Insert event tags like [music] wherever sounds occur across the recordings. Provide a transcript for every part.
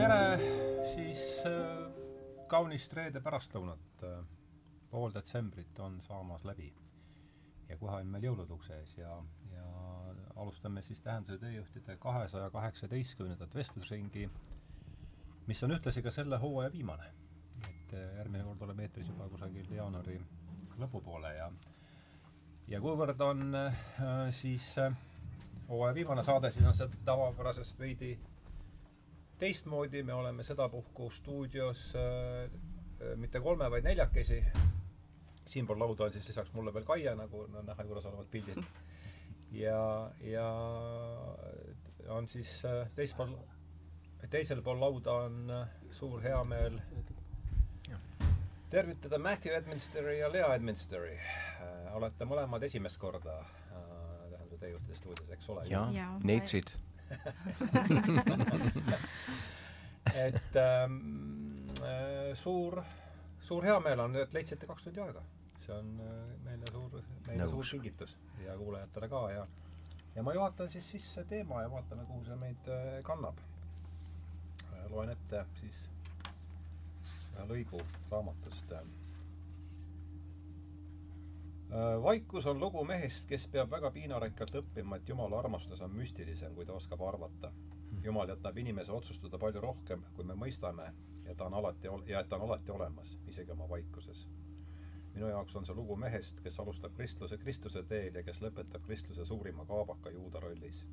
tere siis äh, kaunist reede pärastlõunat äh,. pool detsembrit on saamas läbi ja kohe on meil jõulud ukse ees ja, ja alustame siis Tähenduse teejuhtide kahesaja kaheksateistkümnendat vestlusringi, mis on ühtlasi ka selle hooaja viimane. et äh, järgmine kord oleme eetris juba kusagil jaanuari lõpupoole ja ja kuivõrd on äh, siis äh, hooaja viimane saade, siis on see tavapärasest veidi teistmoodi, me oleme sedapuhku stuudios äh, mitte kolme, vaid neljakesi. siinpool lauda on siis lisaks mulle veel Kaie, nagu on näha juures olevad pildid. ja, ja on siis äh, teispool, teisel pool lauda on äh, suur heameel tervitada Matthew Edminsteri ja Lea Edminsteri äh,. olete mõlemad esimest korda äh, tähendab teejuhtide stuudios, eks ole? jah ja,, neitsid [laughs] et ähm, äh, suur, suur heameel on, et leidsite kaks tundi aega. see on äh, meile suur, meile Nõus. suur kingitus ja kuulajatele ka ja ja ma juhatan siis sisse teema ja vaatame, kuhu see meid äh, kannab. loen ette siis ühe lõigu raamatust. Vaikus on lugu mehest, kes peab väga piinarikkalt õppima, et Jumala armastus on müstilisem, kui ta oskab arvata jumal jätab inimese otsustada palju rohkem, kui me mõistame ja ta on alati ja et ta on alati olemas, isegi oma vaikuses. minu jaoks on see lugu mehest, kes alustab kristluse, Kristuse teel ja kes lõpetab kristluse suurima kaabaka juuda rollis.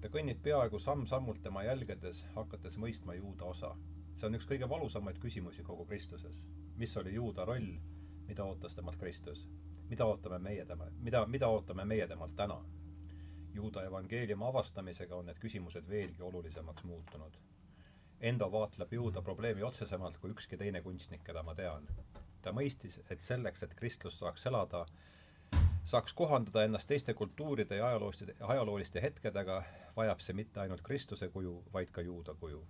ta kõnnib peaaegu samm-sammult tema jälgedes, hakates mõistma juuda osa. see on üks kõige valusamaid küsimusi kogu kristluses. mis oli juuda roll, mida ootas temalt Kristus? Mida ootame meie tema, mida, mida ootame meie temalt täna? juuda evangeeliumi avastamisega on need küsimused veelgi olulisemaks muutunud. Endo vaatleb juuda probleemi otsesemalt kui ükski teine kunstnik, keda ma tean. ta mõistis, et selleks, et kristlus saaks elada, saaks kohandada ennast teiste kultuuride ja ajalooliste, ajalooliste hetkedega, vajab see mitte ainult Kristuse kuju, vaid ka juuda kuju.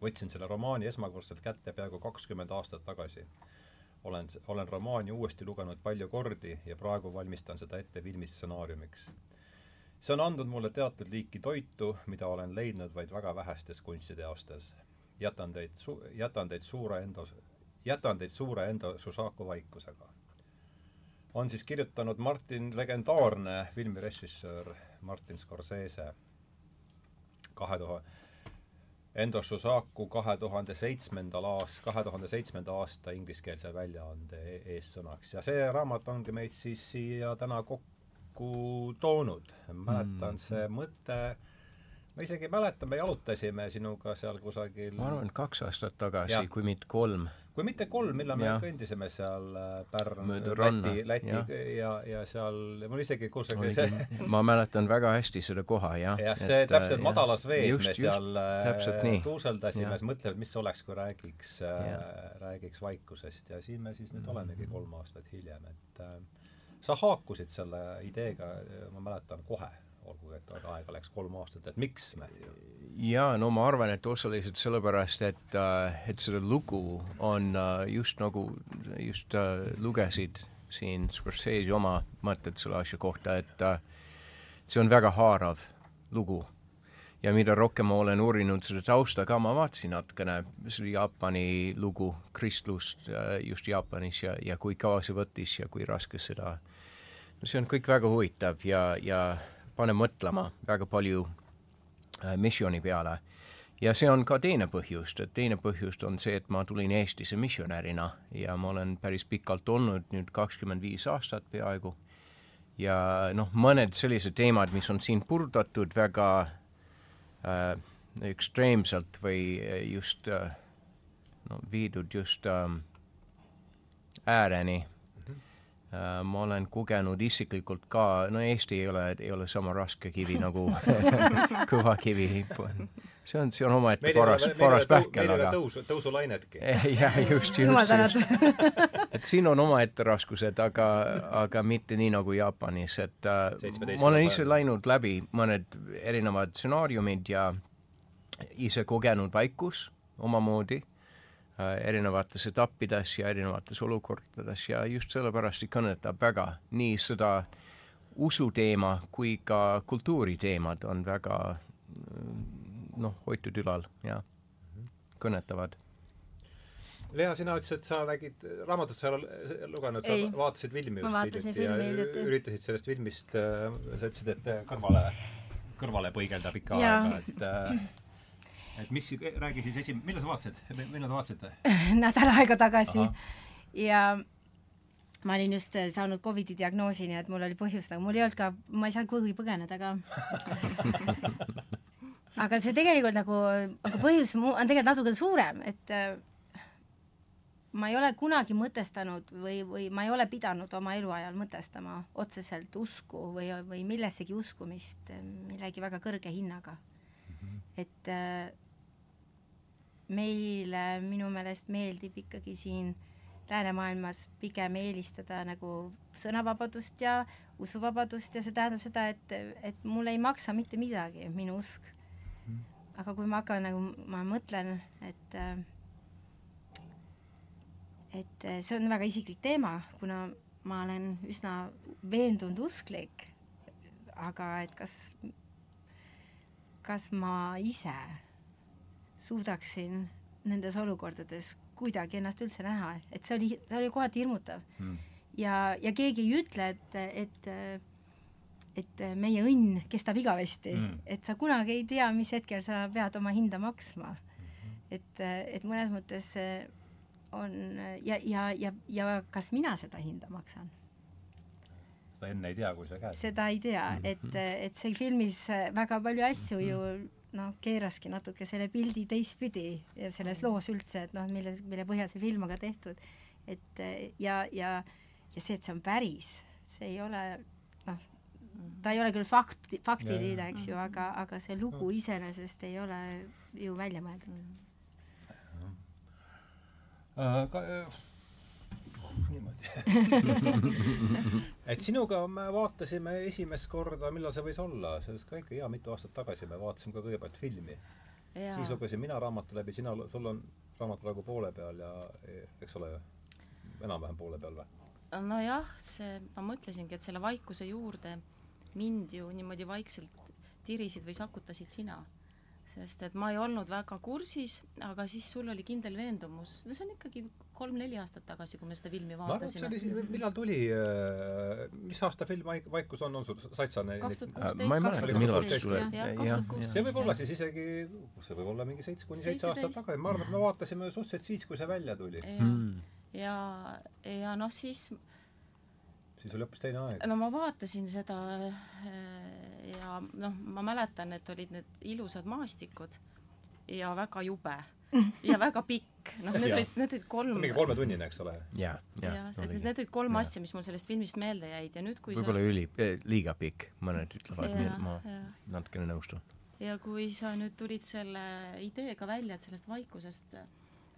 võtsin selle romaani esmakordselt kätte peaaegu kakskümmend aastat tagasi. Olen, olen romaani uuesti lugenud palju kordi ja praegu valmistan seda ette filmistsenaariumiks see on andnud mulle teatud liiki toitu, mida olen leidnud vaid väga vähestes kunstiteostes. jätan teid su-, jätan teid suure endo, jätan teid suure enda Susaku vaikusega. on siis kirjutanud Martin, legendaarne filmirežissöör Martin Scorsese kahe tuhande Endo Susaku kahe tuhande seitsmendal aast-, kahe tuhande seitsmenda aasta ingliskeelse väljaande e-, eessõnaks ja see raamat ongi meid siis siia täna kokku toonud. mäletan mm., see mõte, ma isegi mäletan, me jalutasime sinuga seal kusagil ma arvan, kaks aastat tagasi, kui mitte kolm. kui mitte kolm, millal me kõndisime seal äh, Pärnu, Läti, Läti ja, ja, ja seal, mul isegi kusagil see ma mäletan väga hästi seda koha, jah. jah, see et, täpselt äh, madalas vees just, me seal äh, tuuseldasime, siis mõtlesime, et mis oleks, kui räägiks, räägiks vaikusest. Ja siin me siis nüüd mm -hmm. olemegi kolm aastat hiljem, et äh, sa haakusid selle ideega, ma mäletan, kohe, olgugi et aega läks kolm aastat, et miks, Matthew? jaa, no ma arvan, et osaliselt sellepärast, et, äh, et seda lugu on äh, just nagu, just äh, lugesid siin Scorsese oma mõtted selle asja kohta, et see on väga haarav lugu ja mida rohkem ma olen uurinud seda tausta ka, ma vaatasin natukene seda Jaapani lugu, kristlust just Jaapanis ja, ja kui kaua see võttis ja kui raske seda no see on kõik väga huvitav ja, ja paneb mõtlema väga palju äh, missiooni peale. ja see on ka teine põhjus, et teine põhjus on see, et ma tulin Eestisse missionärina ja ma olen päris pikalt olnud, nüüd kakskümmend viis aastat peaaegu, ja noh, mõned sellised teemad, mis on siin purdatud väga äh, ekstreemselt või just äh, no viidud just äh, ääreni ma olen kogenud isiklikult ka, no Eesti ei ole, ei ole sama raske kivi nagu [laughs] kõva kivi. see on, see on omaette paras, paras pähkel, aga tõusu, tõusulainetki. [laughs] jah, just, just, just. [laughs] et siin on omaette raskused, aga, aga mitte nii nagu Jaapanis, et äh, ma olen ise läinud läbi mõned erinevad stsenaariumid ja ise kogenud vaikus omamoodi Äh, erinevates etappides ja erinevates olukordades ja just sellepärast kõnetab väga nii seda usuteema kui ka kultuuriteemad on väga noh, hoitud ülal, jah. Mhm. kõnetavad. Lea, sina ütlesid, et sa nägid raamatut, sa ei ole lugenud, sa vaatasid filmi vaatasin filmi ja hiljuti. üritasid sellest filmist äh, sa ütlesid, et äh, kõrvale, kõrvale põigelda pikka Jaa. aega, et äh, [laughs] et mis, räägi siis esim-, millal sa vaatasid, millal te vaatasite? [laughs] nädal aega tagasi Ahah. ja ma olin just äh, saanud Covidi diagnoosi, nii et mul oli põhjust, aga mul ei olnud ka, ma ei saanud kuhugi põgeneda ka [laughs] aga see tegelikult nagu, aga põhjus on tegelikult natuke suurem, et äh, ma ei ole kunagi mõtestanud või, või ma ei ole pidanud oma eluajal mõtestama otseselt usku või, või millessegi uskumist millegi väga kõrge hinnaga. et äh, meile minu meelest meeldib ikkagi siin läänemaailmas pigem eelistada nagu sõnavabadust ja usuvabadust ja see tähendab seda, et, et mul ei maksa mitte midagi, minu usk. aga kui ma hakkan nagu, ma mõtlen, et et see on väga isiklik teema, kuna ma olen üsna veendunud usklik, aga et kas, kas ma ise suudaksin nendes olukordades kuidagi ennast üldse näha, et see oli, see oli kohati hirmutav Mm. ja, ja keegi ei ütle, et, et et meie õnn kestab igavesti Mm. mm., et sa kunagi ei tea, mis hetkel sa pead oma hinda maksma. et, et mõnes mõttes on ja, ja, ja, ja kas mina seda hinda maksan, seda enne ei tea, kui sa käed. seda ei tea, et, et see filmis väga palju asju ju noh, keeraski natuke selle pildi teistpidi ja selles loos üldse, et noh, mille, mille põhjal see film on ka tehtud. et ja, ja, ja see, et see on päris, see ei ole noh, ta ei ole küll fakt, faktiline, eks ju, aga, aga see lugu iseenesest ei ole ju välja mõeldud. Äh, ka, niimoodi et sinuga me vaatasime esimest korda, millal see võis olla, see oli ka ikka hea mitu aastat tagasi, me vaatasime ka kõigepealt filmi. siis lugesin mina raamatu läbi, sina, sul on raamat praegu poole peal ja eks ole, enam-vähem poole peal või? nojah, see, ma mõtlesingi, et selle vaikuse juurde mind ju niimoodi vaikselt tirisid või sakutasid sina. sest et ma ei olnud väga kursis, aga siis sul oli kindel veendumus, no see on ikkagi kolm-neli aastat tagasi, kui me seda filmi ma arvan, et see vaatasime. oli, millal tuli, mis aasta film Vaik-, Vaikus on, on sul, said sa neid kaks tuhat Äh, kuusteist. ma ei mäleta, millal see kuusteist. see võib olla siis isegi, see võib olla mingi seitse kuni seitse aastat tagasi, ma arvan, et me vaatasime suhteliselt siis, kui see välja tuli. Mm. ja, ja noh, siis siis oli hoopis teine aeg. no ma vaatasin seda äh, ja noh, ma mäletan, et olid need ilusad maastikud ja väga jube ja väga pikk, noh, need olid, need olid kolm mingi kolmetunnine, eks ole. ja,, et need olid kolm asja, mis mul sellest filmist meelde jäid ja nüüd, kui võib-olla üli eh,, liiga pikk, mõned ütlevad, nii et Jah, ma jah. natukene nõustun. ja kui sa nüüd tulid selle ideega välja, et sellest vaikusest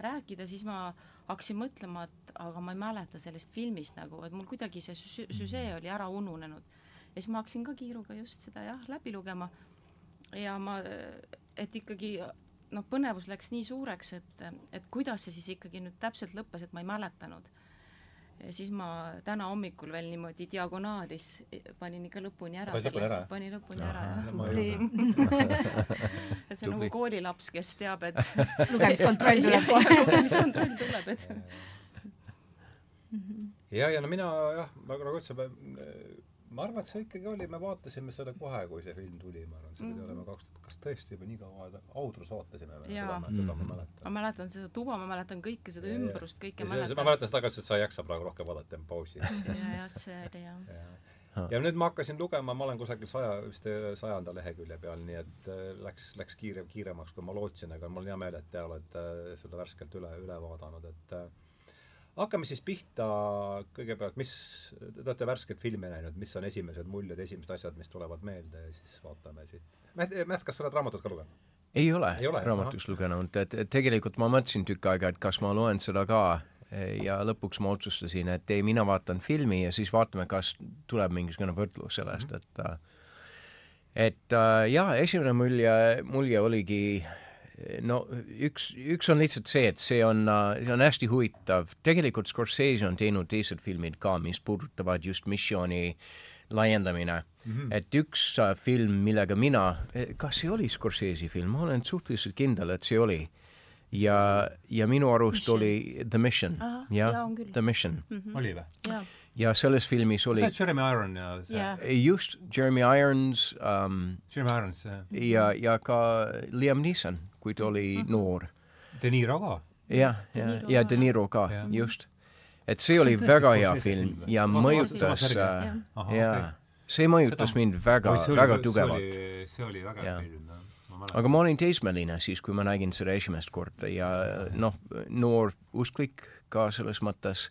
rääkida, siis ma hakkasin mõtlema, et aga ma ei mäleta sellest filmist nagu, et mul kuidagi see sü- süžee oli ära ununenud. ja siis ma hakkasin ka kiiruga just seda jah, läbi lugema ja ma, et ikkagi noh, põnevus läks nii suureks, et, et kuidas see siis ikkagi nüüd täpselt lõppes, et ma ei mäletanud. ja siis ma täna hommikul veel niimoodi diagonaalis panin ikka lõpuni ära Panid lõpuni ära, panin lõpuni ära, jah [laughs] et see on nagu koolilaps, kes teab, et [laughs] [laughs] lugemiskontroll tuleb kohe. lugemiskontroll tuleb, et ja, ja no mina jah, nagu nagu ütlesin, ma arvan, et see ikkagi oli, me vaatasime seda kohe, kui see film tuli, ma arvan, see pidi Mhm. olema kaks tuhat, kas tõesti juba nii kaua, Audrus vaatasime me seda, seda ma Mhm. ma mäletan. mäletan seda tuba, ma mäletan kõike seda Ja, ja. ümbrust, kõike ma mäletan. mäletan seda ka, et sa ei jaksa praegu rohkem vaadata, teeme pausi. [laughs] ja, jah, see oli jah. Ah. ja nüüd ma hakkasin lugema, ma olen kusagil saja, vist sajanda lehekülje peal, nii et äh, läks, läks kiire, kiiremaks, kui ma lootsin, aga mul on hea meel, et te olete äh, seda värskelt üle, üle vaadanud, et äh, hakkame siis pihta kõigepealt, mis, te olete värskelt filmi näinud, mis on esimesed muljed, esimesed asjad, mis tulevad meelde ja siis vaatame siit. Märt, Märt, kas sa oled raamatut ka lugenud? ei ole, ole, raamatuks lugenud, et tegelikult ma mõtlesin tükk aega, et kas ma loen seda ka ja lõpuks ma otsustasin, et ei, mina vaatan filmi ja siis vaatame, kas tuleb mingisugune võrdlus sellest, et äh, et äh, jaa, esimene mulje, mulje oligi no üks, üks on lihtsalt see, et see on, see on hästi huvitav, tegelikult Scorsese on teinud teised filmid ka, mis puudutavad just missiooni laiendamine mm. -hmm. et üks äh, film, millega mina, kas see oli Scorsese film, ma olen suhteliselt kindel, et see oli. ja, ja minu arust Mission. oli The Mission jah. The Mission Mhm. oli või? ja selles filmis oli see on Jeremy Iron ja see just Jeremy Irons um, Jeremy Irons, see ja, ja ka Liam Neeson, kui ta oli noor. De Niro ka. jah, ja ja ka, De Niro ka just. et see oli väga hea film ja mõjutas äh, jaa see mõjutas mind väga, väga tugevalt. see oli väga hea film, jah. aga ma olin teismeline siis, kui ma nägin seda esimest korda ja noh, noor usklik ka selles mõttes.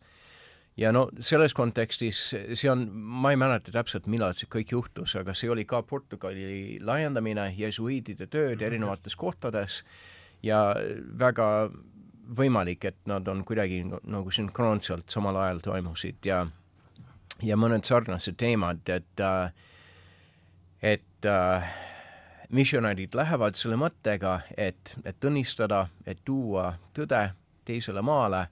Ja no selles kontekstis, see on, ma ei mäleta täpselt, millal see kõik juhtus, aga see oli ka Portugali laiendamine, jesuiidide tööd erinevates kohtades ja väga võimalik, et nad on kuidagi nagu sünkroonselt samal ajal toimusid ja ja mõned sarnased teemad, et et äh, missionärid lähevad selle mõttega, et, et tunnistada, et tuua tõde teisele maale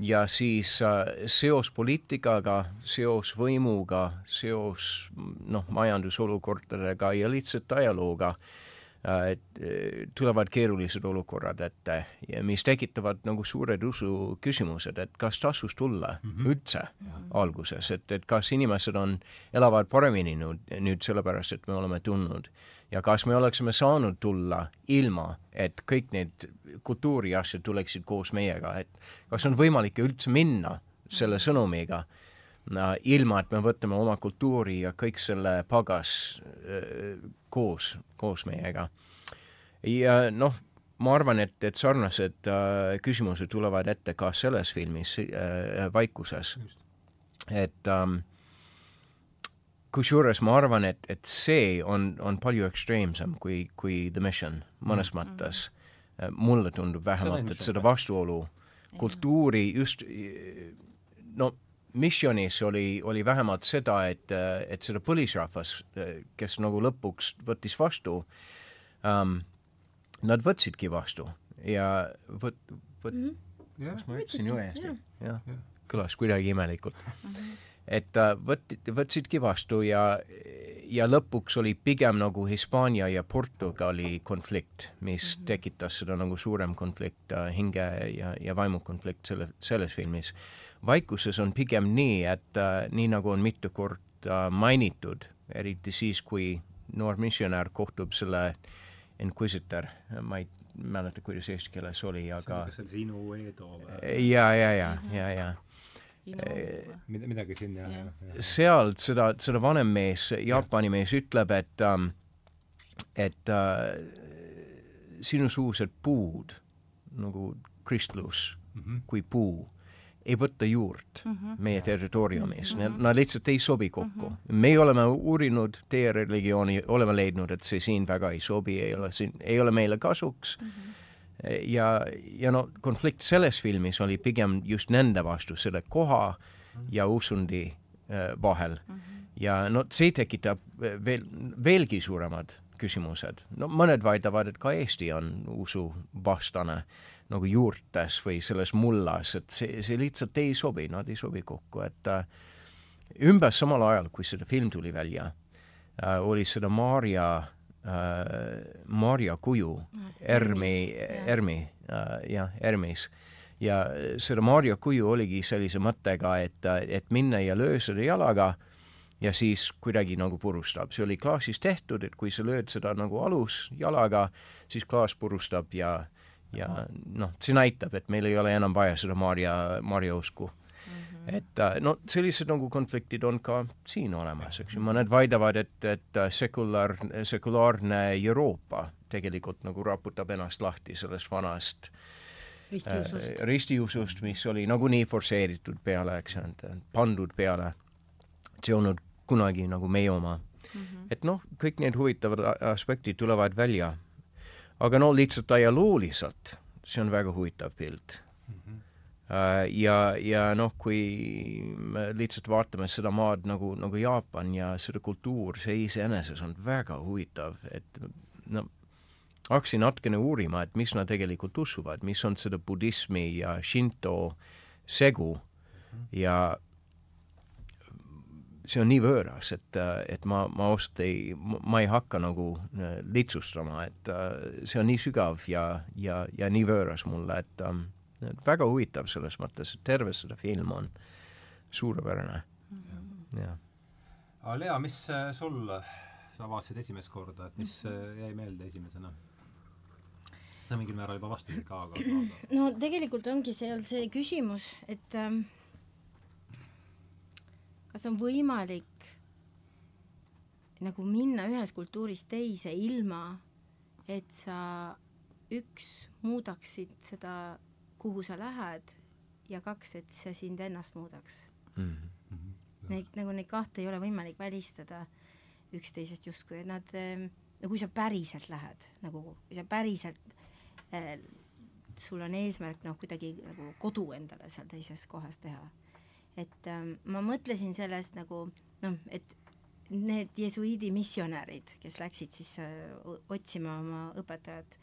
ja siis äh, seos poliitikaga, seos võimuga, seos noh, majandusolukordadega ja lihtsalt ajalooga äh, et, äh, tulevad keerulised olukorrad ette ja mis tekitavad nagu suured usu küsimused, et kas tasus tulla mm -hmm. üldse alguses, et, et kas inimesed on, elavad paremini nüüd, nüüd sellepärast, et me oleme tulnud ja kas me oleksime saanud tulla ilma, et kõik need kultuuri asjad tuleksid koos meiega, et kas on võimalik üldse minna selle sõnumiga no, ilma, et me võtame oma kultuuri ja kõik selle pagas öö, koos, koos meiega. ja noh, ma arvan, et, et sarnased äh, küsimused tulevad ette ka selles filmis äh, Vaikuses. et ähm, kusjuures ma arvan, et, et see on, on palju ekstreemsem kui, kui The Mission mõnes mm -hmm. mõttes. mulle tundub vähemalt, et seda vastuolu kultuuri just no missionis oli, oli vähemalt seda, et, et seda põlisrahvas, kes nagu lõpuks võttis vastu um,, nad võtsidki vastu ja võt-, võt- mm, -hmm. kas ma ütlesin ju õieti? jah kõlas kuidagi imelikult. Et äh, võt-, võtsidki vastu ja, ja lõpuks oli pigem nagu Hispaania ja Portugali konflikt, mis -hmm. tekitas seda nagu suurem konflikt äh,, hinge ja, ja vaimukonflikt selle, selles filmis. vaikuses on pigem nii, et äh, nii nagu on mitu korda mainitud, eriti siis, kui noor missionär kohtub selle inquisitor, ma ei mäleta, kuidas eesti keeles oli, aga kas see oli sinu Eedo või ja, ja, ja, ja, ja Mid- midagi siin jah, jah, jah. sealt seda, seda vanem mees, Jaapani mees ütleb, et ähm, et äh, sinusugused puud nagu kristlus Mhm. kui puu ei võta juurt mm -hmm. meie territooriumis mm, -hmm. nad lihtsalt ei sobi kokku mm. -hmm. meie oleme uurinud teie religiooni, oleme leidnud, et see siin väga ei sobi, ei ole siin, ei ole meile kasuks mm. -hmm ja, ja no konflikt selles filmis oli pigem just nende vastu, selle koha ja usundi äh, vahel mm. -hmm. ja no see tekitab äh, veel, veelgi suuremad küsimused. no mõned väidavad, et ka Eesti on usuvastane nagu juurtes või selles mullas, et see, see lihtsalt ei sobi, nad ei sobi kokku, et äh, umbes samal ajal, kui see film tuli välja äh,, oli seda Maarja äh,, Maarja kuju Ermi, jah. Ermi äh,, jah, Ermis. ja seda Maarja kuju oligi sellise mõttega, et, et minna ja löö seda jalaga ja siis kuidagi nagu purustab. see oli klaasist tehtud, et kui sa lööd seda nagu alus jalaga, siis klaas purustab ja, ja noh, see näitab, et meil ei ole enam vaja seda Maarja, Maarja usku. Et äh, no sellised nagu konfliktid on ka siin olemas, eks ju, mõned väidavad, et, et äh, sekulaar, sekulaarne Euroopa tegelikult nagu raputab ennast lahti sellest vanast ristiusust äh, ristiusust, mis oli nagunii forsseeritud peale, eks ju, pandud peale. see olnud kunagi nagu meie oma mm. -hmm. et noh, kõik need huvitavad aspektid tulevad välja. aga no lihtsalt ajalooliselt, see on väga huvitav pilt Äh, ja, ja noh, kui me lihtsalt vaatame seda maad nagu, nagu Jaapan ja seda kultuur, see iseenesest on väga huvitav, et no hakkasin natukene uurima, et mis nad tegelikult usuvad, mis on seda budismi ja Shinto segu. Ja see on nii võõras, et, et ma, ma ausalt ei, ma ei hakka nagu lihtsustama, et see on nii sügav ja, ja, ja nii võõras mulle, et, et väga huvitav selles mõttes, et terve seda film on suurepärane mm, -hmm. jah. aga Lea, mis sul, sa vaatasid esimest korda, et mis jäi meelde esimesena? no mingil määral juba vastasid ka, aga, aga [clears throat] no tegelikult ongi seal see küsimus, et ähm, kas on võimalik nagu minna ühest kultuurist teise ilma, et sa üks, muudaksid seda, kuhu sa lähed ja kaks, et see sind ennast muudaks mm. -hmm. Neid, nagu neid kahte ei ole võimalik välistada üksteisest justkui, et nad, ähm, no kui sa päriselt lähed, nagu kui sa päriselt äh, sul on eesmärk noh, kuidagi nagu kodu endale seal teises kohas teha et ähm, ma mõtlesin sellest nagu noh, et need jesuiidi missionärid, kes läksid siis äh, otsima oma õpetajat,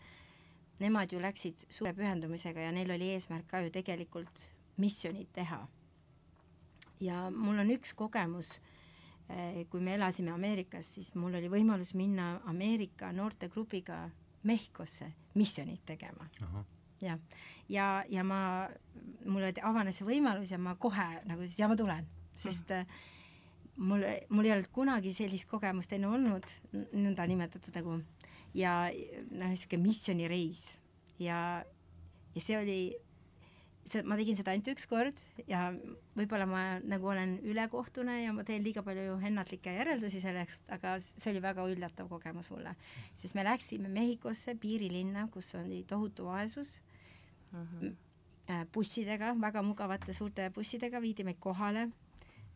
nemad ju läksid suure pühendumisega ja neil oli eesmärk ka ju tegelikult missionit teha. ja mul on üks kogemus äh,, kui me elasime Ameerikas, siis mul oli võimalus minna Ameerika noortegrupiga Mehhikosse missionit tegema. Jah, ja, ja ma, mulle avanes see võimalus ja ma kohe nagu siis, ja ma tulen, sest äh, mul, mul ei olnud kunagi sellist kogemust enne olnud, nõnda nimetatud nagu, ja noh, niisugune missioonireis ja, ja see oli, see, ma tegin seda ainult üks kord ja võib-olla ma nagu olen ülekohtune ja ma teen liiga palju ennatlikke järeldusi sellest, aga see oli väga üllatav kogemus mulle, sest me läksime Mehhikosse, piirilinna, kus oli tohutu vaesus mm. -hmm. bussidega, väga mugavate suurte bussidega viidi meid kohale.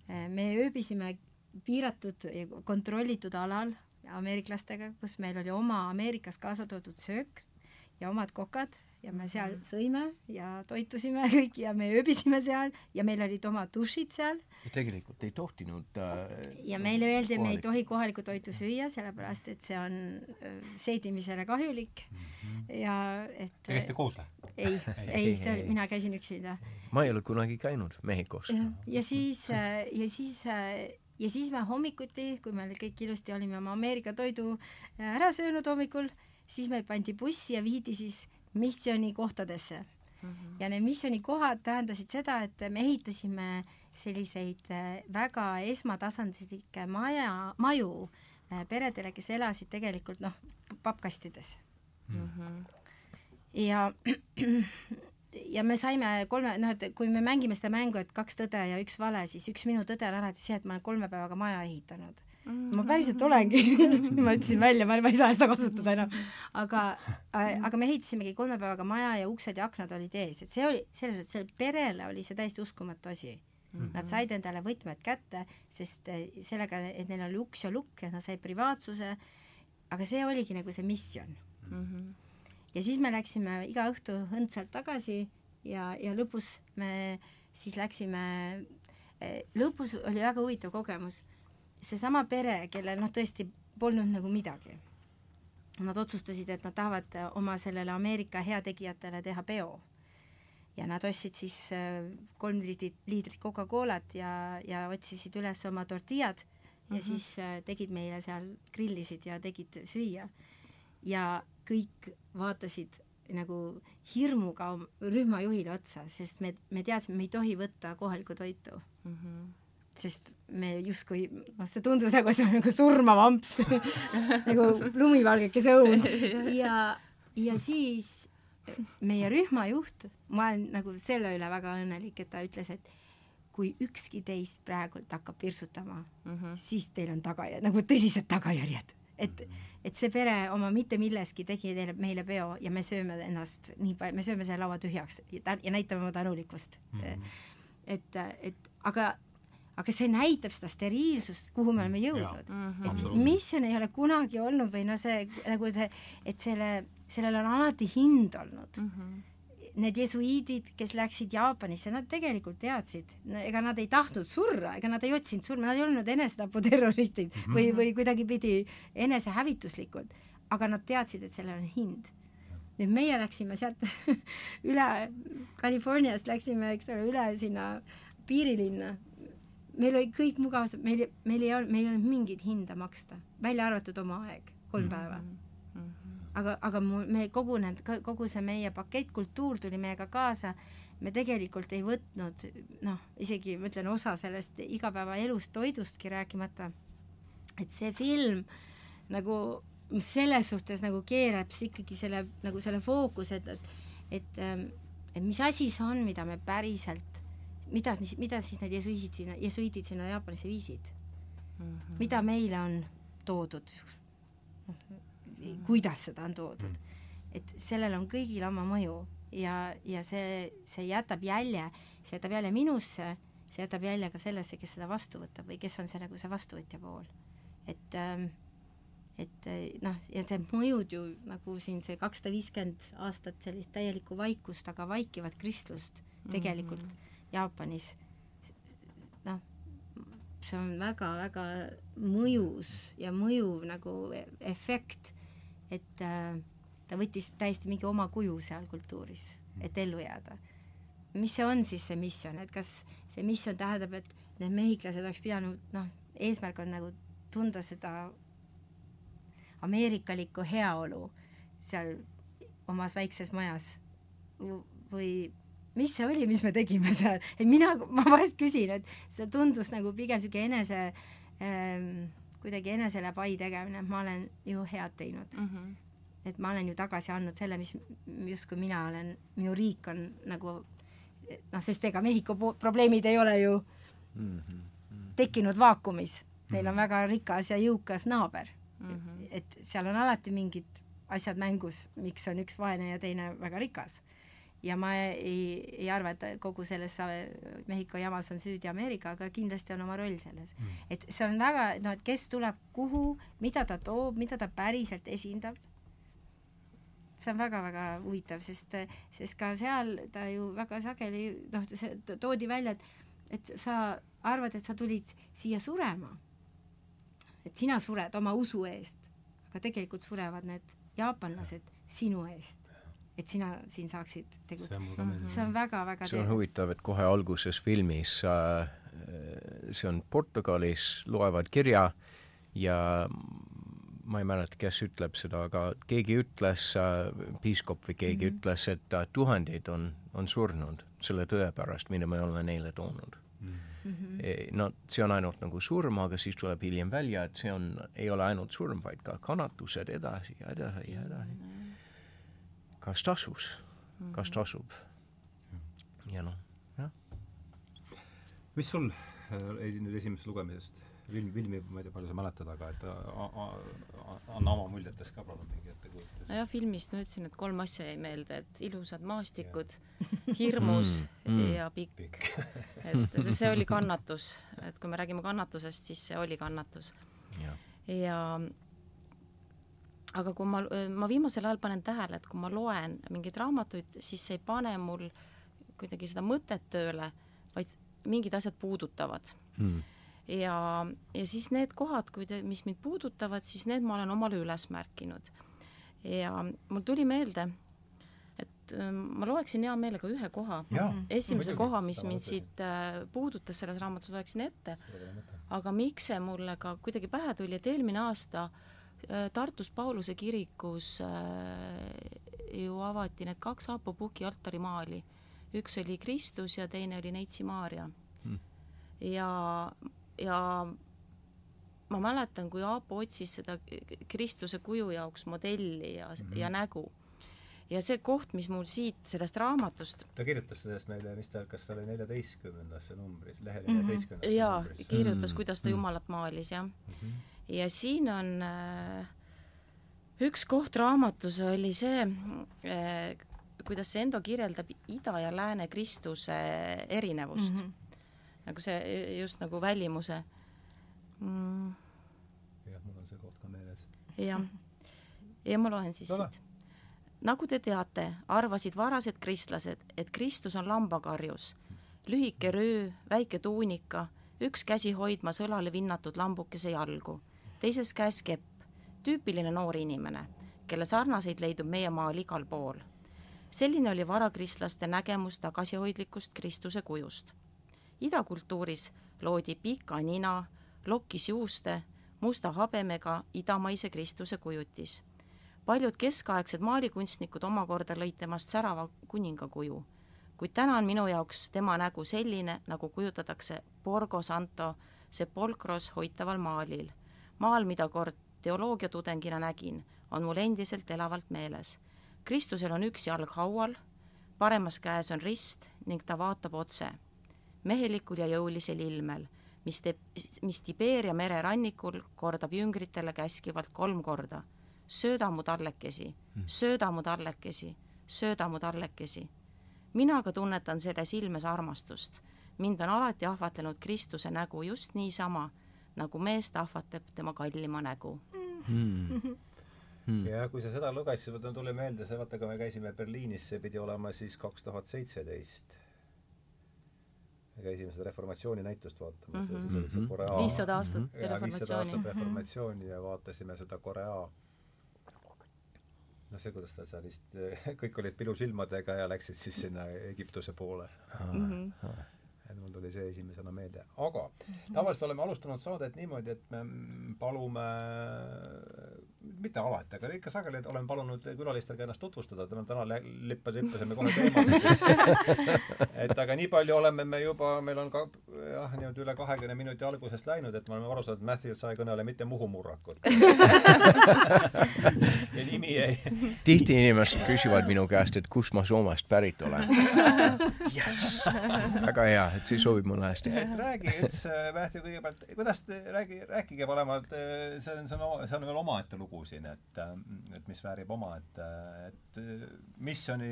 Äh, me ööbisime piiratud ja kontrollitud alal ameeriklastega, kus meil oli oma Ameerikast kaasa toodud söök ja omad kokad ja me seal mhm. sõime ja toitusime [laughs] kõik ja me ööbisime seal ja meil olid oma dušid seal. tegelikult ei tohtinud äh, ja meile öeldi, et me ei tohi kohalikku toitu süüa, sellepärast et see on äh, seedimisele kahjulik mm -hmm. ja et Te käisite koos või? ei, [laughs] ei, see oli, mina käisin üksinda. ma ei ole kunagi käinud Mehhikos. ja siis, äh, ja siis äh, ja siis me hommikuti, kui me kõik ilusti olime oma Ameerika toidu ära söönud hommikul, siis meid pandi bussi ja viidi siis missioonikohtadesse mm. -hmm. ja need missioonikohad tähendasid seda, et me ehitasime selliseid äh, väga esmatasandilikke maja, maju äh, peredele, kes elasid tegelikult noh, pappkastides mm. -hmm. ja [clears throat] ja me saime kolme, noh, et kui me mängime seda mängu, et kaks tõde ja üks vale, siis üks minu tõde on alati see, et ma olen kolme päevaga maja ehitanud mm. ma päriselt olengi [laughs] ma ütlesin välja, ma, ei saa seda kasutada enam. aga aga me ehitasimegi kolme päevaga maja ja uksed ja aknad olid ees, et see oli, selles suhtes, sellele perele oli see täiesti uskumatu asi mm. -hmm. Nad said endale võtmed kätte, sest äh, sellega, et neil oli uks ja lukk ja nad said privaatsuse, aga see oligi nagu see missioon mm. -hmm. Ja siis me läksime iga õhtu õndsalt tagasi ja, ja lõpus me siis läksime, äh, lõpus oli väga huvitav kogemus seesama pere, kellel noh, tõesti polnud nagu midagi. Nad otsustasid, et nad tahavad oma sellele Ameerika heategijatele teha peo. ja nad ostsid siis äh, kolm liitrit, liitrit Coca-Colat ja, ja otsisid üles oma tortillad ja mm -hmm. siis äh, tegid meile seal, grillisid ja tegid süüa. ja kõik vaatasid nagu hirmuga rühmajuhile otsa, sest me, me teadsime, me ei tohi võtta kohalikku toitu mm. -hmm sest me justkui, noh, see tundus nagu, see on nagu surmav amps [laughs] nagu lumivalgekese õun ja, ja siis meie rühmajuht, ma olen nagu selle üle väga õnnelik, et ta ütles, et kui ükski teist praegult hakkab pirsutama mm, -hmm. siis teil on tagajärjed, nagu tõsised tagajärjed. Et, et see pere oma mitte milleski tegi teile, meile peo ja me sööme ennast nii palju, me sööme selle laua tühjaks ja, ja näitame oma tänulikkust mm. -hmm. et, et aga aga see näitab seda steriilsust, kuhu me oleme jõudnud. Mhm. et missioon ei ole kunagi olnud või no see nagu see, et selle, sellel on alati hind olnud mm. -hmm need jesuiidid, kes läksid Jaapanisse, nad tegelikult teadsid ega nad ei tahtnud surra, ega nad ei otsinud surma, nad ei olnud enesetaputerroristid [laughs] mm -hmm. või, või kuidagipidi enesehävituslikud, aga nad teadsid, et sellel on hind. nüüd meie läksime sealt [laughs] üle Californiast läksime, eks ole, üle sinna piirilinna meil oli kõik mugav, meil, meil ei olnud, meil ei olnud mingit hinda maksta, välja arvatud oma aeg, kolm mm -hmm. päeva. Aga, aga mu, me kogu need, kogu see meie pakettkultuur tuli meiega kaasa, me tegelikult ei võtnud noh, isegi ma ütlen, osa sellest igapäevaelust, toidustki rääkimata, et see film nagu selles suhtes nagu keerab ikkagi selle, nagu selle fookuse, et, et et, et mis asi see on, mida me päriselt mida, mida siis need jesuiidid sinna, jesuiidid sinna Jaapanisse viisid mm? -hmm. mida meile on toodud? Noh, kuidas seda on toodud mm? et sellel on kõigil oma mõju ja, ja see, see jätab jälje, see jätab jälje minusse, see jätab jälje ka sellesse, kes seda vastu võtab või kes on see nagu see vastuvõtja pool. et ähm, et noh, ja see mõjud ju nagu siin see kakssada viiskümmend aastat sellist täielikku vaikust, aga vaikivat kristlust tegelikult mm -hmm Jaapanis, noh, see on väga-väga mõjus ja mõjuv nagu efekt, et äh, ta võttis täiesti mingi oma kuju seal kultuuris, et ellu jääda. mis see on siis see missioon, et kas see missioon tähendab, et need mehhiklased oleks pidanud, noh, eesmärk on nagu tunda seda ameerikalikku heaolu seal omas väikses majas. Või mis see oli, mis me tegime seal, et mina, ma vahest küsin, et see tundus nagu pigem niisugune enese ähm, kuidagi enesele pai tegemine, et ma olen ju head teinud mm. -hmm. et ma olen ju tagasi andnud selle, mis justkui mina olen, minu riik on nagu noh, sest ega Mehhiko probleemid ei ole ju mm -hmm. tekkinud vaakumis. Neil on mhm. väga rikas ja jõukas naaber mm. -hmm. et seal on alati mingid asjad mängus, miks on üks vaene ja teine väga rikas ja ma ei, ei arva, et kogu selles Mehhiko jamas on süüdi Ameerika, aga kindlasti on oma roll selles. Mm.. et see on väga, no et kes tuleb kuhu, mida ta toob, mida ta päriselt esindab, see on väga-väga huvitav, sest, sest ka seal ta ju väga sageli noh, see toodi välja, et et sa arvad, et sa tulid siia surema. et sina sured oma usu eest, aga tegelikult surevad need jaapanlased sinu eest et sina siin saaksid tegutseda. see on väga-väga see on huvitav, et kohe alguses filmis äh, see on Portugalis, loevad kirja ja ma ei mäleta, kes ütleb seda, aga keegi ütles äh,, piiskop või keegi mm -hmm. ütles, et äh, tuhandeid on, on surnud selle tõe pärast, mida me oleme neile toonud mm. -hmm. no see on ainult nagu surm, aga siis tuleb hiljem välja, et see on, ei ole ainult surm, vaid ka kannatused edasi ja edasi ja edasi mm. -hmm kas tasus, kas mhm. tasub. ja noh, jah. mis sul äh, nüüd esimesest lugemisest, filmi, filmi ma ei tea, palju sa mäletad, aga et anna oma muljetest ka palun mingi ettekujutus. nojah, filmist ma ütlesin, et kolm asja jäi meelde, et ilusad maastikud, hirmus mm, mm. ja pikk, pikk. et see oli kannatus, et kui me räägime kannatusest, siis see oli kannatus. ja, ja aga kui ma, ma viimasel ajal panen tähele, et kui ma loen mingeid raamatuid, siis see ei pane mul kuidagi seda mõtet tööle, vaid mingid asjad puudutavad. Hmm. ja, ja siis need kohad, kui te, mis mind puudutavad, siis need ma olen omale üles märkinud. ja mul tuli meelde, et ähm, ma loeksin hea meelega ühe koha, esimese koha, mis mind siit äh, puudutas selles raamatus, loeksin ette. aga miks see mulle ka kuidagi pähe tuli, et eelmine aasta äh, Äh, Tartus Pauluse kirikus äh, ju avati need kaks Aapo Puki altarimaali. üks oli Kristus ja teine oli Neitsi Maarja hmm.. ja, ja ma mäletan, kui Aapo otsis seda Kristuse kuju jaoks modelli ja hmm., ja nägu ja see koht, mis mul siit sellest raamatust ta kirjutas sellest meile, mis ta, kas ta oli neljateistkümnendasse numbris, lehe neljateistkümnendasse mm -hmm. jaa, kirjutas, kuidas ta mhm. Jumalat maalis, jah mm. -hmm ja siin on äh, üks koht raamatus oli see äh,, kuidas see Endo kirjeldab ida ja lääne Kristuse erinevust mm. -hmm. nagu see just nagu välimuse mm.. jah, mul on see koht ka meeles. jah, ja ma loen siis Tule. siit. nagu te teate, arvasid varased kristlased, et Kristus on lambakarjus, lühike röö, väike tuunika, üks käsi hoidmas õlale vinnatud lambukese jalgu teises käes kepp, tüüpiline noor inimene, kelle sarnaseid leidub meie maal igal pool. selline oli varakristlaste nägemus tagasihoidlikust Kristuse kujust. idakultuuris loodi pika nina, lokkis juuste, musta habemega idamaise Kristuse kujutis. paljud keskaegsed maalikunstnikud omakorda lõid temast särava kuninga kuju, kuid täna on minu jaoks tema nägu selline, nagu kujutatakse Borgo Santo sepolcros hoitaval maalil. Maal, mida kord teoloogiatudengina nägin, on mul endiselt elavalt meeles. Kristusel on üks jalg haual, paremas käes on rist ning ta vaatab otse, mehelikul ja jõulisel ilmel, mis teeb, mis Tiberia mere rannikul kordab jüngritele käskivalt kolm korda. sööda mu tallekesi, sööda mu tallekesi, sööda mu tallekesi. mina aga tunnetan selles ilmes armastust. mind on alati ahvatlenud Kristuse nägu just niisama, nagu meest ahvatleb tema kallima nägu mm. Hmm. ja kui sa seda lugesid, mul tuli meelde see, vaata, kui me käisime Berliinis, see pidi olema siis kaks tuhat seitseteist. me käisime seda reformatsiooni näitust vaatamas mm -hmm. ja siis oli see Mhm. Korea viissada aastat ja viissada reformatsiooni aastat reformatsiooni ja vaatasime seda Korea noh, see, kuidas ta seal vist, [laughs] kõik olid pilusilmadega ja läksid siis sinna Egiptuse poole. mm. -hmm. Mul tuli see esimesena meelde. aga tavaliselt oleme alustanud saadet niimoodi, et me palume, mitte alati, aga ikka sageli oleme palunud külalistel ka ennast tutvustada, täna, täna lippas, lippasime kohe teemasse [laughs] et aga nii palju oleme me juba, meil on ka jah, niimoodi üle kahekümne minuti algusest läinud, et me oleme aru saanud, et Matthew sa ei kõnele mitte Muhu murrakut [laughs] ja nimi jäi tihti inimesed küsivad minu käest, et kust ma Soomest pärit olen yes.. väga hea, et see sobib mulle hästi. et räägi üldse, Mähti, kõigepealt, kuidas te, räägi, rääkige paremalt, see on, see on, see on veel omaette lugu siin, et, et mis väärib oma, et, et missiooni,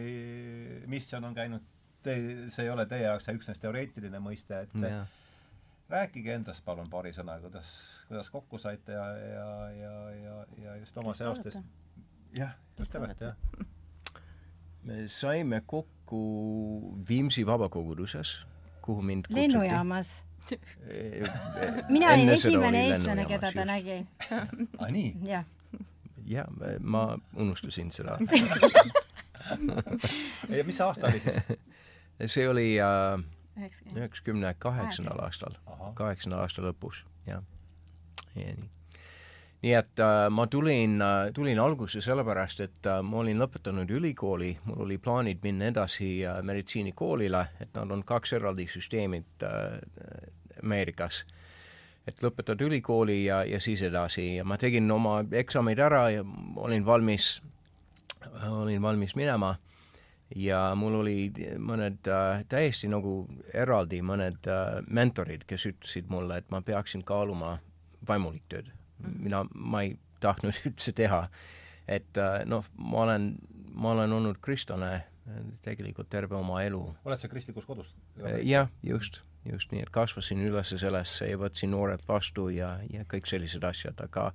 missioon on käinud see ei ole teie jaoks üksnes teoreetiline mõiste, et jah, rääkige endast palun paari sõna, kuidas, kuidas kokku saite ja, ja, ja, ja, ja just oma Kes te seostes olete?. jah, just nimelt, jah. me saime kokku Viimsi vabakoguduses, kuhu mind kutsuti. lennujaamas. [laughs] mina mina olin esimene eestlane, keda ta. nägi. aa, nii? jah, jah, ma unustasin seda. [laughs] ja mis aasta oli siis? see oli äh, üheksakümne kaheksandal aastal, kaheksanda aasta lõpus, jah. nii nii et äh, ma tulin äh,, tulin algusse sellepärast, et äh, ma olin lõpetanud ülikooli, mul oli plaanid minna edasi äh, meditsiinikoolile, et nad on kaks eraldi süsteemit äh, Ameerikas. Et lõpetad ülikooli ja, ja siis edasi ja ma tegin oma eksamid ära ja olin valmis, olin valmis minema ja mul oli mõned äh, täiesti nagu eraldi mõned äh, mentorid, kes ütlesid mulle, et ma peaksin kaaluma vaimuliktööd. mina, ma ei tahtnud [laughs] üldse teha. et äh, noh, ma olen, ma olen olnud kristlane äh, tegelikult terve oma elu. oled sa kristlikus kodus? jah, just, just nii, et kasvasin üles sellesse ja võtsin noorelt vastu ja, ja kõik sellised asjad, aga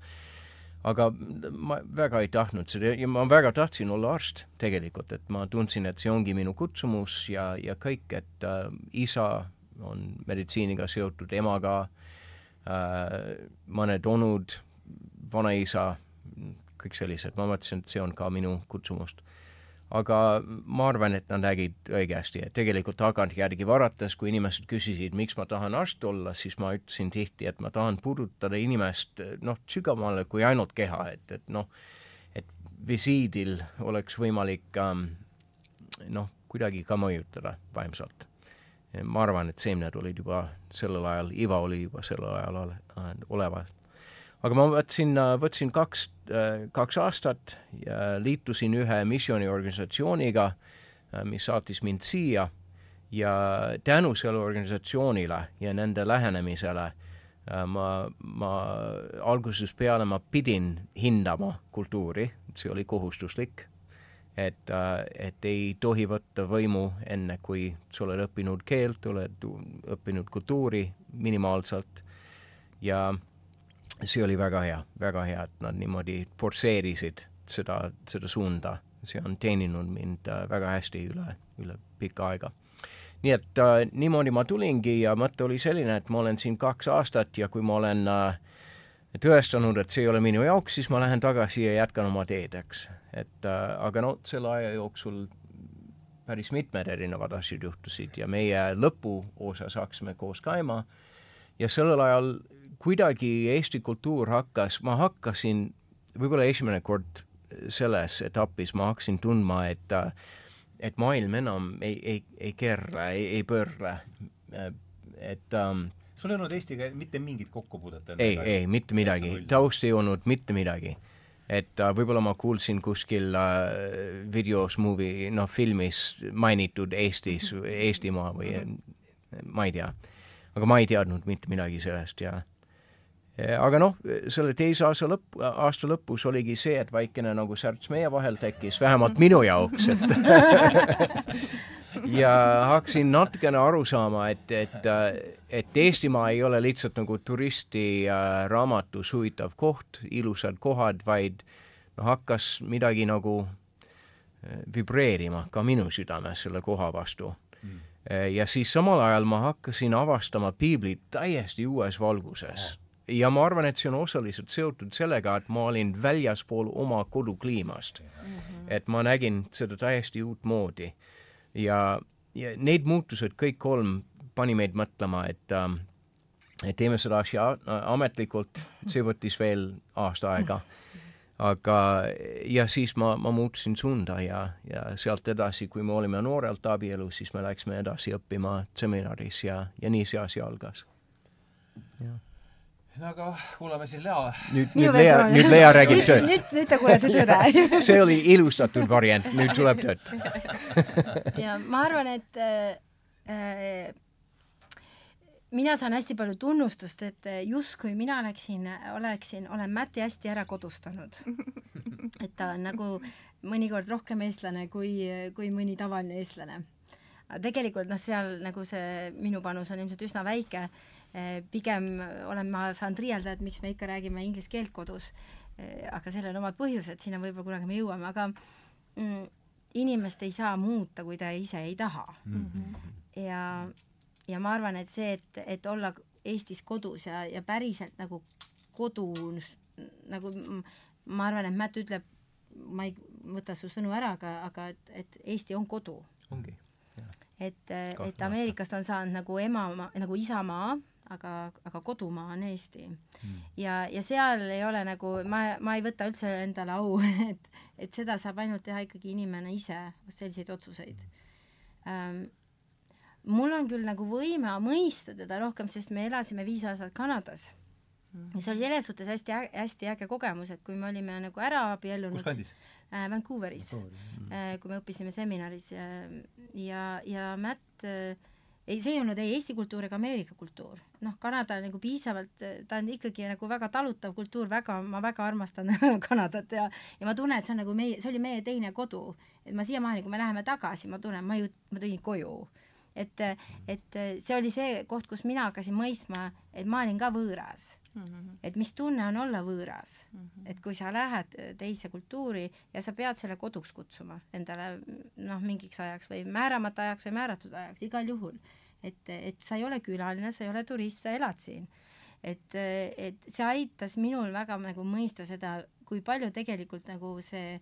aga ma väga ei tahtnud seda ja ma väga tahtsin olla arst tegelikult, et ma tundsin, et see ongi minu kutsumus ja, ja kõik, et äh, isa on meditsiiniga seotud, emaga äh,, mõned onud, vanaisa, kõik sellised, ma mõtlesin, et see on ka minu kutsumust. Aga ma arvan, et nad nägid õigesti, et tegelikult tagantjärgi vaadates, kui inimesed küsisid, miks ma tahan arst olla, siis ma ütlesin tihti, et ma tahan puudutada inimest noh, sügavamale kui ainult keha, et, et noh, et visiidil oleks võimalik ähm, noh, kuidagi ka mõjutada vaimselt. ma arvan, et seemned olid juba sellel ajal, iva oli juba sellel ajal ole, olemas. Aga ma võtsin, võtsin kaks, kaks aastat ja liitusin ühe missiooniorganisatsiooniga, mis saatis mind siia. Ja tänu sellele organisatsioonile ja nende lähenemisele äh, ma, ma algusest peale ma pidin hindama kultuuri, see oli kohustuslik, et, et ei tohi võtta võimu enne, kui sa oled õppinud keelt, oled õppinud kultuuri minimaalselt. Ja see oli väga hea, väga hea, et nad niimoodi forsseerisid seda, seda suunda, see on teeninud mind äh, väga hästi üle, üle pikka aega. Nii et äh, niimoodi ma tulingi ja mõte oli selline, et ma olen siin kaks aastat ja kui ma olen äh, tõestanud, et see ei ole minu jaoks, siis ma lähen tagasi ja jätkan oma teed, eks. et äh, aga no selle aja jooksul päris mitmed erinevad asjad juhtusid ja meie lõpuosas hakkasime koos käima ja sellel ajal kuidagi Eesti kultuur hakkas, ma hakkasin võib-olla esimene kord selles etapis ma hakkasin tundma, et et maailm enam ei, ei, ei keerle, ei, ei pöörle. et um, sul ei olnud Eestiga mitte mingit kokkupuudet? ei, ei, mitte midagi, taust ei olnud mitte midagi et uh, võib-olla ma kuulsin kuskil uh, videos, movie, noh, filmis mainitud Eestis, [laughs] Eestimaa või ma ei tea. aga ma ei teadnud mitte midagi sellest ja aga noh, selle teise aasta lõpp, aasta lõpus oligi see, et väikene nagu särts meie vahel tekkis, vähemalt minu jaoks, et [laughs] ja hakkasin natukene aru saama, et, et, et Eestimaa ei ole lihtsalt nagu turisti raamatus huvitav koht, ilusad kohad, vaid noh, hakkas midagi nagu äh, vibreerima ka minu südames selle koha vastu mm. ja siis samal ajal ma hakkasin avastama piiblit täiesti uues valguses ja ma arvan, et see on osaliselt seotud sellega, et ma olin väljaspool oma kodukliimast mm. -hmm. et ma nägin seda täiesti uutmoodi ja, ja need muutused kõik kolm pani meid mõtlema, et äh, et teeme seda asja ametlikult, see võttis veel aasta aega. aga, ja siis ma, ma muutsin suunda ja, ja sealt edasi, kui me olime noorelt abielus, siis me läksime edasi õppima seminaris ja, ja nii see asi algas. jah no aga kuulame siis Lea. nüüd, nüüd Lea, nüüd Lea räägib tööd. nüüd, nüüd te kuulete tõde [laughs] see oli ilustatud variant, nüüd tuleb tööd [laughs] ja ma arvan, et äh, äh, mina saan hästi palju tunnustust, et justkui mina oleksin, oleksin, olen Mäti hästi ära kodustanud. et ta on nagu mõnikord rohkem eestlane kui, kui mõni tavaline eestlane. aga tegelikult noh, seal nagu see minu panus on ilmselt üsna väike pigem olen ma saanud riielda, et miks me ikka räägime inglise keelt kodus, eh, aga sellel on omad põhjused, sinna võib-olla kunagi me jõuame, aga mm, inimest ei saa muuta, kui ta ise ei taha mm. -hmm. ja, ja ma arvan, et see, et, et olla Eestis kodus ja, ja päriselt nagu kodus, nagu ma arvan, et Mätt ütleb, ma ei võta su sõnu ära, aga, aga et, et Eesti on kodu. ongi. et, et Ameerikast on saanud nagu ema, nagu isamaa aga, aga kodumaa on Eesti mm.. ja, ja seal ei ole nagu, ma, ma ei võta üldse endale au, [laughs] et, et seda saab ainult teha ikkagi inimene ise, selliseid otsuseid ähm,. mul on küll nagu võime mõista teda rohkem, sest me elasime viis aastat Kanadas mm.. ja see oli selles suhtes hästi, hästi äge kogemus, et kui me olime nagu ära abiellunud. kus kandis äh,? Vancouveris mm., äh, kui me õppisime seminaris ja, ja, ja Matt äh, ei, see ei olnud ei Eesti kultuur ega Ameerika kultuur. noh, Kanada nagu piisavalt, ta on ikkagi nagu väga talutav kultuur, väga, ma väga armastan [laughs] Kanadat ja ja ma tunnen, et see on nagu meie, see oli meie teine kodu. et ma siiamaani, kui me läheme tagasi, ma tunnen, ma ju, ma tulin koju. et, et see oli see koht, kus mina hakkasin mõistma, et ma olin ka võõras Mm -hmm. et mis tunne on olla võõras mm, -hmm. et kui sa lähed teise kultuuri ja sa pead selle koduks kutsuma endale noh, mingiks ajaks või määramata ajaks või määratud ajaks, igal juhul. et, et sa ei ole külaline, sa ei ole turist, sa elad siin. et, et see aitas minul väga nagu mõista seda, kui palju tegelikult nagu see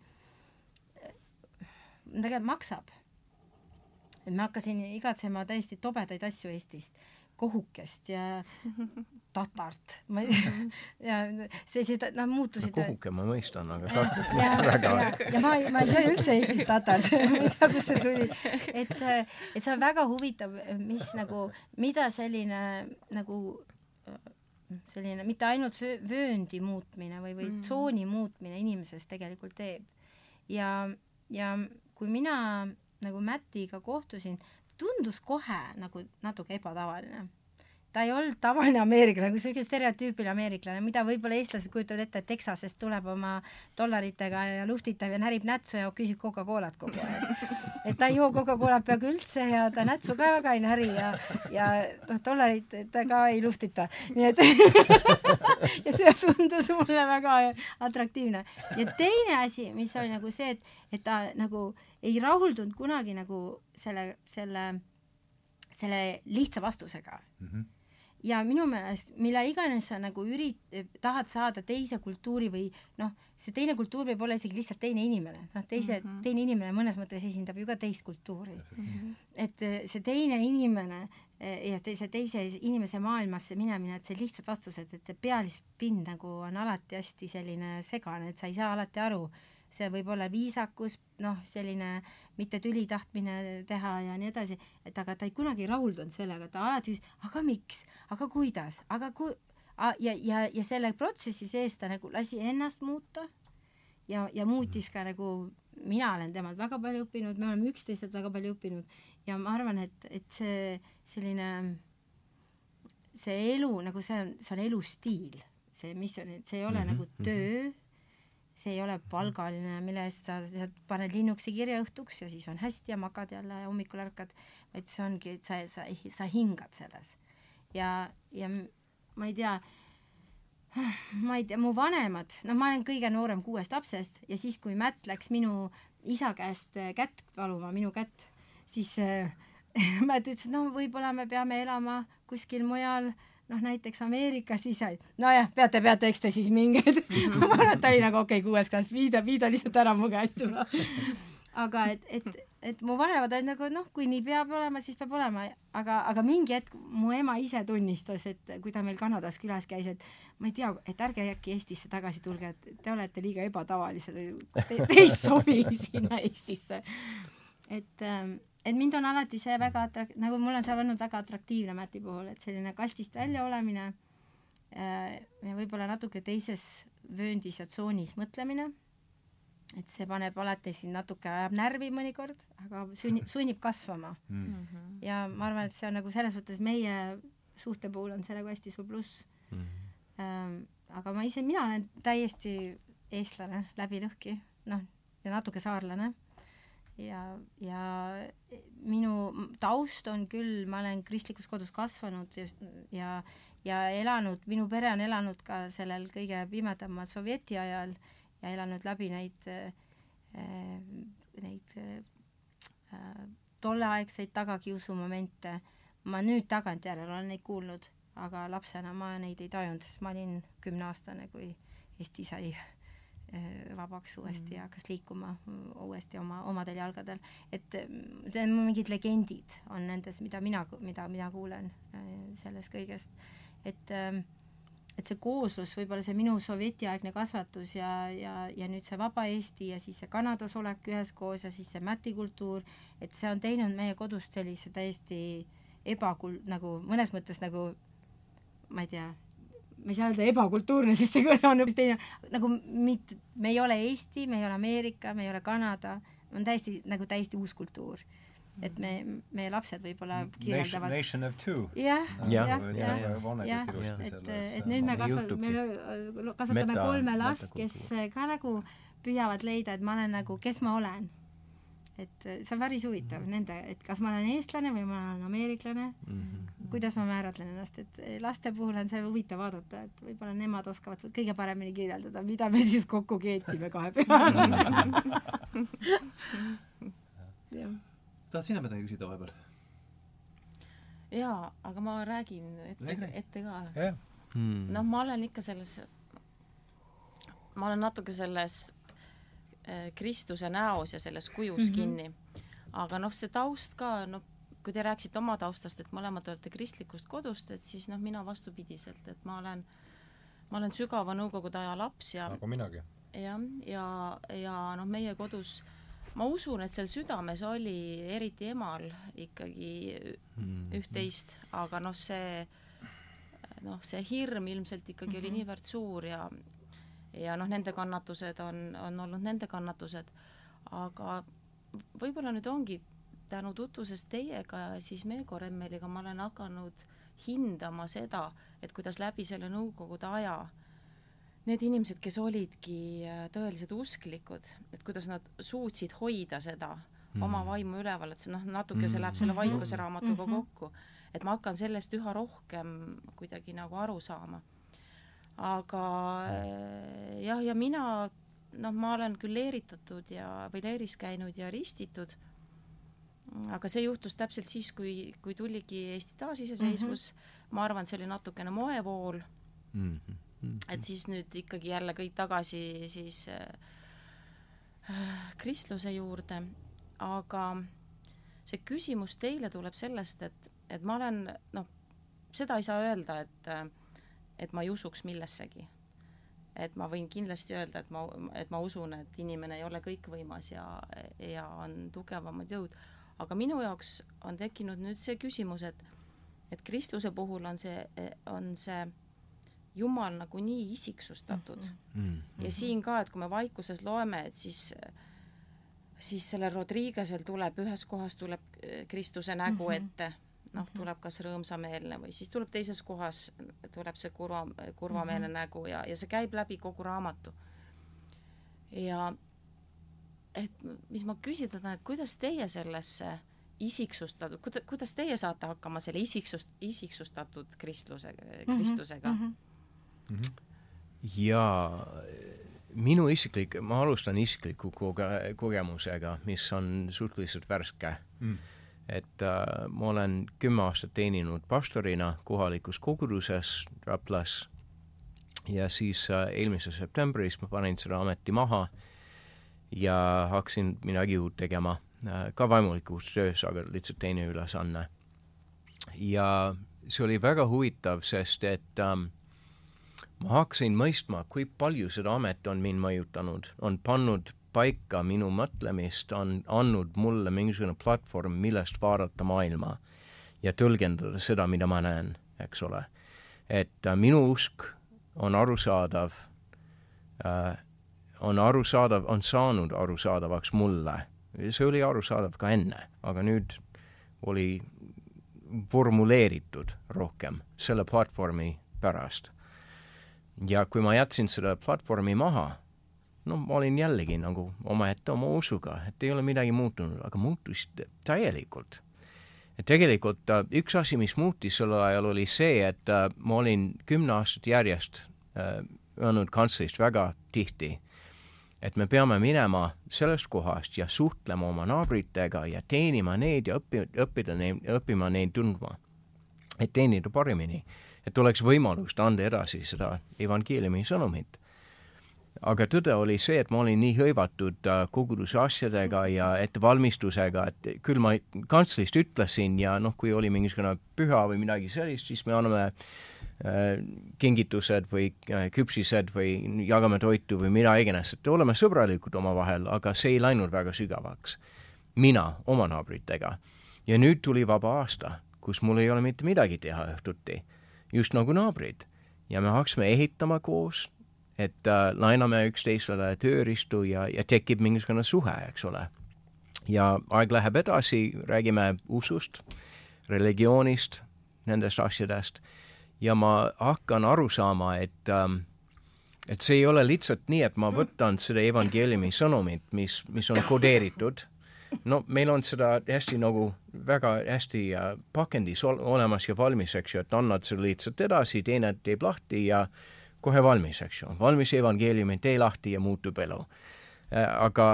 tegelikult maksab. et ma hakkasin igatsema täiesti tobedaid asju Eestist kohukest ja [laughs] tatart, ma ei tea, [laughs] ja sellised, noh, muutusid no, kohuke ma mõistan, aga tatart [laughs] mitte väga. ja, ma ei, ma ei söö üldse Eestis tatart ma ei tea, kust see tuli. et, et see on väga huvitav, mis nagu, mida selline nagu selline mitte ainult vööndi muutmine või, või mm. tsooni muutmine inimesest tegelikult teeb. ja, ja kui mina nagu Mätiga kohtusin, tundus kohe nagu natuke ebatavaline ta ei olnud tavaline ameeriklane, nagu siuke stereotüüpiline ameeriklane, mida võib-olla eestlased kujutavad ette, et Texasest tuleb oma dollaritega ja luhtitab ja närib nätsu ja küsib Coca-Colat kogu aeg. [laughs] et ta ei joo Coca-Colat peaaegu üldse ja ta nätsu ka väga ei näri ja, ja noh, dollarit ta ka ei luhtita, nii et [laughs] ja see tundus mulle väga atraktiivne. ja teine asi, mis oli nagu see, et, et ta nagu ei rahuldunud kunagi nagu selle, selle, selle lihtsa vastusega mm. -hmm ja minu meelest, mille iganes sa nagu ürit-, tahad saada teise kultuuri või noh, see teine kultuur võib olla isegi lihtsalt teine inimene, noh, teise mm, -hmm. teine inimene mõnes mõttes esindab ju ka teist kultuuri mm. -hmm. et eh, see teine inimene ja teise, teise inimese maailmasse minemine, et see lihtsad vastused, et see pealispind nagu on alati hästi selline segane, et sa ei saa alati aru, see võib olla viisakus, noh, selline mitte tüli tahtmine teha ja nii edasi, et aga ta ei kunagi rahuldunud sellega, ta alati küsis, aga miks, aga kuidas, aga ku-, ja, ja, ja selle protsessi sees ta nagu lasi ennast muuta ja, ja muutis ka nagu, mina olen temalt väga palju õppinud, me oleme üksteiselt väga palju õppinud ja ma arvan, et, et see selline, see elu nagu see on, see on elustiil, see, mis on, see ei ole mm -hmm, nagu mhm. töö, see ei ole palgaline, mille eest sa, sa paned linnuksi kirja õhtuks ja siis on hästi ja magad jälle ja hommikul ärkad, vaid see ongi, et sa, sa, sa hingad selles. ja, ja ma ei tea, ma ei tea, mu vanemad, noh, ma olen kõige noorem kuuest lapsest ja siis, kui Mätt läks minu isa käest äh, kätt paluma, minu kätt, siis äh, [laughs] Mätt ütles, et no võib-olla me peame elama kuskil mujal, noh näiteks Ameerikas, siis sai, nojah, peate, peate, eks te siis minge. [laughs] Ma arvan, et ta oli nagu okei okay,, kuues klass, vii ta, vii ta lihtsalt ära mu käest juba aga et, et, et mu vanemad olid nagu noh, kui nii peab olema, siis peab olema, aga, aga mingi hetk mu ema ise tunnistas, et kui ta meil Kanadas külas käis, et ma ei tea, et ärge äkki Eestisse tagasi tulge, et te olete liiga ebatavalised te, te ei sobi [laughs] sinna Eestisse. et, ähm, et mind on alati see väga atrak-, nagu mul on see olnud väga atraktiivne Mäti puhul, et selline kastist välja olemine äh, ja võib-olla natuke teises vööndis ja tsoonis mõtlemine et see paneb alati sind natuke, ajab närvi mõnikord, aga sunni, sunnib kasvama mm. -hmm. ja ma arvan, et see on nagu selles mõttes meie suhte puhul on see nagu hästi suur pluss mm. -hmm. Ähm, aga ma ise, mina olen täiesti eestlane läbi lõhki, noh, ja natuke saarlane. Ja, ja minu taust on küll, ma olen kristlikus kodus kasvanud ja, ja, ja elanud, minu pere on elanud ka sellel kõige pimedamal sovjeti ajal ja elanud läbi neid, äh, neid äh, tolleaegseid tagakiusumomente. ma nüüd tagantjärele olen neid kuulnud, aga lapsena ma neid ei tajunud, sest ma olin kümneaastane, kui Eesti sai vabaks uuesti mm. ja hakkas liikuma uuesti oma, omadel jalgadel. et see on mingid legendid on nendes, mida mina, mida mina kuulen sellest kõigest, et äh, et see kooslus, võib-olla see minu sovjetiaegne kasvatus ja, ja, ja nüüd see vaba Eesti ja siis see Kanadas olek üheskoos ja siis see mätikultuur, et see on teinud meie kodust sellise täiesti ebakul-, nagu mõnes mõttes nagu ma ei tea, ma ei saa öelda ebakultuurne, sest see kõne on hoopis teine, nagu mitte, me ei ole Eesti, me ei ole Ameerika, me ei ole Kanada, on täiesti nagu täiesti uus kultuur. Et me, meie lapsed võib-olla kirjeldavad Nation of two. jah, jah, jah, jah, et, et nüüd me kasva-, me kasvatame kolme last, kes ka nagu püüavad leida, et ma olen nagu, kes ma olen. Et see on päris huvitav mm -hmm. nende, et kas ma olen eestlane või ma olen ameeriklane mm, -hmm. kuidas ma määratlen ennast, et laste puhul on see huvitav vaadata, et võib-olla nemad oskavad kõige paremini kirjeldada, mida me siis kokku keetsime kahe peal. [laughs] tahad sina midagi küsida vahepeal? jaa, aga ma räägin ette, ette ka yeah.. Hmm. noh, ma olen ikka selles, ma olen natuke selles äh, Kristuse näos ja selles kujus mm -hmm. kinni. aga noh, see taust ka, noh, kui te rääkisite oma taustast, et mõlemad olete kristlikust kodust, et siis noh, mina vastupidiselt, et ma olen, ma olen sügava nõukogude aja laps ja nagu minagi. jah, ja, ja, ja noh, meie kodus äh, ma usun, et seal südames oli eriti emal ikkagi mm. üht-teist, aga noh, see noh, see hirm ilmselt ikkagi mm -hmm. oli mhm. niivõrd suur ja ja noh, nende kannatused on, on olnud nende kannatused, aga võib-olla nüüd ongi tänu tutvusest teiega ja siis Meego Remmeliga ma olen hakanud hindama seda, et kuidas läbi selle nõukogude aja need inimesed, kes olidki äh, tõelised usklikud, et kuidas nad suutsid hoida seda mm. oma vaimu üleval, et see noh, natuke see läheb selle mm. vaikuse raamatuga mm -hmm. kokku, et ma hakkan sellest üha rohkem kuidagi nagu aru saama. Aga äh, jah, ja mina noh, ma olen küll leeritatud ja, või leeris käinud ja ristitud, aga see juhtus täpselt siis, kui, kui tuligi Eesti taasiseseisvus. Mm, -hmm. ma arvan, et see oli natukene moevool. Mm. -hmm et siis nüüd ikkagi jälle kõik tagasi siis äh, kristluse juurde, aga see küsimus teile tuleb sellest, et, et ma olen noh, seda ei saa öelda, et et ma ei usuks millessegi. et ma võin kindlasti öelda, et ma, et ma usun, et inimene ei ole kõikvõimas ja, ja on tugevamad jõud, aga minu jaoks on tekkinud nüüd see küsimus, et et kristluse puhul on see, on see Jumal nagu nii isiksustatud mm. -hmm. ja siin ka, et kui me vaikuses loeme, et siis siis sellel Rodriguez'el tuleb ühes kohas tuleb Kristuse nägu mm -hmm. ette noh, mhm. tuleb kas rõõmsameelne või siis tuleb teises kohas, tuleb see kurva, kurvameelne mm -hmm. nägu ja, ja see käib läbi kogu raamatu. ja et mis ma küsida tahan, et kuidas teie sellesse isiksustatud, kuida-, kuidas teie saate hakkama selle isiksust, isiksustatud kristluse, mhm. kristlusega mm? -hmm. jaa, minu isiklik, ma alustan isikliku koge-, kogemusega, mis on suhteliselt värske mm et äh, ma olen kümme aastat teeninud pastorina kohalikus koguduses Raplas ja siis äh, eelmises septembris ma panin selle ameti maha ja hakkasin midagi uut tegema äh,, ka vaimulikus töös, aga lihtsalt teine ülesanne. ja see oli väga huvitav, sest et ähm, ma hakkasin mõistma, kui palju seda amet on mind mõjutanud, on pannud paika minu mõtlemist, on andnud mulle mingisugune platvorm, millest vaadata maailma ja tõlgendada seda, mida ma näen, eks ole. et äh, minu usk on arusaadav äh,, on arusaadav, on saanud arusaadavaks mulle. see oli arusaadav ka enne, aga nüüd oli formuleeritud rohkem selle platvormi pärast. ja kui ma jätsin selle platvormi maha no ma olin jällegi nagu omaette oma usuga, et ei ole midagi muutunud, aga muutus täielikult. et tegelikult äh, üks asi, mis muutis sel ajal, oli see, et äh, ma olin kümme aastat järjest äh, öelnud kantslerist väga tihti, et me peame minema sellest kohast ja suhtlema oma naabritega ja teenima neid ja õppi-, õppida neid, õppima neid tundma, et teenida paremini, et oleks võimalust anda edasi seda evangeeliumi sõnumit aga tõde oli see, et ma olin nii hõivatud äh, koguduse asjadega ja ettevalmistusega, et küll ma kantslist ütlesin ja noh, kui oli mingisugune püha või midagi sellist, siis me anname äh, kingitused või äh, küpsised või jagame toitu või mida iganes, et oleme sõbralikud omavahel, aga see ei läinud väga sügavaks. mina oma naabritega. ja nüüd tuli vaba aasta, kus mul ei ole mitte midagi teha õhtuti, just nagu naabrid. ja me hakkasime ehitama koos, et äh, laename üksteisele tööriistu ja, ja tekib mingisugune suhe, eks ole. ja aeg läheb edasi, räägime usust, religioonist, nendest asjadest ja ma hakkan aru saama, et ähm, et see ei ole lihtsalt nii, et ma võtan seda evangeeliumi sõnumit, mis, mis on kodeeritud, no meil on seda hästi nagu väga hästi äh, pakendis olemas ja valmis, eks ju, et annad selle lihtsalt edasi, teine teeb lahti ja äh, kohe valmis, eks ju, valmis evangeeliumi, tee lahti ja muutub elu. Äh, aga,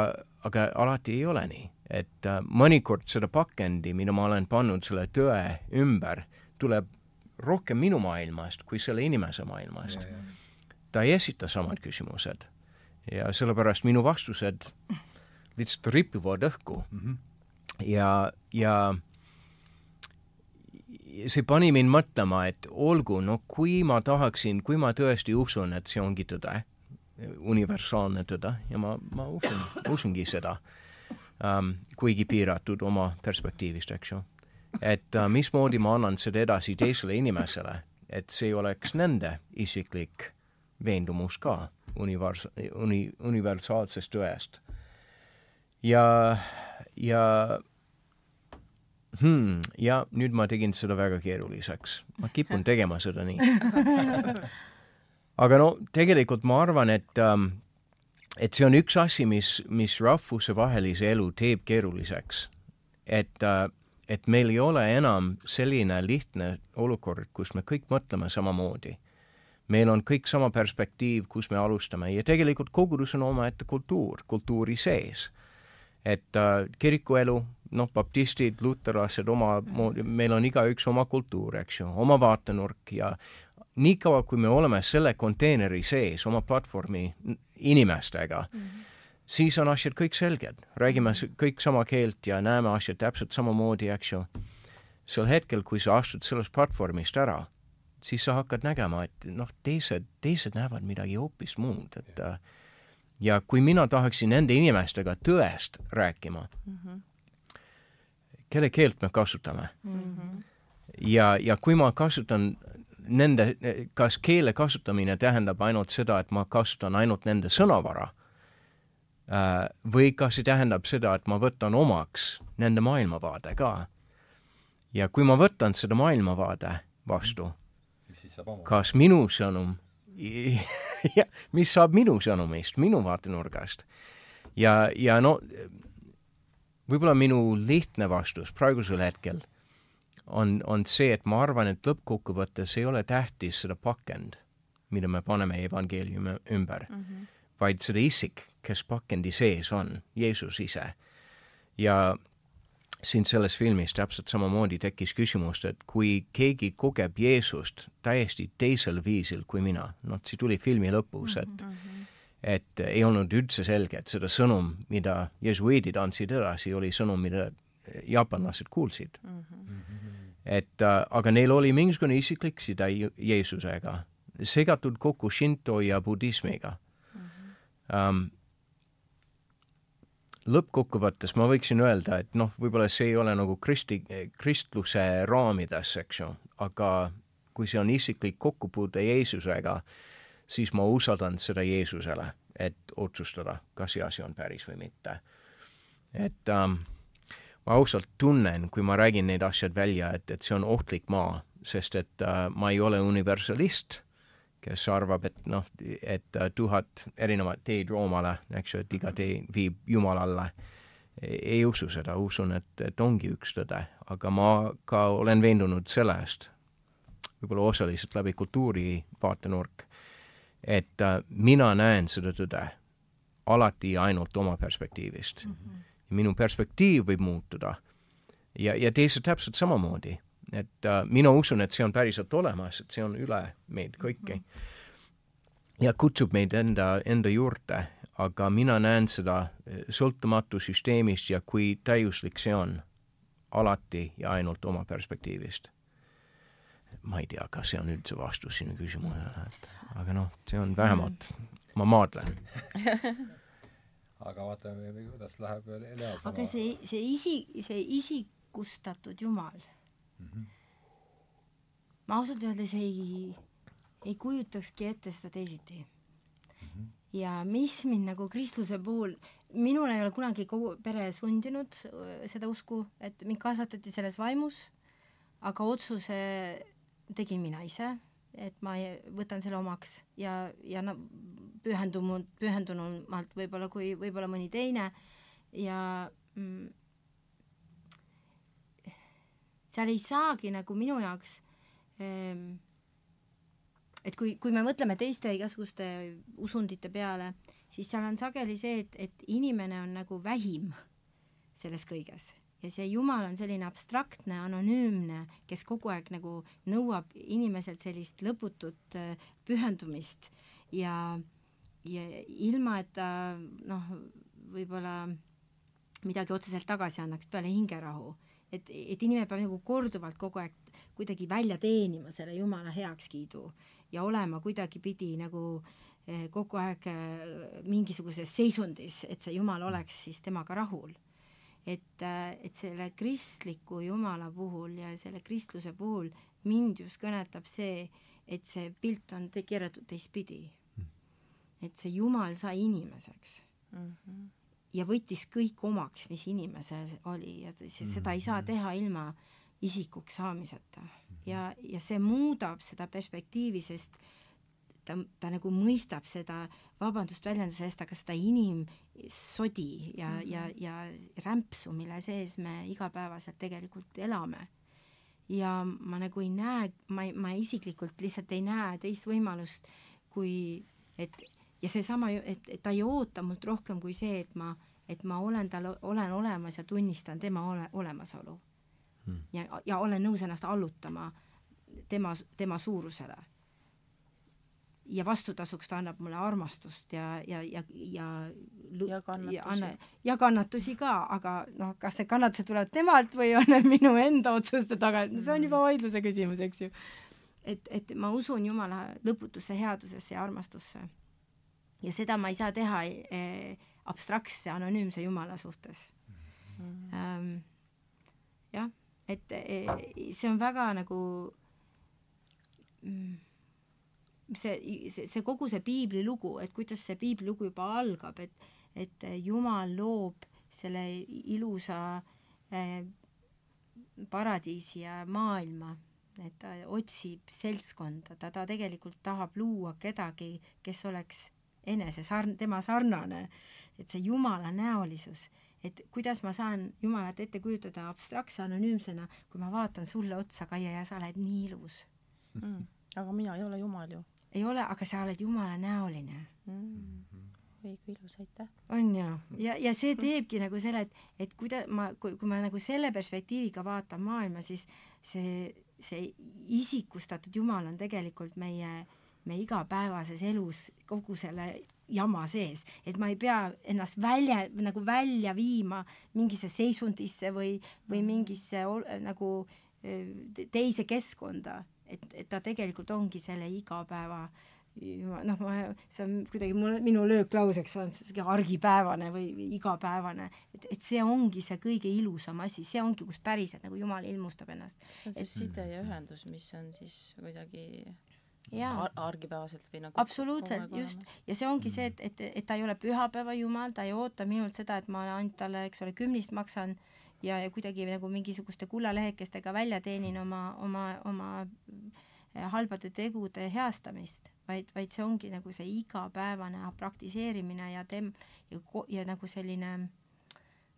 aga alati ei ole nii, et äh, mõnikord seda pakendi, mida ma olen pannud selle tõe ümber, tuleb rohkem minu maailmast kui selle inimese maailmast. ta ei esita samad küsimused ja sellepärast minu vastused lihtsalt ripuvad õhku mm. -hmm. ja, ja see pani mind mõtlema, et olgu, no kui ma tahaksin, kui ma tõesti usun, et see ongi tõde, universaalne tõde ja ma, ma usun, usungi seda um,, kuigi piiratud oma perspektiivist, eks ju. et uh, mismoodi ma annan seda edasi teisele inimesele, et see oleks nende isiklik veendumus ka univers-, uni-, universaalsest tõest. ja, ja hmm,. ja nüüd ma tegin seda väga keeruliseks. ma kipun tegema seda nii. aga no tegelikult ma arvan, et ähm, et see on üks asi, mis, mis rahvusevahelise elu teeb keeruliseks. et äh, et meil ei ole enam selline lihtne olukord, kus me kõik mõtleme samamoodi. meil on kõik sama perspektiiv, kus me alustame ja tegelikult kogudus on omaette kultuur, kultuuri sees. et äh, kirikuelu noh, baptistid, luterlased omamoodi, meil on igaüks oma kultuur, eks ju, oma vaatenurk ja niikaua, kui me oleme selle konteineri sees oma platvormi inimestega mm, -hmm. siis on asjad kõik selged, räägime kõik sama keelt ja näeme asju täpselt samamoodi, eks ju. sel hetkel, kui sa astud sellest platvormist ära, siis sa hakkad nägema, et noh, teised, teised näevad midagi hoopis muud, et äh, ja kui mina tahaksin nende inimestega tõest rääkima mm, -hmm. Kelle keelt me kasutame mm, -hmm. ja, ja kui ma kasutan nende, kas keele kasutamine tähendab ainult seda, et ma kasutan ainult nende sõnavara äh, või kas see tähendab seda, et ma võtan omaks nende maailmavaade ka. ja kui ma võtan seda maailmavaade vastu, kas minu sõnum [laughs] ja mis saab minu sõnumist, minu vaatenurgast. ja, ja no võib-olla minu lihtne vastus praegusel hetkel on, on see, et ma arvan, et lõppkokkuvõttes ei ole tähtis seda pakend, mida me paneme evangeeliumi ümber mm, -hmm. vaid seda isik, kes pakendi sees on, Jeesus ise. ja siin selles filmis täpselt samamoodi tekkis küsimus, et kui keegi kogeb Jeesust täiesti teisel viisil kui mina, noh, see tuli filmi lõpus, et mm -hmm. Et ei olnud üldse selge, et seda sõnum, mida jesuiidid andsid edasi, oli sõnum, mida jaapanlased kuulsid mm. -hmm. et äh, aga neil oli mingisugune isiklik side Jeesusega, segatud kokku Shinto ja budismiga mm. -hmm. Um, lõppkokkuvõttes ma võiksin öelda, et noh, võib-olla see ei ole nagu kristi, kristluse raamides, eks ju, aga kui see on isiklik kokkupuude Jeesusega, siis ma usaldan seda Jeesusele, et otsustada, kas see asi on päris või mitte. et ähm, ma ausalt tunnen, kui ma räägin neid asjad välja, et, et see on ohtlik maa, sest et äh, ma ei ole universalist kes arvab, et noh, et äh, tuhat erinevat teed Roomale, eks ju, et iga tee viib Jumalale. ei usu seda, usun, et, et ongi üks tõde, aga ma ka olen veendunud sellest, võib-olla osaliselt läbi kultuuri vaatenurk, et äh, mina näen seda tõde alati ainult oma perspektiivist mm. -hmm. minu perspektiiv võib muutuda ja, ja teised täpselt samamoodi et äh, mina usun, et see on päriselt olemas, et see on üle meid kõiki. ja kutsub meid enda, enda juurde, aga mina näen seda äh, sõltumatu süsteemist ja kui täiuslik see on, alati ja ainult oma perspektiivist. Ma ei tea, kas see on üldse vastus sinu küsimusele, et aga noh, see on vähemalt, ma maadlen [laughs] aga vaatame, kuidas läheb Leal aga see, see isi, see isikustatud Jumal mm. -hmm. ma ausalt öeldes ei, ei kujutakski ette seda teisiti mm. -hmm. ja mis mind nagu kristluse puhul, minul ei ole kunagi kogu pere sundinud seda usku, et mind kasvatati selles vaimus, aga otsuse tegin mina ise, et ma võtan selle omaks ja, ja no pühendunud, pühendunumalt võib-olla kui võib-olla mõni teine ja mm, seal ei saagi nagu minu jaoks ähm, et kui, kui me mõtleme teiste igasuguste usundite peale, siis seal on sageli see, et, et inimene on nagu vähim selles kõiges ja see Jumal on selline abstraktne, anonüümne, kes kogu aeg nagu nõuab inimeselt sellist lõputut äh, pühendumist ja, ja ilma, et ta noh, võib-olla midagi otseselt tagasi annaks peale hingerahu et, et inimene peab nagu korduvalt kogu aeg kuidagi välja teenima selle Jumala heakskiidu ja olema kuidagipidi nagu eh, kogu aeg eh, mingisuguses seisundis, et see Jumal oleks siis temaga rahul. Et, et selle kristliku Jumala puhul ja selle kristluse puhul mind just kõnetab see, et see pilt on te keeratud teistpidi. Hmm. et see Jumal sai inimeseks mm. -hmm ja võttis kõik omaks, mis inimesel oli ja seda ei saa mhm. teha ilma isikuks saamiseta. ja, ja see muudab seda perspektiivi, sest ta, ta nagu mõistab seda, vabandust väljenduse eest, aga seda inimsodi ja mm, -hmm. ja, ja rämpsu, mille sees me igapäevaselt tegelikult elame. ja ma nagu ei näe, ma, ma isiklikult lihtsalt ei näe teist võimalust, kui et ja seesama, et, et ta ei oota mult rohkem kui see, et ma, et ma olen tal, olen olemas ja tunnistan tema ole, olemasolu hmm.. ja, ja olen nõus ennast allutama tema, tema suurusele. Ja vastutasuks ta annab mulle armastust ja, ja, ja, ja ja kannatusi. ja kannatusi ka, aga noh, kas need kannatused tulevad temalt või on need minu enda otsuste taga, no see on juba vaidluse küsimus, eks ju. et, et ma usun Jumala lõputusse headusesse ja armastusse. ja seda ma ei saa teha eh, abstraktse anonüümse Jumala suhtes mm. ähm,. jah, et eh, see on väga nagu mm, see, see, see kogu see piiblilugu, et kuidas see piiblilugu juba algab, et, et Jumal loob selle ilusa äh, paradiisi ja maailma, et ta otsib seltskonda, ta, ta tegelikult tahab luua kedagi, kes oleks enese sarn-, tema sarnane, et see Jumala näolisus, et kuidas ma saan Jumalat ette kujutada abstraktse anonüümsena, kui ma vaatan sulle otsa, Kaie, ja sa oled nii ilus. Mm,. aga mina ei ole Jumal ju ei ole, aga sa oled jumala näoline. Mm.. oi kui ilus, aitäh. on ju, ja, ja see teebki nagu selle, et, et kuida-, ma, kui, kui ma nagu selle perspektiiviga vaatan maailma, siis see, see isikustatud Jumal on tegelikult meie, meie igapäevases elus kogu selle jama sees, et ma ei pea ennast välja, nagu välja viima mingisse seisundisse või, või mingisse nagu teise keskkonda et, et ta tegelikult ongi selle igapäeva noh, ma, see on kuidagi mul, minu lööklauseks on sihuke argipäevane või, või igapäevane, et, et see ongi see kõige ilusam asi, see ongi, kus päriselt nagu Jumal ilmustab ennast. see on siis et, side ja ühendus, mis on siis kuidagi Ar argipäevaselt või nagu absoluutselt, just, ja see ongi see, et, et, et ta ei ole pühapäeva jumal, ta ei oota minult seda, et ma ainult talle, eks ole, kümnist maksan. äh, ja, ja kuidagi nagu mingisuguste kullalehekestega välja teenin oma, oma, oma eh, halbade tegude heastamist, vaid, vaid see ongi nagu see igapäevane praktiseerimine ja tem- ja, ja nagu selline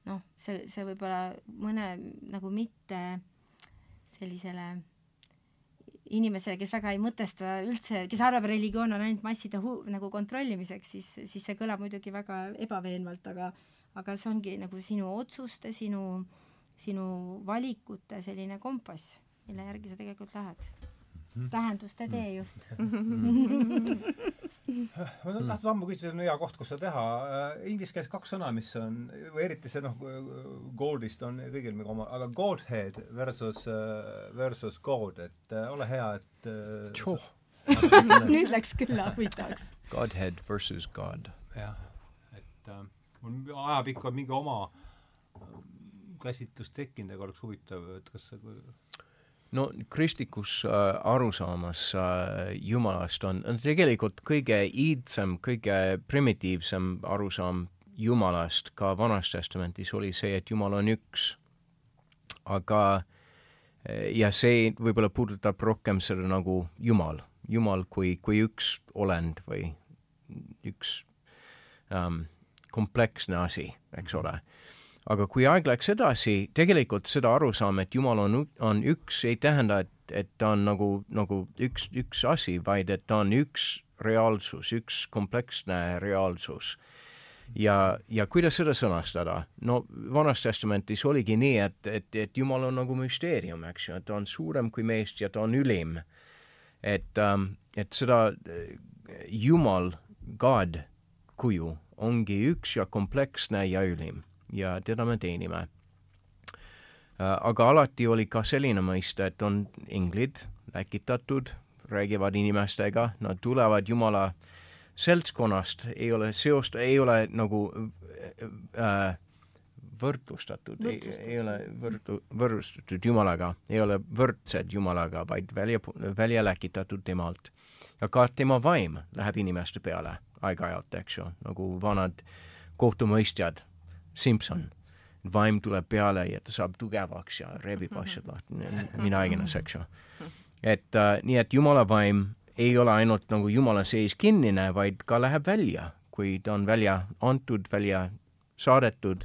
noh, see, see võib-olla mõne nagu mitte sellisele inimesele, kes väga ei mõtesta üldse, kes arvab, religioon on ainult masside hu-, nagu kontrollimiseks, siis, siis see kõlab muidugi väga ebaveenvalt, aga aga see ongi nagu sinu otsuste, sinu, sinu valikute selline kompass, mille järgi sa tegelikult lähed mm.. tähenduste teejuht ma [laughs] tahtnud ammu küsida, see on hea koht, kus seda teha. Äh, inglise keeles kaks sõna, mis on, või eriti see noh, Goldist on kõigil mingi oma, aga Godhead versus, äh, versus God, et äh, ole hea, et Tšoh. [laughs] nüüd läks küll huvitavaks. Godhead versus God. jah, et äh, mul ajapikku on mingi oma äh, käsitlus tekkinud, aga oleks huvitav, et kas see no kristlikus äh, arusaamas äh, Jumalast on, on tegelikult kõige iidsem, kõige primitiivsem arusaam Jumalast ka Vanas Testamendis oli see, et Jumal on üks. aga äh, ja see võib-olla puudutab rohkem seda nagu Jumal, Jumal kui, kui üks olend või üks ähm, kompleksne asi, eks ole. aga kui aeg läks edasi, tegelikult seda arusaama, et Jumal on, on üks, ei tähenda, et, et ta on nagu, nagu üks, üks asi, vaid et ta on üks reaalsus, üks kompleksne reaalsus ja, ja kuidas seda sõnastada? no Vanas Testamentis oligi nii, et, et, et Jumal on nagu müsteerium, eks ju, et ta on suurem kui meist ja ta on ülim. et ähm,, et seda äh, Jumal, God kuju ongi üks ja kompleksne ja ülim ja teda me teenime. Äh, aga alati oli ka selline mõiste, et on inglid, läkitatud, räägivad inimestega, nad tulevad Jumala seltskonnast, ei ole seost, ei ole nagu äh, võrdlustatud, ei, ei ole võrdu, võrdlustatud Jumalaga, ei ole võrdsed Jumalaga, vaid välja, välja läkitatud temalt. ja ka tema vaim läheb inimeste peale aeg-ajalt, eks ju, nagu vanad kohtumõistjad, Simson, vaim tuleb peale ja ta saab tugevaks ja rebib asjad lahti, mida iganes, eks ju. et äh, nii, et jumala vaim ei ole ainult nagu jumala sees kinnine, vaid ka läheb välja, kui ta on välja antud, välja saadetud,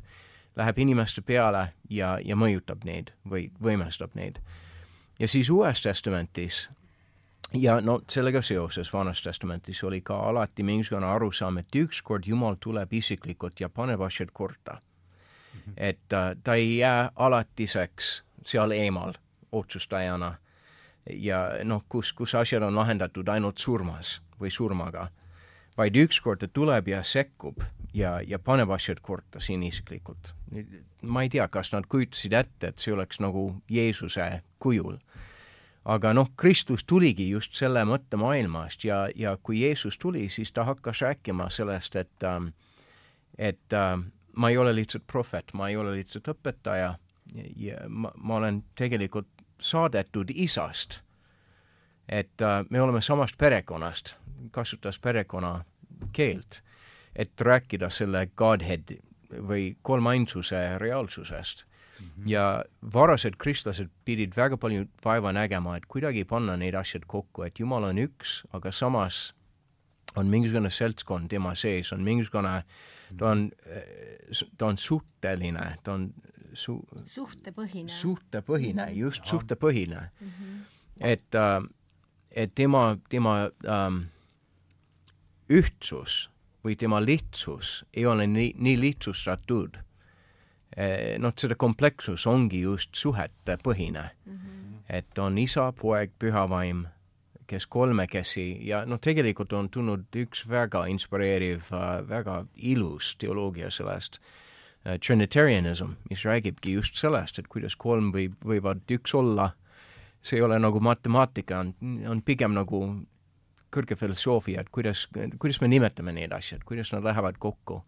läheb inimeste peale ja, ja mõjutab neid või võimestab neid. ja siis Uues Testamentis ja no sellega seoses Vanas Testamentis oli ka alati mingisugune arusaam, et ükskord Jumal tuleb isiklikult ja paneb asjad korda mm. -hmm. et äh, ta ei jää alatiseks seal eemal otsustajana ja noh, kus, kus asjad on lahendatud ainult surmas, või surmaga, vaid ükskord ta tuleb ja sekkub ja, ja paneb asjad korda siin isiklikult. ma ei tea, kas nad kujutasid ette, et see oleks nagu Jeesuse kujul. Aga noh, Kristus tuligi just selle mõttemaailmast ja, ja kui Jeesus tuli, siis ta hakkas rääkima sellest, et ähm, et äh, ma ei ole lihtsalt prohvet, ma ei ole lihtsalt õpetaja ja ma, ma olen tegelikult saadetud isast. et äh, me oleme samast perekonnast, kasutas perekonna keelt, et rääkida selle Godhead või kolmainsuse reaalsusest -hmm. ja varased kristlased pidid väga palju vaeva nägema, et kuidagi panna neid asjad kokku, et Jumal on üks, aga samas on mingisugune seltskond tema sees, on mingisugune, ta on, ta on suhteline, ta on su-, suhtepõhine. suhtepõhine, just suhtepõhine mm. -hmm. et äh,, et tema, tema ähm, ühtsus või tema lihtsus ei ole nii, nii lihtsustatud. Noh, seda komplekssus ongi just suhetepõhine mm. -hmm. et on isa, poeg, püha vaim, kes kolmekesi ja noh, tegelikult on tulnud üks väga inspireeriv äh,, väga ilus teoloogia sellest Äh, Trinitarianism, mis räägibki just sellest, et kuidas kolm võib, võivad üks olla, see ei ole nagu matemaatika, on, on pigem nagu kõrge filosoofia, et kuidas, kuidas me nimetame neid asju, et kuidas nad lähevad kokku.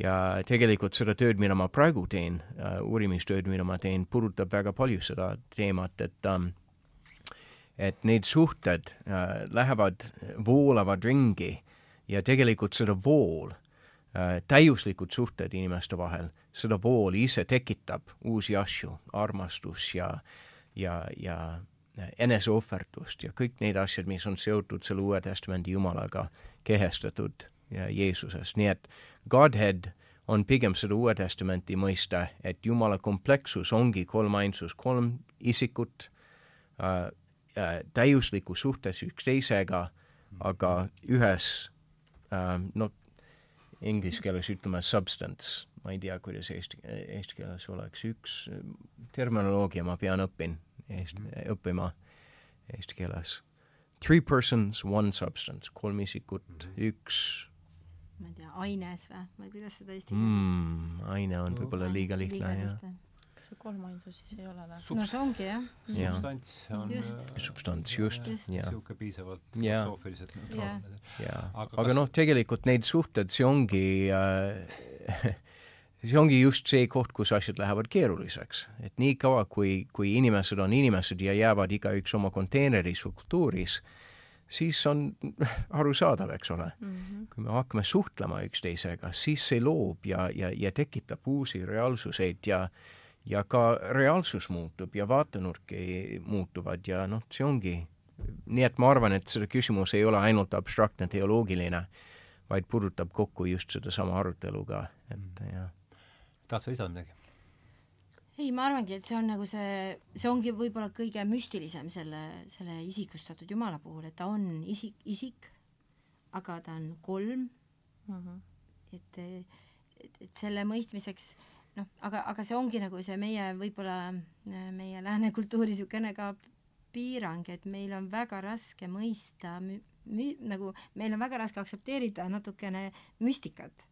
Ja tegelikult seda tööd, mida ma praegu teen uh,, uurimistööd, mida ma teen, puudutab väga palju seda teemat, et um, et need suhted uh, lähevad, voolavad ringi ja tegelikult seda vool Äh, täiuslikud suhted inimeste vahel, seda vooli ise tekitab uusi asju, armastus ja, ja, ja eneseohverdust ja kõik need asjad, mis on seotud selle Uue Testamendi Jumalaga kehestatud Jeesuses, nii et Godhead on pigem seda Uue Testamenti mõiste, et Jumala komplekssus ongi kolmainsus, kolm isikut äh, äh, täiusliku suhtes üksteisega, aga ühes äh, no inglise keeles ütleme substance, ma ei tea, kuidas eesti, eesti keeles oleks, üks terminoloogia ma pean õppin, eesti, mhm. õppima eesti keeles. Three persons, one substance, kolm isikut mm, -hmm. üks ma ei tea, aines või, või kuidas seda eesti keeles mm, aine on võib-olla liiga lihtne, jah kas see kolmainsus siis ei ole või? no see ongi jah ja.. substants on just. Äh, substants, just, just., niisugune piisavalt filosoofiliselt neutraalne. jaa, aga, aga kas... noh, tegelikult neid suhted, see ongi äh, [laughs] see ongi just see koht, kus asjad lähevad keeruliseks. et niikaua, kui, kui inimesed on inimesed ja jäävad igaüks oma konteineris või kultuuris, siis on arusaadav, eks ole mm. -hmm. kui me hakkame suhtlema üksteisega, siis see loob ja, ja, ja tekitab uusi reaalsuseid ja ja ka reaalsus muutub ja vaatenurki muutuvad ja noh, see ongi, nii et ma arvan, et see küsimus ei ole ainult abstraktne teoloogiline, vaid puudutab kokku just sedasama arutelu ka, et mm. jah. tahad sa lisada midagi? Ei, ma arvangi, et see on nagu see, see ongi võib-olla kõige müstilisem selle, selle isikustatud Jumala puhul, et ta on isik, isik, aga ta on kolm mm. -hmm. et, et, et selle mõistmiseks noh, aga, aga see ongi nagu see meie võib-olla äh, meie lääne kultuuri niisugune ka piirang, et meil on väga raske mõista mü-, mü-, nagu meil on väga raske aktsepteerida natukene müstikat.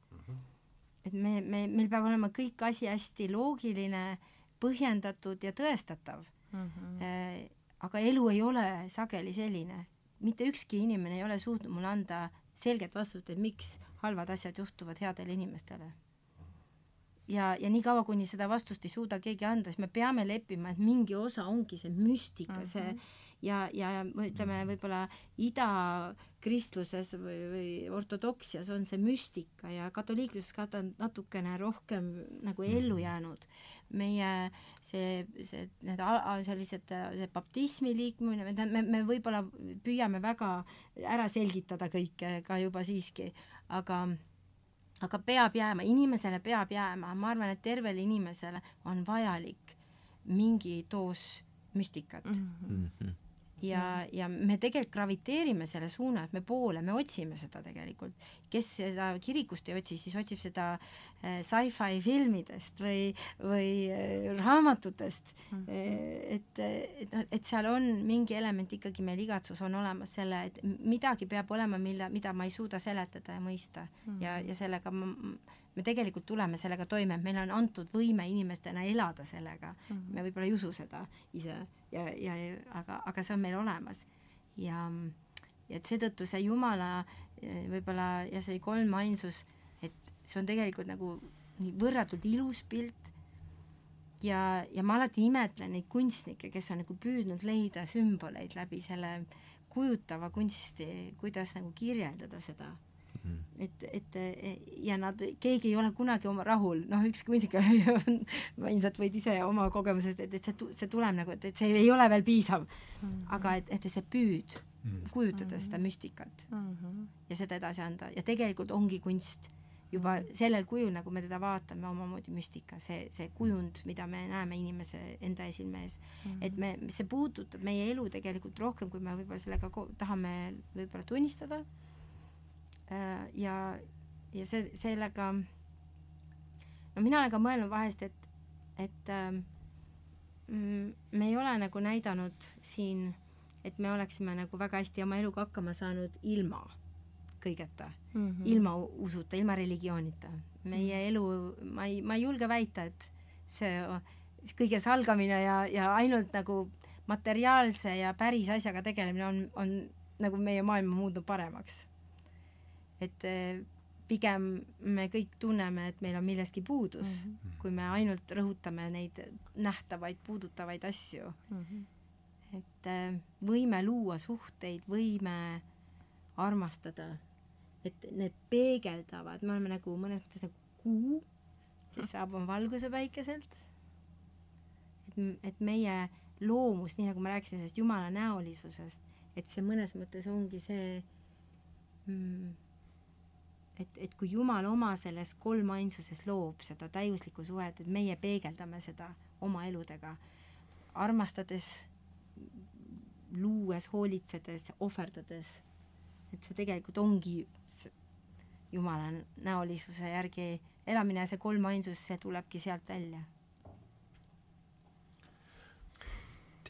Et me, me, meil peab olema kõik asi hästi loogiline, põhjendatud ja tõestatav mm. -hmm. aga elu ei ole sageli selline. mitte ükski inimene ei ole suutnud mulle anda selget vastust, et miks halvad asjad juhtuvad headele inimestele ja, ja niikaua, kuni seda vastust ei suuda keegi anda, siis me peame leppima, et mingi osa ongi see müstika mm, -hmm. see mhm. Ja, ja ütleme, võib-olla idakristluses või, või ortodoksias on see müstika ja katoliikluses ka ta on natukene rohkem nagu ellu mhm. jäänud. meie see, see, need sellised, see baptismi liikumine, me, me võib-olla püüame väga ära selgitada kõike ka juba siiski, aga aga peab jääma, inimesele peab jääma, ma arvan, et tervele inimesele on vajalik mingi doos müstikat mm. -hmm. Ja, ja me tegelikult graviteerime selle suuna, et me poole, me otsime seda tegelikult. kes seda kirikust ei otsi, siis otsib seda äh, sci-fi filmidest või, või äh, raamatutest mm. -hmm. et, et noh, et seal on mingi element ikkagi meil igatsus on olemas selle, et midagi peab olema, mille, mida ma ei suuda seletada ja mõista ja, ja sellega ma me tegelikult tuleme sellega toime, et meile on antud võime inimestena elada sellega mm. -hmm. me võib-olla ei usu seda ise ja, ja aga, aga see on meil olemas. ja, ja et seetõttu see Jumala võib-olla ja see kolmainsus, et see on tegelikult nagu nii võrratult ilus pilt ja, ja ma alati imetlen neid kunstnikke, kes on nagu püüdnud leida sümboleid läbi selle kujutava kunsti, kuidas nagu kirjeldada seda. Et, et ja nad, keegi ei ole kunagi oma rahul, noh, ükski kunstnik [laughs] ilmselt võid ise oma kogemusest, et, et see, see tuleb nagu, et, et see ei ole veel piisav mm. -hmm. aga et, et see püüd mm. kujutada mm -hmm. seda müstikat mm -hmm. ja seda edasi anda ja tegelikult ongi kunst juba sellel kujul, nagu me teda vaatame, omamoodi müstika, see, see kujund, mida me näeme inimese enda silme ees mm. -hmm. et me, see puudutab meie elu tegelikult rohkem, kui me võib-olla sellega tahame võib-olla tunnistada mm ja, ja see, sellega, no mina olen ka mõelnud vahest, et, et ähm, mm, me ei ole nagu näidanud siin, et me oleksime nagu väga hästi oma eluga hakkama saanud ilma kõigeta mm, -hmm. ilma usuta, ilma religioonita. meie mm -hmm. elu, ma ei, ma ei julge väita, et see kõige salgamine ja, ja ainult nagu materiaalse ja päris asjaga tegelemine on, on nagu meie maailma muutnud paremaks et eh, pigem me kõik tunneme, et meil on millestki puudus mm, -hmm. kui me ainult rõhutame neid nähtavaid, puudutavaid asju mm. -hmm. et eh, võime luua suhteid, võime armastada, et need peegeldavad, me oleme nagu mõnes mõttes nagu kuu, kes saab oma valguse päikeselt. et, et meie loomus, nii nagu ma rääkisin sellest Jumala näolisusest, et see mõnes mõttes ongi see mm, et, et kui Jumal oma selles kolmainsuses loob seda täiuslikku suhet, et meie peegeldame seda oma eludega, armastades, luues, hoolitsedes, ohverdades, et see tegelikult ongi Jumala näolisuse järgi elamine see kolmainsus, see tulebki sealt välja.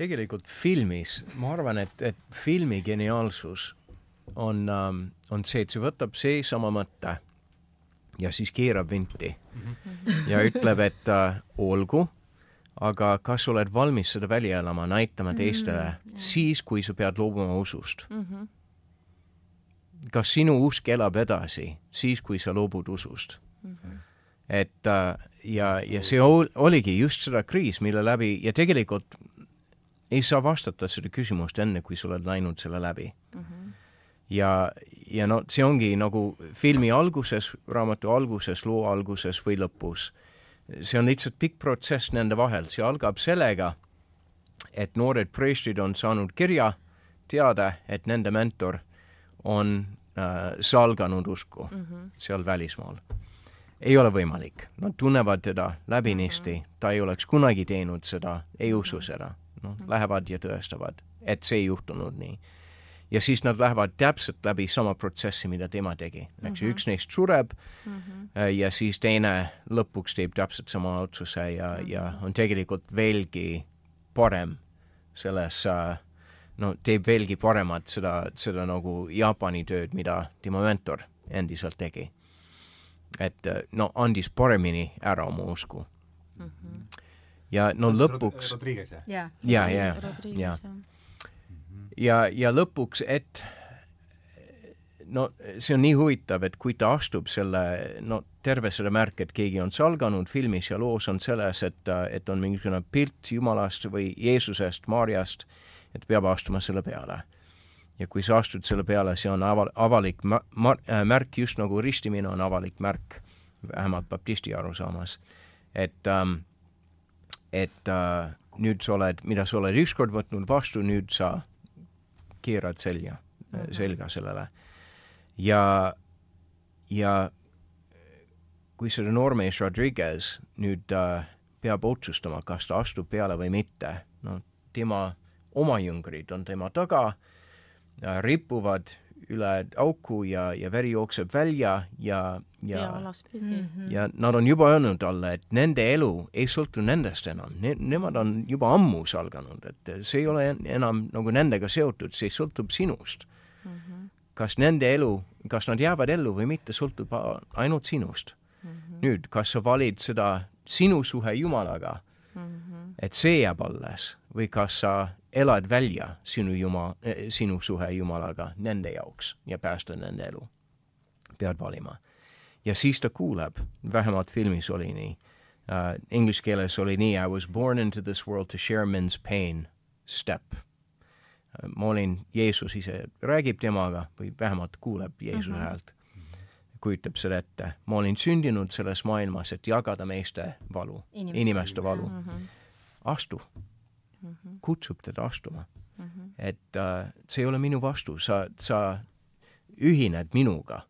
Tegelikult filmis, ma arvan, et, et filmi geniaalsus on, ähm, on see, et see võtab seesama mõte ja siis keerab vinti ja ütleb, et äh, olgu, aga kas oled valmis seda välja elama, näitama teistele mm -hmm. siis, kui sa pead loobuma usust mm? -hmm. kas sinu usk elab edasi siis, kui sa loobud usust mm? -hmm. et äh, ja, ja see ol, oligi just seda kriis, mille läbi ja tegelikult ei saa vastata seda küsimust enne, kui sa oled läinud selle läbi mm. -hmm ja, ja no see ongi nagu filmi alguses, raamatu alguses, loo alguses või lõpus. see on lihtsalt pikk protsess nende vahel, see algab sellega, et noored preestrid on saanud kirja, teada, et nende mentor on äh, salganud usku mm -hmm. seal välismaal. ei ole võimalik, nad tunnevad teda läbinisti mm, -hmm. ta ei oleks kunagi teinud seda, ei usu mhm. seda, noh, lähevad ja tõestavad, et see ei juhtunud nii ja siis nad lähevad täpselt läbi sama protsessi, mida tema tegi. eks ju mm -hmm., üks neist sureb mm -hmm. ja siis teine lõpuks teeb täpselt sama otsuse ja mm, -hmm. ja on tegelikult veelgi parem selles äh, no teeb veelgi paremat seda, seda nagu Jaapani tööd, mida tema mentor endiselt tegi. et äh, no andis paremini ära oma usku mm. -hmm. ja no lõpuks ja, ja, ja, ja ja, ja lõpuks, et no see on nii huvitav, et kui ta astub selle, no terve selle märk, et keegi on salganud filmis ja loos on selles, et, et on mingisugune pilt Jumalast või Jeesusest, Maarjast, et peab astuma selle peale. ja kui sa astud selle peale, see on aval-, avalik ma-, ma-, äh, märk, just nagu ristimine on avalik märk, vähemalt baptisti arusaamas. et ähm,, et äh, nüüd sa oled, mida sa oled ükskord võtnud vastu, nüüd sa keerad selja mm, -hmm. selga sellele. ja, ja kui see noormees Rodriguez nüüd äh, peab otsustama, kas ta astub peale või mitte, no tema oma jüngrid on tema taga, ripuvad üle auku ja, ja veri jookseb välja ja, ja pea alaspidi mm. -hmm. ja nad on juba öelnud talle, et nende elu ei sõltu nendest enam ne,, nemad on juba ammu salganud, et see ei ole enam nagu nendega seotud, see sõltub sinust mm. -hmm. kas nende elu, kas nad jäävad ellu või mitte, sõltub ainult sinust mm. -hmm. nüüd, kas sa valid seda sinu suhe Jumalaga mm, -hmm. et see jääb alles või kas sa elad välja sinu Jumal, sinu suhe Jumalaga nende jaoks ja päästa nende elu. pead valima. Ja siis ta kuuleb, vähemalt filmis oli nii uh,, inglise keeles oli nii I was born into this world to share men's pain, step uh,. ma olin, Jeesus ise räägib temaga või vähemalt kuuleb Jeesuse mm -hmm. häält, kujutab seda ette. ma olin sündinud selles maailmas, et jagada meeste valu, inimeste valu mm. -hmm. astu mm -hmm. kutsub teda astuma mm. -hmm. et uh, see ei ole minu vastus, sa, sa ühined minuga,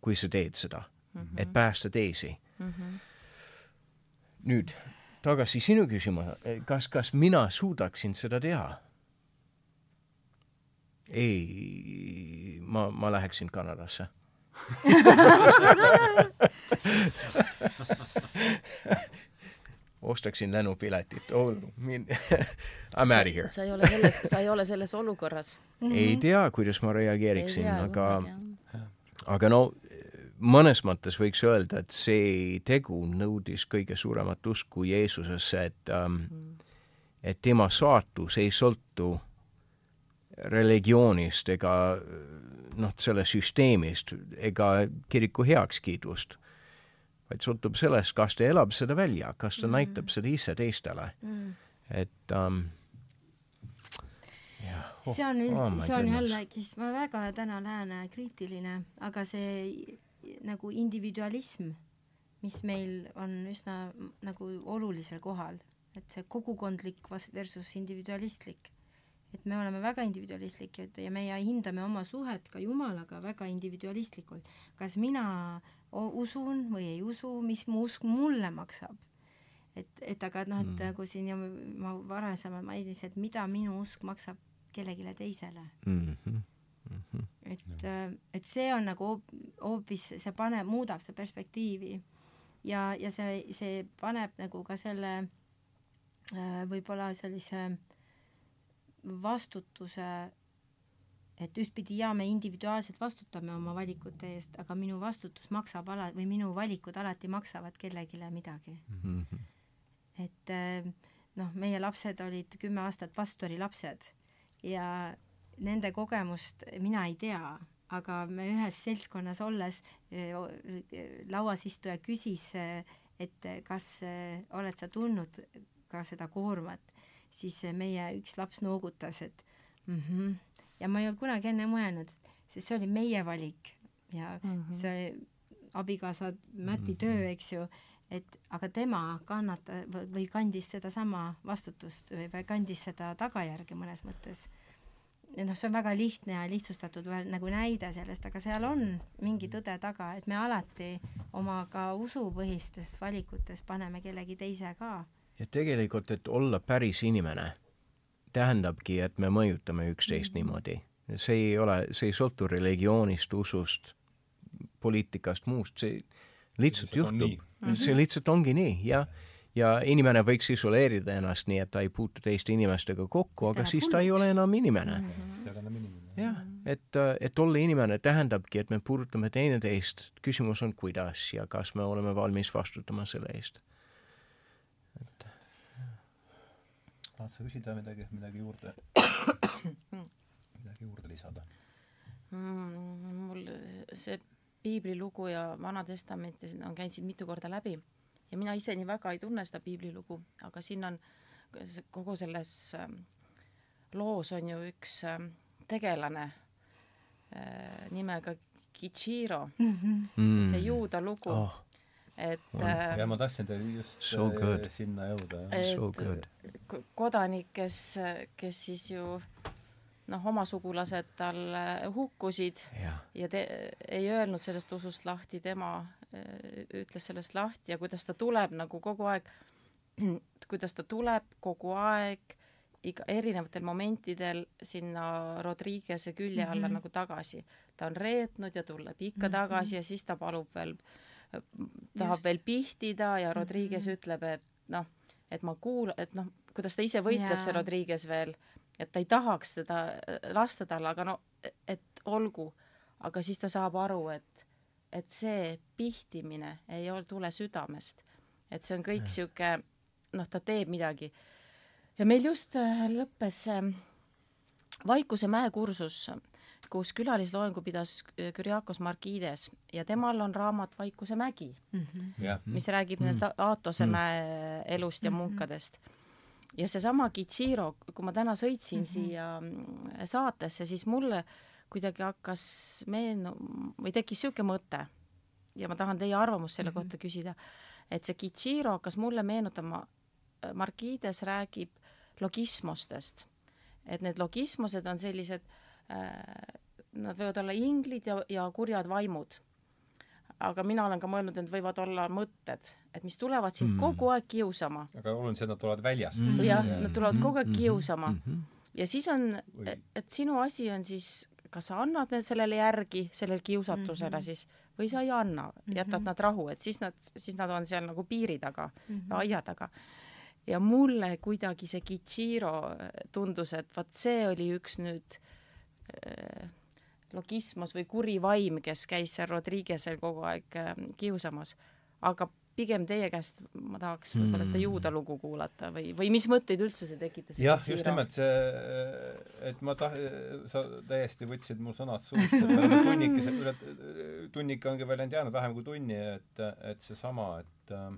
kui sa teed seda mm, -hmm. et päästa teisi mm. -hmm. nüüd tagasi sinu küsimuse, kas, kas mina suudaksin seda teha? ei, ma, ma läheksin Kanadasse [laughs] ostaksin lennupiletit oh,, min- I m out of here. sa ei ole selles, sa ei ole selles olukorras mm. -hmm. ei tea, kuidas ma reageeriksin, aga, aga no mõnes mõttes võiks öelda, et see tegu nõudis kõige suuremat usku Jeesusesse, et ähm, mm. et tema saatus ei sõltu religioonist ega noh, selle süsteemist ega kiriku heakskiidust vaid sõltub sellest, kas ta elab seda välja, kas ta mm. näitab seda ise teistele mm.. et um, jah, oh, see on oh,, see on jällegi, ma väga täna lääne kriitiline, aga see nagu individualism, mis meil on üsna nagu olulisel kohal, et see kogukondlik versus individualistlik et me oleme väga individualistlikud ja meie hindame oma suhet ka Jumalaga väga individualistlikult. kas mina usun või ei usu, mis mu usk mulle maksab. et, et aga noh, et mm. nagu siin ja ma varasemalt mainisin, et mida minu usk maksab kellelegi teisele mm. -hmm. Mm -hmm. Et, äh, et see on nagu hoopis, see paneb, muudab seda perspektiivi ja, ja see, see paneb nagu ka selle äh, võib-olla sellise vastutuse et ühtpidi jaa, me individuaalselt vastutame oma valikute eest, aga minu vastutus maksab ala- või minu valikud alati maksavad kellelegi midagi mm. -hmm. et eh, noh, meie lapsed olid kümme aastat pastori lapsed ja nende kogemust mina ei tea, aga me ühes seltskonnas olles eh, lauasistuja küsis, eh, et kas oled sa tundnud ka seda koormat, siis meie üks laps noogutas, et mhm mm ja ma ei olnud kunagi enne mõelnud, sest see oli meie valik ja mm -hmm. see abikaasa Mäti töö, mhm. eks ju, et aga tema kannata- või kandis sedasama vastutust või, või kandis seda tagajärge mõnes mõttes. Noh, see on väga lihtne ja lihtsustatud veel nagu näide sellest, aga seal on mingi tõde taga, et me alati oma ka usupõhistes valikutes paneme kellegi teise ka. ja tegelikult, et olla päris inimene tähendabki, et me mõjutame üksteist mm -hmm. niimoodi. see ei ole, see ei sõltu religioonist, usust, poliitikast, muust, see lihtsalt see juhtub. Mm -hmm. see lihtsalt ongi nii, jah. Ja inimene võiks isoleerida ennast nii, et ta ei puutu teiste inimestega kokku, aga siis ta ei ole enam inimene. Jah, et, et olla inimene tähendabki, et me puudutame teineteist, küsimus on, kuidas ja kas me oleme valmis vastutama selle eest. Tahad sa küsida midagi, midagi juurde. Midagi juurde lisada. Mm,? mul see piiblilugu ja Vana Testament on käinud siin mitu korda läbi ja mina ise nii väga ei tunne seda piiblilugu, aga siin on kogu selles ähm, loos on ju üks ähm, tegelane äh, nimega Kichiro mm, -hmm. see juuda lugu oh et ja ma tahtsin teil just so good. sinna jõuda. So good. kodanik, kes, kes siis ju noh, oma sugulased tal hukkusid ja, ja te, ei öelnud sellest usust lahti, tema ütles sellest lahti ja kuidas ta tuleb nagu kogu aeg, [clears throat] kuidas ta tuleb kogu aeg iga, erinevatel momentidel sinna Rodriguez'e külje alla mm -hmm. nagu tagasi. ta on reetnud ja tuleb ikka mm -hmm. tagasi ja siis ta palub veel, tahab Just. veel pihtida ja Rodriguez mm -hmm. ütleb, et noh, et ma kuul-, et noh, kuidas ta ise võitleb yeah., see Rodriguez veel, et ta ei tahaks teda lasta talle, aga no, et olgu. aga siis ta saab aru, et, et see pihtimine ei ole, tule südamest. et see on kõik sihuke, noh, ta teeb midagi ja meil just äh, lõppes Vaikuse mäe kursus, kus külalisloengu pidas äh, Kyriakos Markides ja temal on raamat Vaikuse mägi mm, -hmm. yeah. mis räägib mm -hmm. Aatose mm mäe elust ja mm -hmm. munkadest. ja seesama Kichiro, kui ma täna sõitsin mm -hmm. siia mm, saatesse, siis mulle kuidagi hakkas meenu- või tekkis niisugune mõte ja ma tahan teie arvamust selle mm -hmm. kohta küsida, et see Kichiro hakkas mulle meenutama, Markides räägib logismostest. et need logismosed on sellised äh,, nad võivad olla inglid ja, ja kurjad vaimud. aga mina olen ka mõelnud, et need võivad olla mõtted, et mis tulevad sind mm. kogu aeg kiusama. aga oluline see, et nad tulevad väljast mm.. jah, nad tulevad kogu aeg kiusama mm. -hmm. ja siis on, et sinu asi on siis kas sa annad sellele järgi, sellele kiusatusele mm -hmm. siis, või sa ei anna, jätad mm -hmm. nad rahu, et siis nad, siis nad on seal nagu piiri taga mm, -hmm. aia taga ja mulle kuidagi see Kichiro tundus, et vot see oli üks nüüd äh, logismos või kuri vaim, kes käis seal Rodriguez'el kogu aeg äh, kiusamas. aga pigem teie käest ma tahaks võib-olla seda hmm. juuda lugu kuulata või, või mis mõtteid üldse see tekitas? jah, just nimelt see, et ma tah-, sa täiesti võtsid mu sõnad suust, et tunnikese, üle, tunnik ongi veel ainult jäänud, vähem kui tunni, et, et seesama, et äh,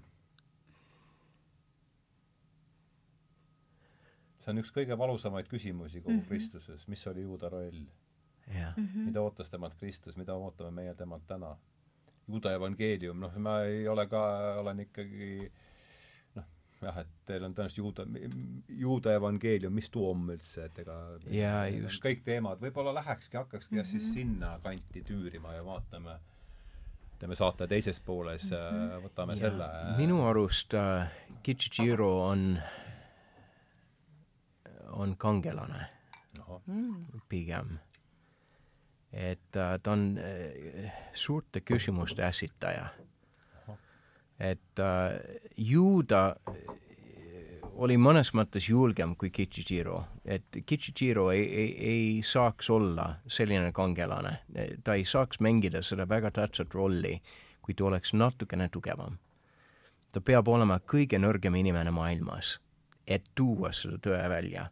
see on üks kõige valusamaid küsimusi kogu mm -hmm. Kristuses, mis oli juuda roll mm? -hmm. mida ootas temalt Kristus, mida ootame meie temalt täna? Juuda evangeelium, noh, ma ei ole ka, olen ikkagi noh, jah, et teil on tõenäoliselt juuda, juuda evangeelium, mis too on üldse, et ega yeah, just. kõik teemad, võib-olla lähekski, hakkakski mm -hmm. siis sinna kanti tüürima ja vaatame teeme saate teises pooles mm, -hmm. võtame ja, selle. minu arust äh, Kichijiro on on kangelane mm. pigem. Et äh, ta on äh, suurte küsimuste ässitaja. et äh, Juuda oli mõnes mõttes julgem kui Kichijiro, et Kichijiro ei, ei, ei saaks olla selline kangelane, ta ei saaks mängida seda väga tähtsat rolli, kui ta oleks natukene tugevam. ta peab olema kõige nõrgem inimene maailmas, et tuua seda tõe välja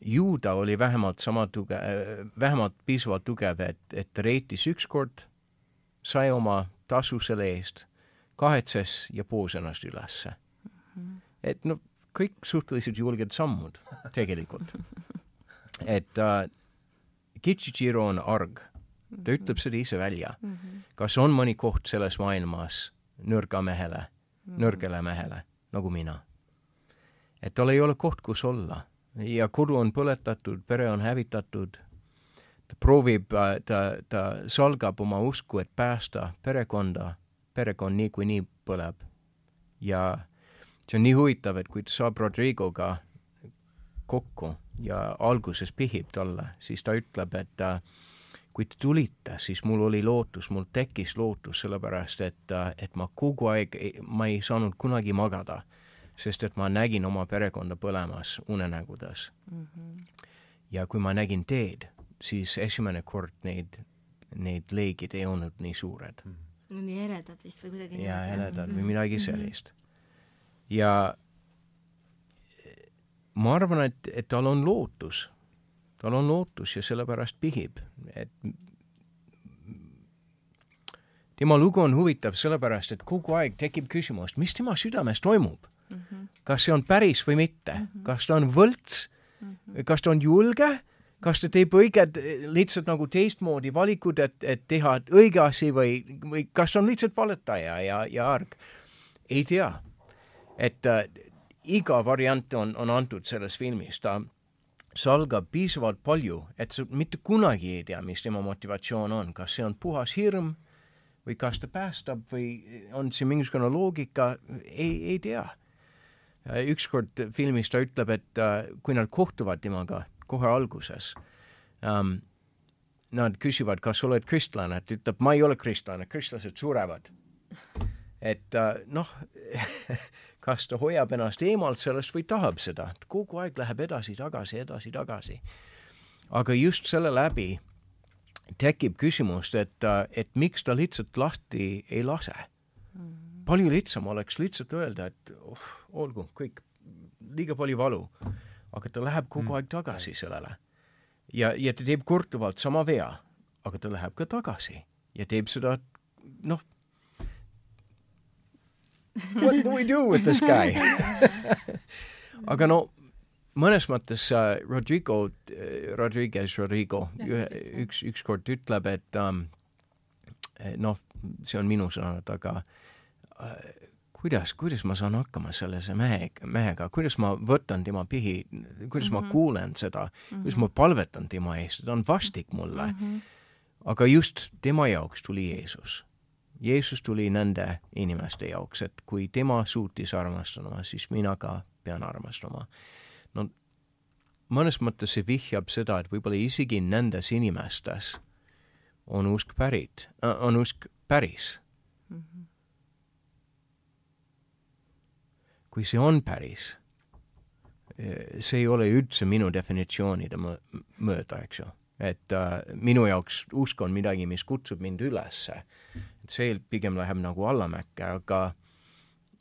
juuda oli vähemalt sama tugev, vähemalt piisavalt tugev, et, et ta reitis ükskord, sai oma tasu selle eest, kahetses ja poos ennast ülesse mm. -hmm. et noh, kõik suhteliselt julged sammud tegelikult. [laughs] et äh, Kichijiro on arg, ta ütleb seda ise välja mm. -hmm. kas on mõni koht selles maailmas nõrga mehele, nõrgele mehele, nagu mina? et tal ei ole koht, kus olla ja kodu on põletatud, pere on hävitatud, ta proovib, äh, ta, ta salgab oma usku, et päästa perekonda, perekond niikuinii põleb. ja see on nii huvitav, et kui ta saab Rodrigoga kokku ja alguses pihib talle, siis ta ütleb, et äh, kui te tulite, siis mul oli lootus, mul tekkis lootus, sellepärast et, äh, et ma kogu aeg, ma ei saanud kunagi magada sest et ma nägin oma perekonda põlemas unenägudes mm. -hmm. ja kui ma nägin teed, siis esimene kord neid, need leegid ei olnud nii suured mm. -hmm. no nii eredad vist või kuidagi jaa, eredad mm -hmm. või midagi mhm. sellist mm. -hmm. ja ma arvan, et, et tal on lootus, tal on lootus ja sellepärast pihib, et tema lugu on huvitav sellepärast, et kogu aeg tekib küsimus, mis tema südames toimub mm. -hmm. kas see on päris või mitte mm, -hmm. kas ta on võlts mm, -hmm. kas ta on julge, kas ta teeb õiged, lihtsalt nagu teistmoodi valikud, et, et teha õige asi või, või kas on lihtsalt valetaja ja, ja arg. ei tea. et äh, iga variant on, on antud selles filmis, ta salgab piisavalt palju, et sa mitte kunagi ei tea, mis tema motivatsioon on, kas see on puhas hirm või kas ta päästab või on siin mingisugune loogika, ei, ei tea ükskord filmis ta ütleb, et uh, kui nad kohtuvad temaga kohe alguses um,, nad küsivad, kas sa oled kristlane, ta ütleb, ma ei ole kristlane, kristlased surevad. et uh, noh [laughs] kas ta hoiab ennast eemalt sellest või tahab seda, kogu aeg läheb edasi-tagasi, edasi-tagasi. aga just selle läbi tekib küsimust, et, uh, et miks ta lihtsalt lahti ei lase mm palju lihtsam oleks lihtsalt öelda, et oh, olgu, kõik, liiga palju valu. aga ta läheb kogu mm. aeg tagasi sellele. ja, ja ta teeb korduvalt sama vea, aga ta läheb ka tagasi ja teeb seda, noh, what do we do with this guy [laughs] aga no mõnes mõttes uh, Rodrigo uh,, Rodriguez, Rodrigo, ühe, üks, ükskord ütleb, et um, noh, see on minu sõnad, aga uh, kuidas, kuidas ma saan hakkama sellise mehe, mehega, kuidas ma võtan tema pihi, kuidas mm -hmm. ma mhm. kuulen seda mm, -hmm. kuidas ma palvetan tema eest, ta on vastik mulle mm. -hmm. aga just tema jaoks tuli Jeesus. Jeesus tuli nende inimeste jaoks, et kui tema suutis armastada, siis mina ka pean armastama. no mõnes mõttes see vihjab seda, et võib-olla isegi nendes inimestes on usk pärit, on usk päris mm. -hmm kui see on päris, see ei ole üldse minu definitsioonide mööda, eks ju. et äh, minu jaoks usk on midagi, mis kutsub mind ülesse. et see pigem läheb nagu allamäkke, aga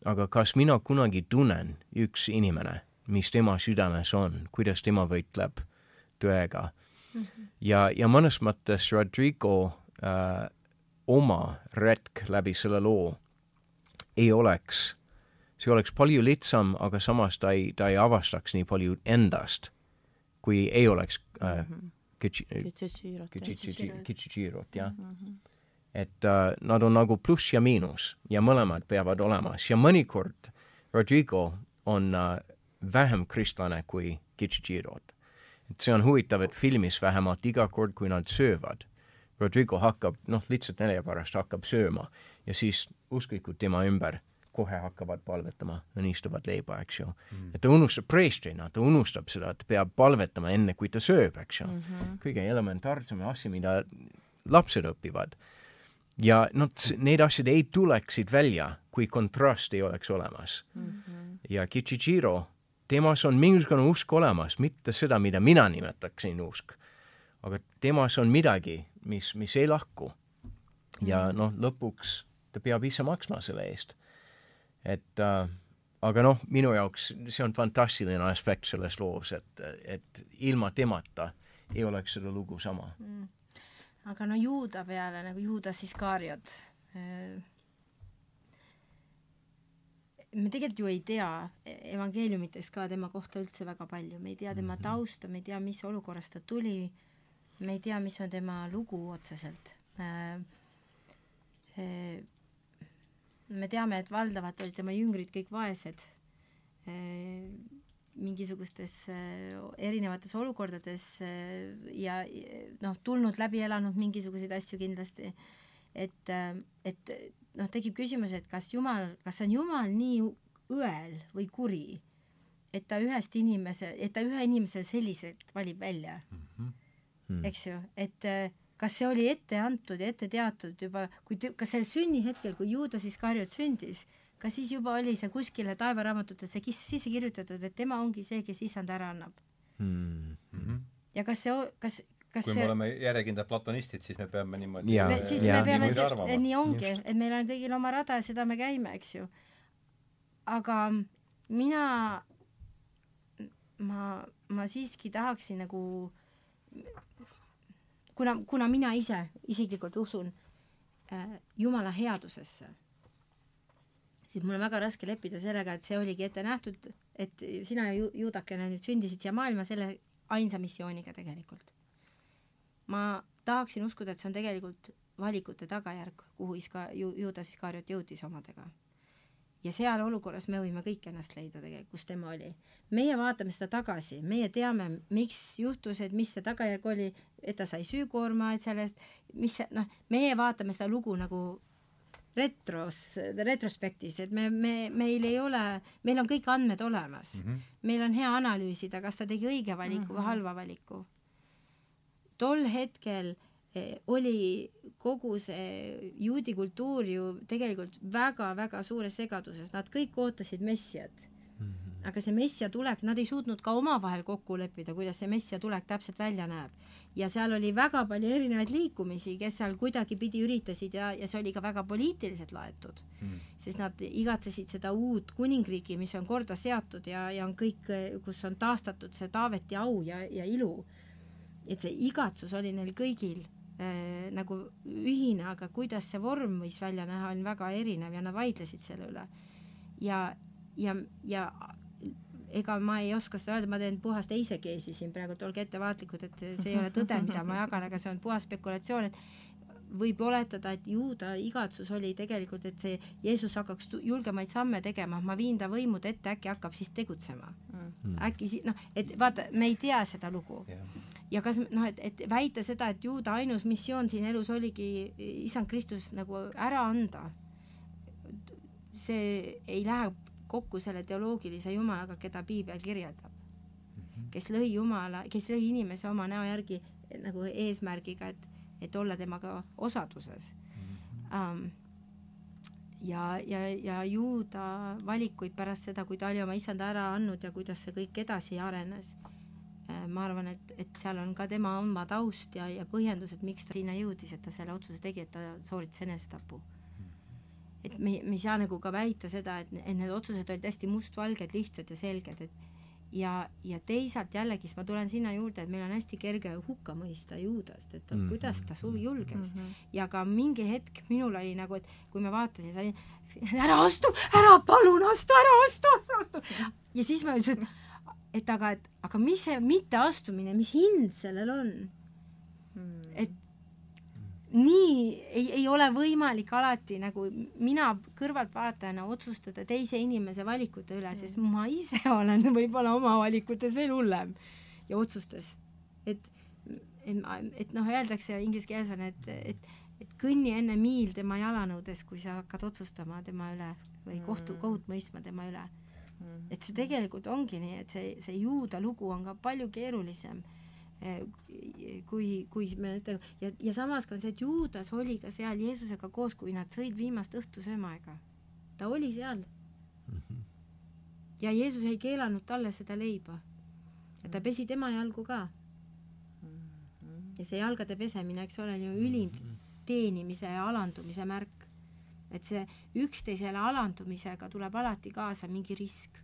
aga kas mina kunagi tunnen üks inimene, mis tema südames on, kuidas tema võitleb tõega mm. -hmm. ja, ja mõnes mõttes Rodrigo äh, oma retk läbi selle loo ei oleks see oleks palju lihtsam, aga samas ta ei, ta ei avastaks nii palju endast, kui ei oleks äh, mhm. Kichichirot, jah. Mhm. et äh, nad on nagu pluss ja miinus ja mõlemad peavad olemas ja mõnikord Rodrigo on äh, vähem kristlane kui Kichichirot. et see on huvitav, et filmis vähemalt iga kord, kui nad söövad, Rodrigo hakkab, noh, lihtsalt nälja pärast hakkab sööma ja siis usklikud tema ümber kohe hakkavad palvetama, õnnistuvad leiba, eks ju mm.. et ta unustab preestrina, ta unustab seda, et peab palvetama enne, kui ta sööb, eks ju mm. -hmm. kõige elementaarsem asi, mida lapsed õpivad. ja noh, need asjad ei tuleksid välja, kui kontrast ei oleks olemas mm. -hmm. ja Kichichiro, temas on mingisugune usk olemas, mitte seda, mida mina nimetaksin usk. aga temas on midagi, mis, mis ei lahku. ja noh, lõpuks ta peab ise maksma selle eest et äh, aga noh, minu jaoks see on fantastiline aspekt selles loos, et, et ilma temata ei oleks seda lugu sama. Mm.. aga no juuda peale nagu Juudas Iskariot äh, me tegelikult ju ei tea evangeeliumitest ka tema kohta üldse väga palju, me ei tea tema mhm. tausta, me ei tea, mis olukorrast ta tuli, me ei tea, mis on tema lugu otseselt. Äh, me teame, et valdavalt olid tema jüngrid kõik vaesed eh, mingisugustes eh, erinevates olukordades eh, ja noh, tulnud läbi elanud mingisuguseid asju kindlasti. et, et noh, tekib küsimus, et kas Jumal, kas on Jumal nii õel või kuri, et ta ühest inimese, et ta ühe inimese selliselt valib välja mm, -hmm. eks ju, et kas see oli ette antud ja ette teatud juba, kui, kas sel sünnihetkel, kui Juudas Iskariot sündis, kas siis juba oli see kuskile taevaraamatutesse sisse kirjutatud, et tema ongi see, kes issand ära annab mm? -hmm. ja kas see, kas kas kui see... me oleme järjekindlad platonistid, siis me peame niimoodi ja, me, siis ja, me peame, nii ongi, et meil on kõigil oma rada ja seda me käime, eks ju. aga mina, ma, ma siiski tahaksin nagu kuna, kuna mina ise isiklikult usun äh, Jumala headusesse, siis mul on väga raske leppida sellega, et see oligi ette nähtud, et sina ju, juudakene nüüd sündisid siia maailma selle ainsa missiooniga tegelikult. ma tahaksin uskuda, et see on tegelikult valikute tagajärg, kuhu Iska-, ju-, Juudas Iskariot jõudis omadega ja seal olukorras me võime kõik ennast leida tegelikult, kus tema oli. meie vaatame seda tagasi, meie teame, miks juhtus, et mis see tagajärg oli, et ta sai süükoorma, et sellest, mis see, noh, meie vaatame seda lugu nagu retros, retrospektis, et me, me, meil ei ole, meil on kõik andmed olemas mm. -hmm. meil on hea analüüsida, kas ta tegi õige valiku mm -hmm. või mhm. halva valiku. tol hetkel eh, oli kogu see juudi kultuur ju tegelikult väga-väga suures segaduses, nad kõik ootasid messiat. Aga see messia tulek, nad ei suutnud ka omavahel kokku leppida, kuidas see messia tulek täpselt välja näeb. ja seal oli väga palju erinevaid liikumisi, kes seal kuidagipidi üritasid ja, ja see oli ka väga poliitiliselt laetud. Mm.. sest nad igatsesid seda uut kuningriiki, mis on korda seatud ja, ja on kõik, kus on taastatud see Taaveti au ja, ja ilu. et see igatsus oli neil kõigil nagu ühine, aga kuidas see vorm võis välja näha, on väga erinev ja nad vaidlesid selle üle. ja, ja, ja ega ma ei oska seda öelda, ma teen puhast eisekeesi siin praegu, olge ettevaatlikud, et see ei ole tõde, mida ma jagan, aga see on puhas spekulatsioon, et võib oletada, et juuda igatsus oli tegelikult, et see Jeesus hakkaks julgemaid samme tegema, ma viin ta võimude ette, äkki hakkab siis tegutsema mm.. äkki si-, noh, et vaata, me ei tea seda lugu yeah. Ja kas noh, et, et väita seda, et juuda ainus missioon siin elus oligi isand Kristus nagu ära anda, see ei lähe kokku selle teoloogilise Jumalaga, keda piibel kirjeldab. Mhm. kes lõi Jumala, kes lõi inimese oma näo järgi nagu eesmärgiga, et, et olla temaga osaduses um,. ja, ja, ja juuda valikuid pärast seda, kui ta oli oma issanda ära andnud ja kuidas see kõik edasi arenes ma arvan, et, et seal on ka tema oma taust ja, ja põhjendused, miks ta sinna jõudis, et ta selle otsuse tegi, et ta sooritas enesetapu et me, me ei saa nagu ka väita seda, et, et need otsused olid hästi mustvalged, lihtsad ja selged, et ja, ja teisalt jällegi, siis ma tulen sinna juurde, et meil on hästi kerge hukka mõista Juudast, et mm -hmm. kuidas ta su julges mm. -hmm. ja ka mingi hetk minul oli nagu, et kui me vaatasime, sai ära astu, ära palun astu, ära astu, astu, astu. ja siis ma ütlesin, et, et aga, et aga mis see mitteastumine, mis hind sellel on mm.? et nii ei, ei ole võimalik alati nagu mina kõrvaltvaatajana otsustada teise inimese valikute üle, sest mm. ma ise [laughs] olen võib-olla oma valikutes veel hullem ja otsustes. et, et, et noh, öeldakse inglise keeles on, et, et, et kõnni enne miil tema jalanõudes, kui sa hakkad otsustama tema üle või kohtu, mm. kohut mõistma tema üle. Mm. Et see tegelikult ongi nii, et see, see juuda lugu on ka palju keerulisem Eh, kui, kui me ütleme ja, ja samas ka see, et Juudas oli ka seal Jeesusega koos, kui nad sõid viimast õhtusöömaaega. ta oli seal mm. -hmm. ja Jeesus ei keelanud talle seda leiba. ja ta pesi tema jalgu ka mm. -hmm. ja see jalgade pesemine, eks ole, on ju ülim mhm. teenimise ja alandumise märk. Et see üksteisele alandumisega tuleb alati kaasa mingi risk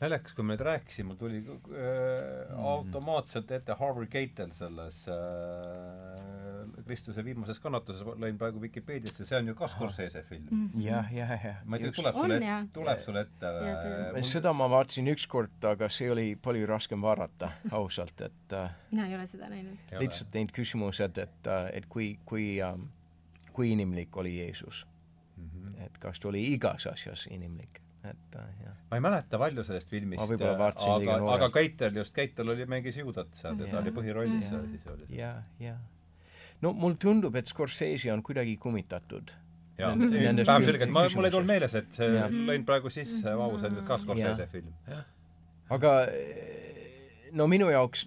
naljakas, kui me nüüd rääkisime, mul tuli äh, mm. automaatselt ette Harvey Keitel selles äh, Kristuse viimases kannatuses, lõin praegu Vikipeediasse, see on ju ka Scorsese film mm. jah, jah, jah. ma ei tea, tuleb sulle, tuleb sulle ette äh, mul... seda ma vaatasin ükskord, aga see oli palju raskem vaadata, ausalt, et äh, mina ei ole seda näinud. lihtsalt need küsimused, et äh,, et kui, kui äh,, kui inimlik oli Jeesus. Mm. -hmm. et kas ta oli igas asjas inimlik? Et äh, jah. ma ei mäleta palju sellest filmist, aga, aga Keitel just, Keitel oli, mängis Juudat seal ja ta oli põhirollis seal siis oli jah, jah. no mulle tundub, et Scorsese on kuidagi kummitatud jaa, vähem selgelt, ma, mul ei tulnud meeles, et see lõin praegu sisse, vau, see on nüüd ka Scorsese film. aga no minu jaoks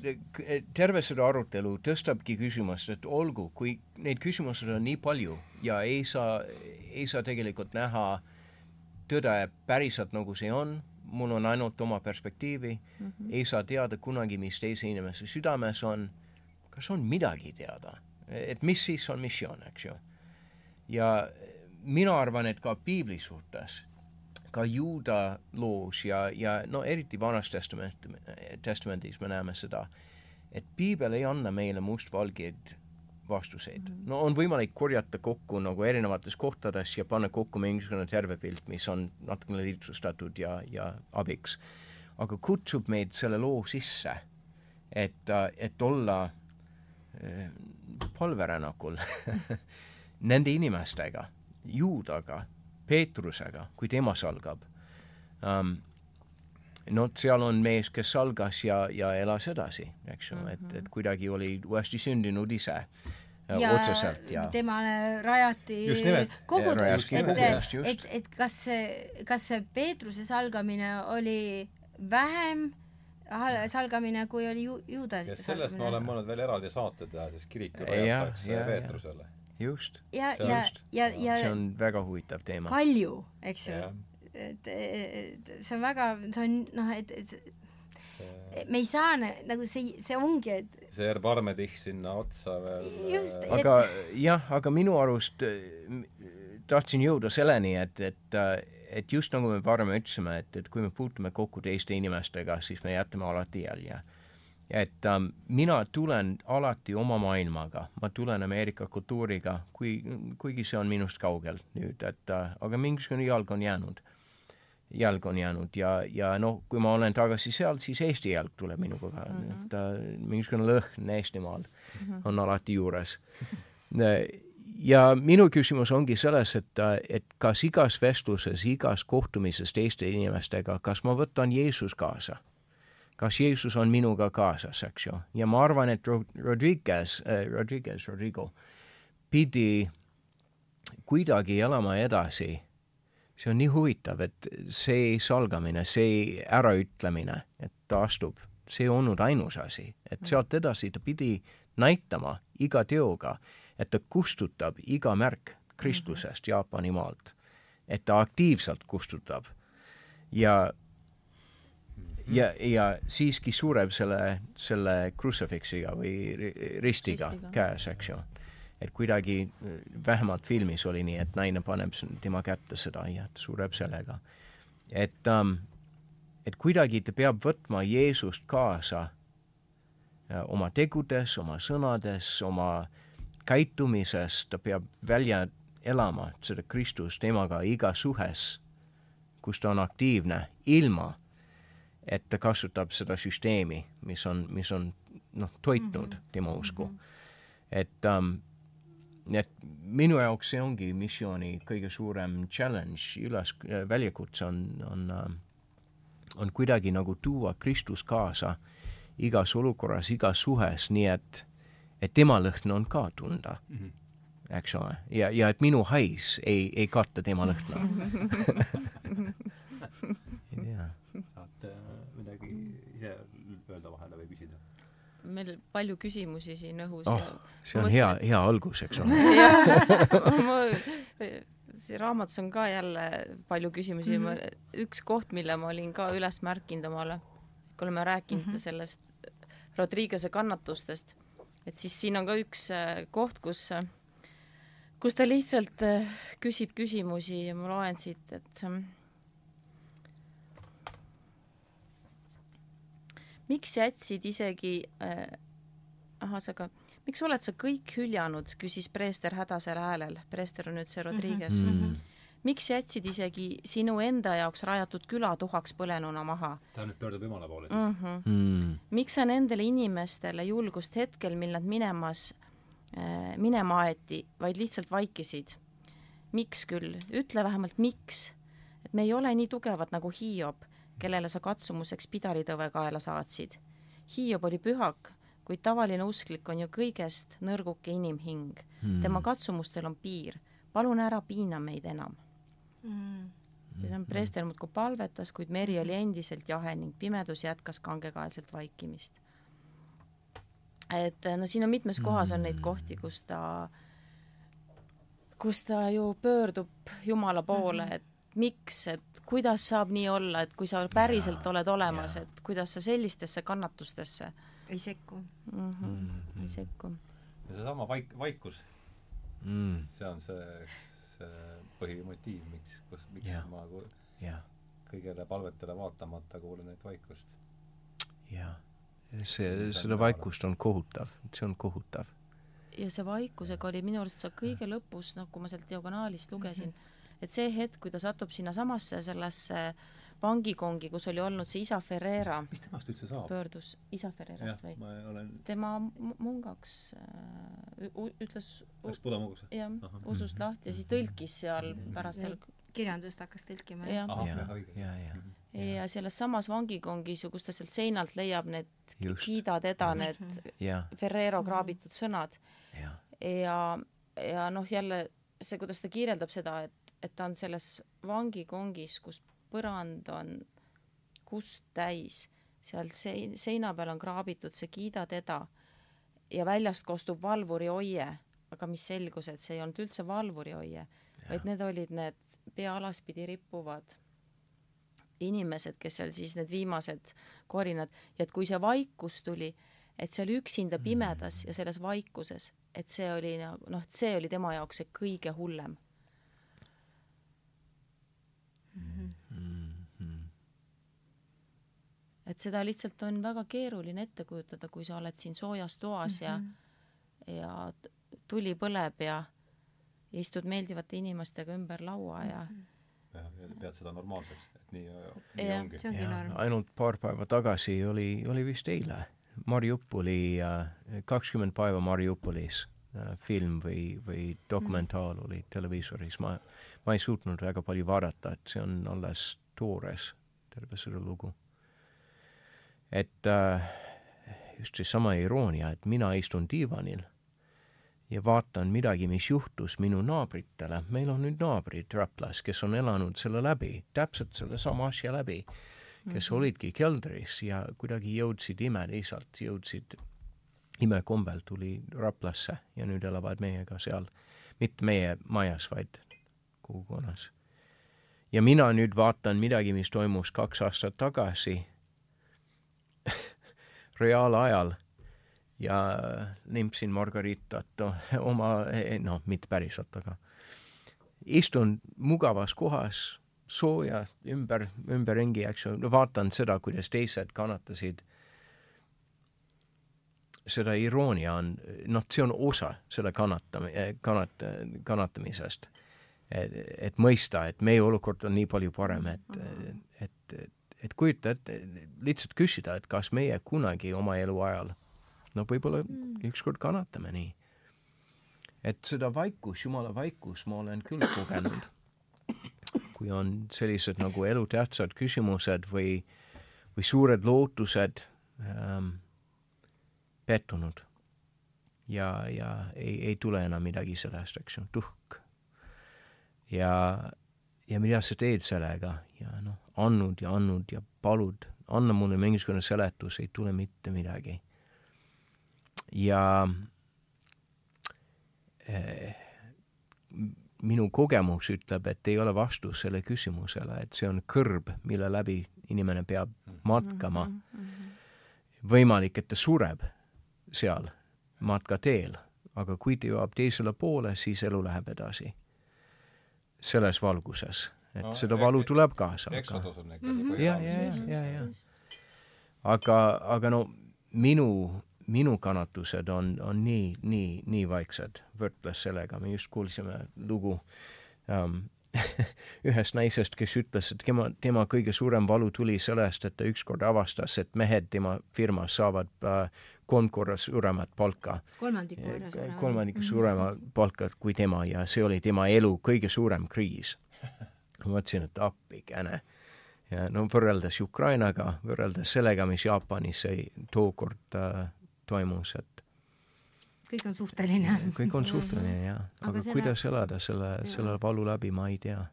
terve seda arutelu tõstabki küsimust, et olgu, kui neid küsimusi on nii palju ja ei saa, ei saa tegelikult näha äh, tõde päriselt, nagu see on, mul on ainult oma perspektiivi mm, -hmm. ei saa teada kunagi, mis teise inimese südames on, kas on midagi teada, et mis siis on missioon, eks ju. ja mina arvan, et ka piibli suhtes, ka juuda loos ja, ja no eriti Vanas testament, testamendis me näeme seda, et piibel ei anna meile mustvalgeid vastuseid mm. -hmm. no on võimalik korjata kokku nagu erinevates kohtades ja panna kokku mingisugune terve pilt, mis on natukene lihtsustatud ja, ja abiks. aga kutsub meid selle loo sisse, et, et olla äh, palverännakul [laughs] nende inimestega, Juudaga, Peetrusega, kui tema salgab. Um, no seal on mees, kes algas ja, ja elas edasi, eks ju mm, -hmm. et, et kuidagi oli uuesti sündinud ise ja otseselt ja temale rajati kogudus, et, et, et kas see, kas see Peetruse salgamine oli vähem salgamine, kui oli ju, juuda ja sellest ma olen mõelnud veel eraldi saate teha, sest kirik rajatakse jah, Peetrusele. just, ja, ja ja, ja see on väga huvitav teema. Kalju, eks ju. Et, et see on väga, see on noh, et, et see, me ei saa nagu see, see ongi, et see Erbarmedich sinna otsa veel Just, äh, et- aga jah, aga minu arust äh, tahtsin jõuda selleni, et, et, et just nagu me varem ütlesime, et, et kui me puutume kokku teiste inimestega, siis me jätame alati jälje. Et ähm, mina tulen alati oma maailmaga, ma tulen Ameerika kultuuriga, kui, kuigi see on minust kaugel nüüd, et äh, aga mingisugune jalg on jäänud jalg on jäänud ja, ja noh, kui ma olen tagasi seal, siis Eesti jalg tuleb minuga ka mm, -hmm. et äh, mingisugune lõhn Eestimaal mm -hmm. on alati juures. [laughs] ja minu küsimus ongi selles, et, et kas igas vestluses, igas kohtumises teiste inimestega, kas ma võtan Jeesus kaasa? Kas Jeesus on minuga kaasas, eks ju, ja ma arvan, et Ro- Rodriguez äh,, Rodriguez, Rodrigo pidi kuidagi elama edasi. See on nii huvitav, et see salgamine, see äraütlemine, et ta astub, see ei olnud ainus asi, et sealt edasi ta pidi näitama iga teoga, et ta kustutab iga märk Kristusest Jaapani maalt, et ta aktiivselt kustutab. Ja ja, ja siiski sureb selle, selle crucifixiga või ri- ristiga Ristiga. käes, eks ju et kuidagi äh, vähemalt filmis oli nii, et naine paneb tema kätte seda ja sureb sellega. et um,, et kuidagi ta peab võtma Jeesust kaasa äh, oma tegudes, oma sõnades, oma käitumises, ta peab välja elama seda Kristust temaga igas suhes, kus ta on aktiivne, ilma et ta kasutab seda süsteemi, mis on, mis on noh, toitnud mm -hmm. tema usku mm. -hmm. et um, et minu jaoks see ongi missiooni kõige suurem challenge, üles, väljakutse on, on, on kuidagi nagu tuua Kristus kaasa igas olukorras, igas suhes, nii et, et tema lõhn on ka tunda mm, -hmm. eks ole, ja, ja et minu hais ei, ei katta tema lõhna. [laughs] [laughs] ei tea tahate midagi ise öelda vahele või küsida? Meil palju küsimusi siin õhus oh see on Ma hea hea algus, eks ole. [laughs] ma, see raamatus on ka jälle palju küsimusi mm, Mhm. -hmm. üks koht, mille ma olin ka üles märkinud omale, kui oleme rääkinud mm Mhm. -hmm. sellest Rodriguez'e kannatustest, et siis siin on ka üks äh, koht, kus, kus ta lihtsalt äh, küsib küsimusi ja ma loen siit, et miks jätsid isegi äh, ahah, aga miks oled sa kõik hüljanud, küsis preester hädasel häälel, preester on nüüd see Rodriguez mm. -hmm. miks jätsid isegi sinu enda jaoks rajatud küla tuhaks põlenuna maha ta nüüd pöördub Jumala poole siis mm? -hmm. Mm. miks sa nendele inimestele julgust hetkel, mil nad minemas äh,, minema aeti, vaid lihtsalt vaikisid? miks küll, ütle vähemalt miks, et me ei ole nii tugevad nagu Hiob, kellele sa katsumuseks pidaritõve kaela saatsid. Hiob oli pühak, kuid tavaline usklik on ju kõigest nõrguke inimhing mm.. tema katsumustel on piir, palun ära piina meid enam. mm. ja see on preester muudkui palvetas, kuid meri oli endiselt jahe ning pimedus jätkas kangekaelselt vaikimist. et no siin on mitmes kohas on neid kohti, kus ta, kus ta ju pöördub Jumala poole, et miks, et kuidas saab nii olla, et kui sa päriselt oled olemas, et kuidas sa sellistesse kannatustesse ei sekku. mm -hmm. ei sekku. ja seesama vaik-, vaikus, Mm. see on see, see põhimotiiv, miks, kus, miks Jah. ma jah, kõigele palvetele vaatamata kuulan neid vaikust. jah. see, seda vaikust on kohutav, see on kohutav. ja see vaikusega oli minu arust see kõige lõpus, noh, kui ma sealt diagonaalist lugesin mm, -hmm. Et see hetk, kui ta satub sinnasamasse sellesse vangikongi, kus oli olnud see isa Ferreira, mis temast üldse saab? pöördus isa Ferreirast või? ma olen, tema mu- mungaks äh,, ütles, läks pudamugusse? jah usust lahti ja siis tõlkis seal pärast seal kirjandust hakkas tõlkima. ja jah, õige., ja, ja, ja selles samas vangikongis ju, kus ta sealt seinalt leiab need Just. kiida teda, need ja, Ferrero kraabitud sõnad, ja, ja, ja noh, jälle see, kuidas ta kirjeldab seda, et, et ta on selles vangikongis, kus põrand on kust täis, seal sein-, seina peal on kraabitud see Kiida teda ja väljast kostub valvuri oie, aga mis selgus, et see ei olnud üldse valvuri oie, vaid need olid need pea alaspidi rippuvad inimesed, kes seal siis need viimased korinad. Ja et kui see vaikus tuli, et seal üksinda pimedas ja selles vaikuses, et see oli nagu noh, et see oli tema jaoks see kõige hullem mm. -hmm. Et seda lihtsalt on väga keeruline ette kujutada, kui sa oled siin soojas toas mm -hmm. ja, ja tuli põleb ja, istud meeldivate inimestega ümber laua ja mm -hmm jah, ja pead seda normaalseks, et nii, nii ja, ongi. ainult paar päeva tagasi oli, oli vist eile Mariupoli, kakskümmend päeva Mariupolis Äh, film või, või dokumentaal mm. oli televiisoris, ma, ma ei suutnud väga palju vaadata, et see on alles toores, terve selle lugu. Et äh, just seesama iroonia, et mina istun diivanil ja vaatan midagi, mis juhtus minu naabritele, meil on nüüd naabrid Raplas, kes on elanud selle läbi, täpselt sellesama asja läbi, kes mm -hmm. olidki keldris ja kuidagi jõudsid imeliisalt, jõudsid imekombel tuli Raplasse ja nüüd elavad meiega seal, mitte meie majas, vaid kogukonnas. ja mina nüüd vaatan midagi, mis toimus kaks aastat tagasi reaalajal ja limpsin Margaritat [laughs] oma, noh, mitte päriselt, aga istun mugavas kohas, sooja ümber, ümberringi, eks ju, vaatan seda, kuidas teised kannatasid seda iroonia on, noh, see on osa selle kannatam-, kannat-, kannatamisest. et, et mõista, et meie olukord on nii palju parem, et, et, et, et kujuta ette, lihtsalt küsida, et kas meie kunagi oma eluajal, no võib-olla mm. ükskord kannatame nii. et seda vaikus, jumala vaikus ma olen küll kogenud, kui on sellised nagu elutähtsad küsimused või, või suured lootused ähm, pettunud. ja, ja ei, ei tule enam midagi sellest, eks ju, tuhk. ja, ja mida sa teed sellega ja noh, andnud ja andnud ja palud, anna mulle mingisugune seletus, ei tule mitte midagi. ja eh, minu kogemus ütleb, et ei ole vastus selle küsimusele, et see on kõrb, mille läbi inimene peab matkama mm. -hmm. võimalik, et ta sureb seal matkateel, aga kui ta jõuab teisele poole, siis elu läheb edasi. Selles valguses, et no, seda valu tuleb kaasa. Exodus on ikka põhjus. ja, ja, ja, ja, ja. aga, aga no minu, minu kannatused on, on nii, nii, nii vaiksed võrdles sellega, me just kuulsime lugu um, [laughs] ühest naisest, kes ütles, et tema, tema kõige suurem valu tuli sellest, et ta ükskord avastas, et mehed tema firmas saavad äh, kolm korra suuremat palka. kolmandiku võrra suurema. kolmandiku suurema palka kui tema ja see oli tema elu kõige suurem kriis. [laughs] ma mõtlesin, et appikene. ja no võrreldes Ukrainaga, võrreldes sellega, mis Jaapanis tookord äh, toimus, et kõik on suhteline. [laughs] kõik on suhteline jah, aga, aga selle... kuidas elada selle, selle valu läbi, ma ei tea.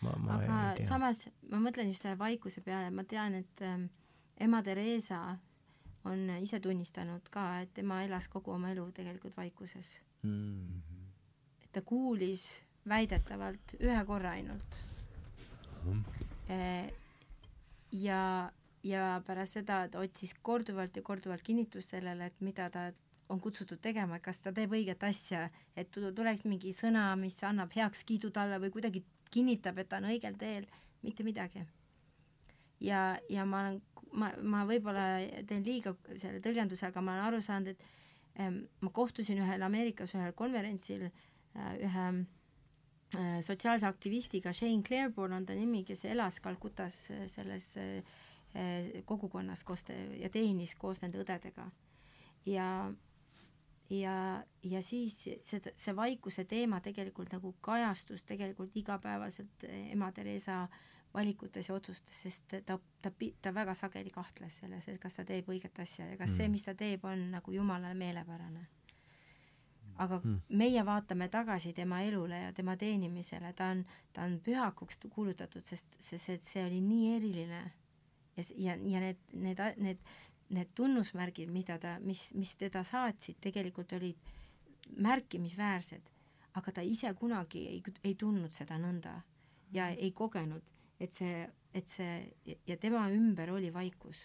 ma, ma aga ei tea. samas ma mõtlen just selle vaikuse peale, ma tean, et ähm, ema Theresa on ise tunnistanud ka, et tema elas kogu oma elu tegelikult vaikuses mm. -hmm. et ta kuulis väidetavalt ühe korra ainult mm. -hmm. ja, ja pärast seda ta otsis korduvalt ja korduvalt kinnitust sellele, et mida ta on kutsutud tegema, kas ta teeb õiget asja, et tuleks mingi sõna, mis annab heakskiidu talle või kuidagi kinnitab, et ta on õigel teel, mitte midagi. ja, ja ma olen, ma, ma võib-olla teen liiga selle tõlgenduse, aga ma olen aru saanud, et ähm, ma kohtusin ühel Ameerikas ühel konverentsil äh, ühe äh, sotsiaalse aktivistiga, Shane Claiborne on ta nimi, kes elas Calcutas selles äh, kogukonnas koos ja teenis koos nende õdedega. ja ja, ja siis see, see vaikuse teema tegelikult nagu kajastus tegelikult igapäevaselt ema Theresa valikutes ja otsustes, sest ta, ta, ta väga sageli kahtles selles, et kas ta teeb õiget asja ja kas mm. see, mis ta teeb, on nagu Jumalale meelepärane. aga mm. meie vaatame tagasi tema elule ja tema teenimisele, ta on, ta on pühakuks kuulutatud, sest, sest et see oli nii eriline. ja, ja, ja need, need, need, need tunnusmärgid, mida ta, mis, mis teda saatsid, tegelikult olid märkimisväärsed, aga ta ise kunagi ei, ei tundnud seda nõnda ja ei kogenud, et see, et see ja tema ümber oli vaikus.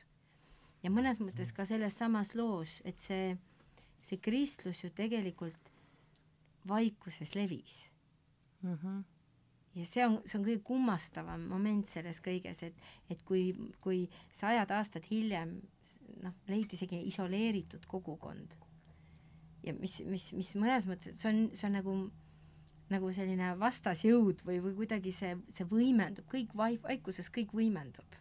ja mõnes mõttes ka selles samas loos, et see see kristlus ju tegelikult vaikuses levis mm. -hmm. ja see on, see on kõige kummastavam moment selles kõiges, et, et kui, kui sajad aastad hiljem noh, leiti isegi isoleeritud kogukond ja mis, mis, mis mõnes mõttes, see on, see on nagu nagu selline vastasjõud või, või kuidagi see, see võimendub, kõik vaik-, vaikuses kõik võimendub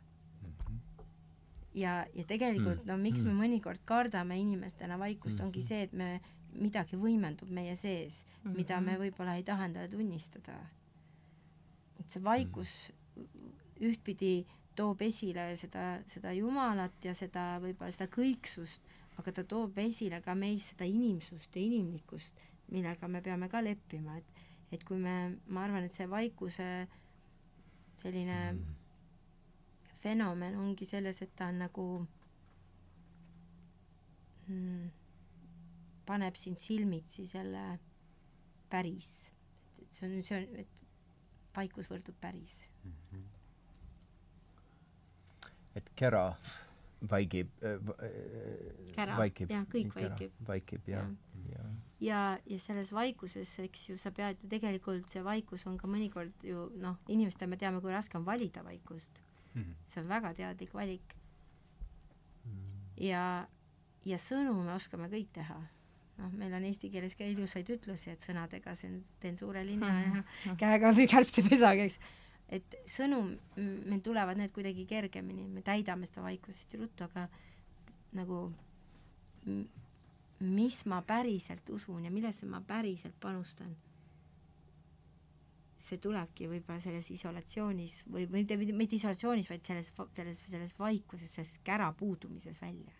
ja, ja tegelikult mm. no miks me mm. mõnikord kardame inimestena vaikust mm, ongi see, et me, midagi võimendub meie sees mm, -hmm. mida me võib-olla ei taha endale tunnistada. et see vaikus ühtpidi toob esile seda, seda Jumalat ja seda võib-olla seda kõiksust, aga ta toob esile ka meis seda inimsust ja inimlikkust, millega me peame ka leppima, et et kui me, ma arvan, et see vaikuse selline mm fenomen ongi selles, et ta on nagu mm, paneb sind silmitsi selle päris, et see on, see on, et vaikus võrdub päris mm. -hmm. et kära vaigib äh,, kära, jah, kõik kära, vaikib. vaikib, jah, ja, ja ja, selles vaikuses, eks ju, sa pead ju tegelikult, see vaikus on ka mõnikord ju noh, inimestel me teame, kui raske on valida vaikust mm. -hmm. see on väga teadlik valik mm. -hmm. ja, ja sõnu me oskame kõik teha. noh, meil on eesti keeles ka ilusaid ütlusi, et sõnadega see, teen suure linna mm -hmm. ja käega või kärbsepesaga, eks. et sõnum, meil tulevad need kuidagi kergemini, me täidame seda vaikusest ruttu, aga nagu mis ma päriselt usun ja millesse ma päriselt panustan see tulebki võib-olla selles isolatsioonis või, või mitte, mitte isolatsioonis, vaid selles, selles, selles vaikuses, selles kära puudumises välja.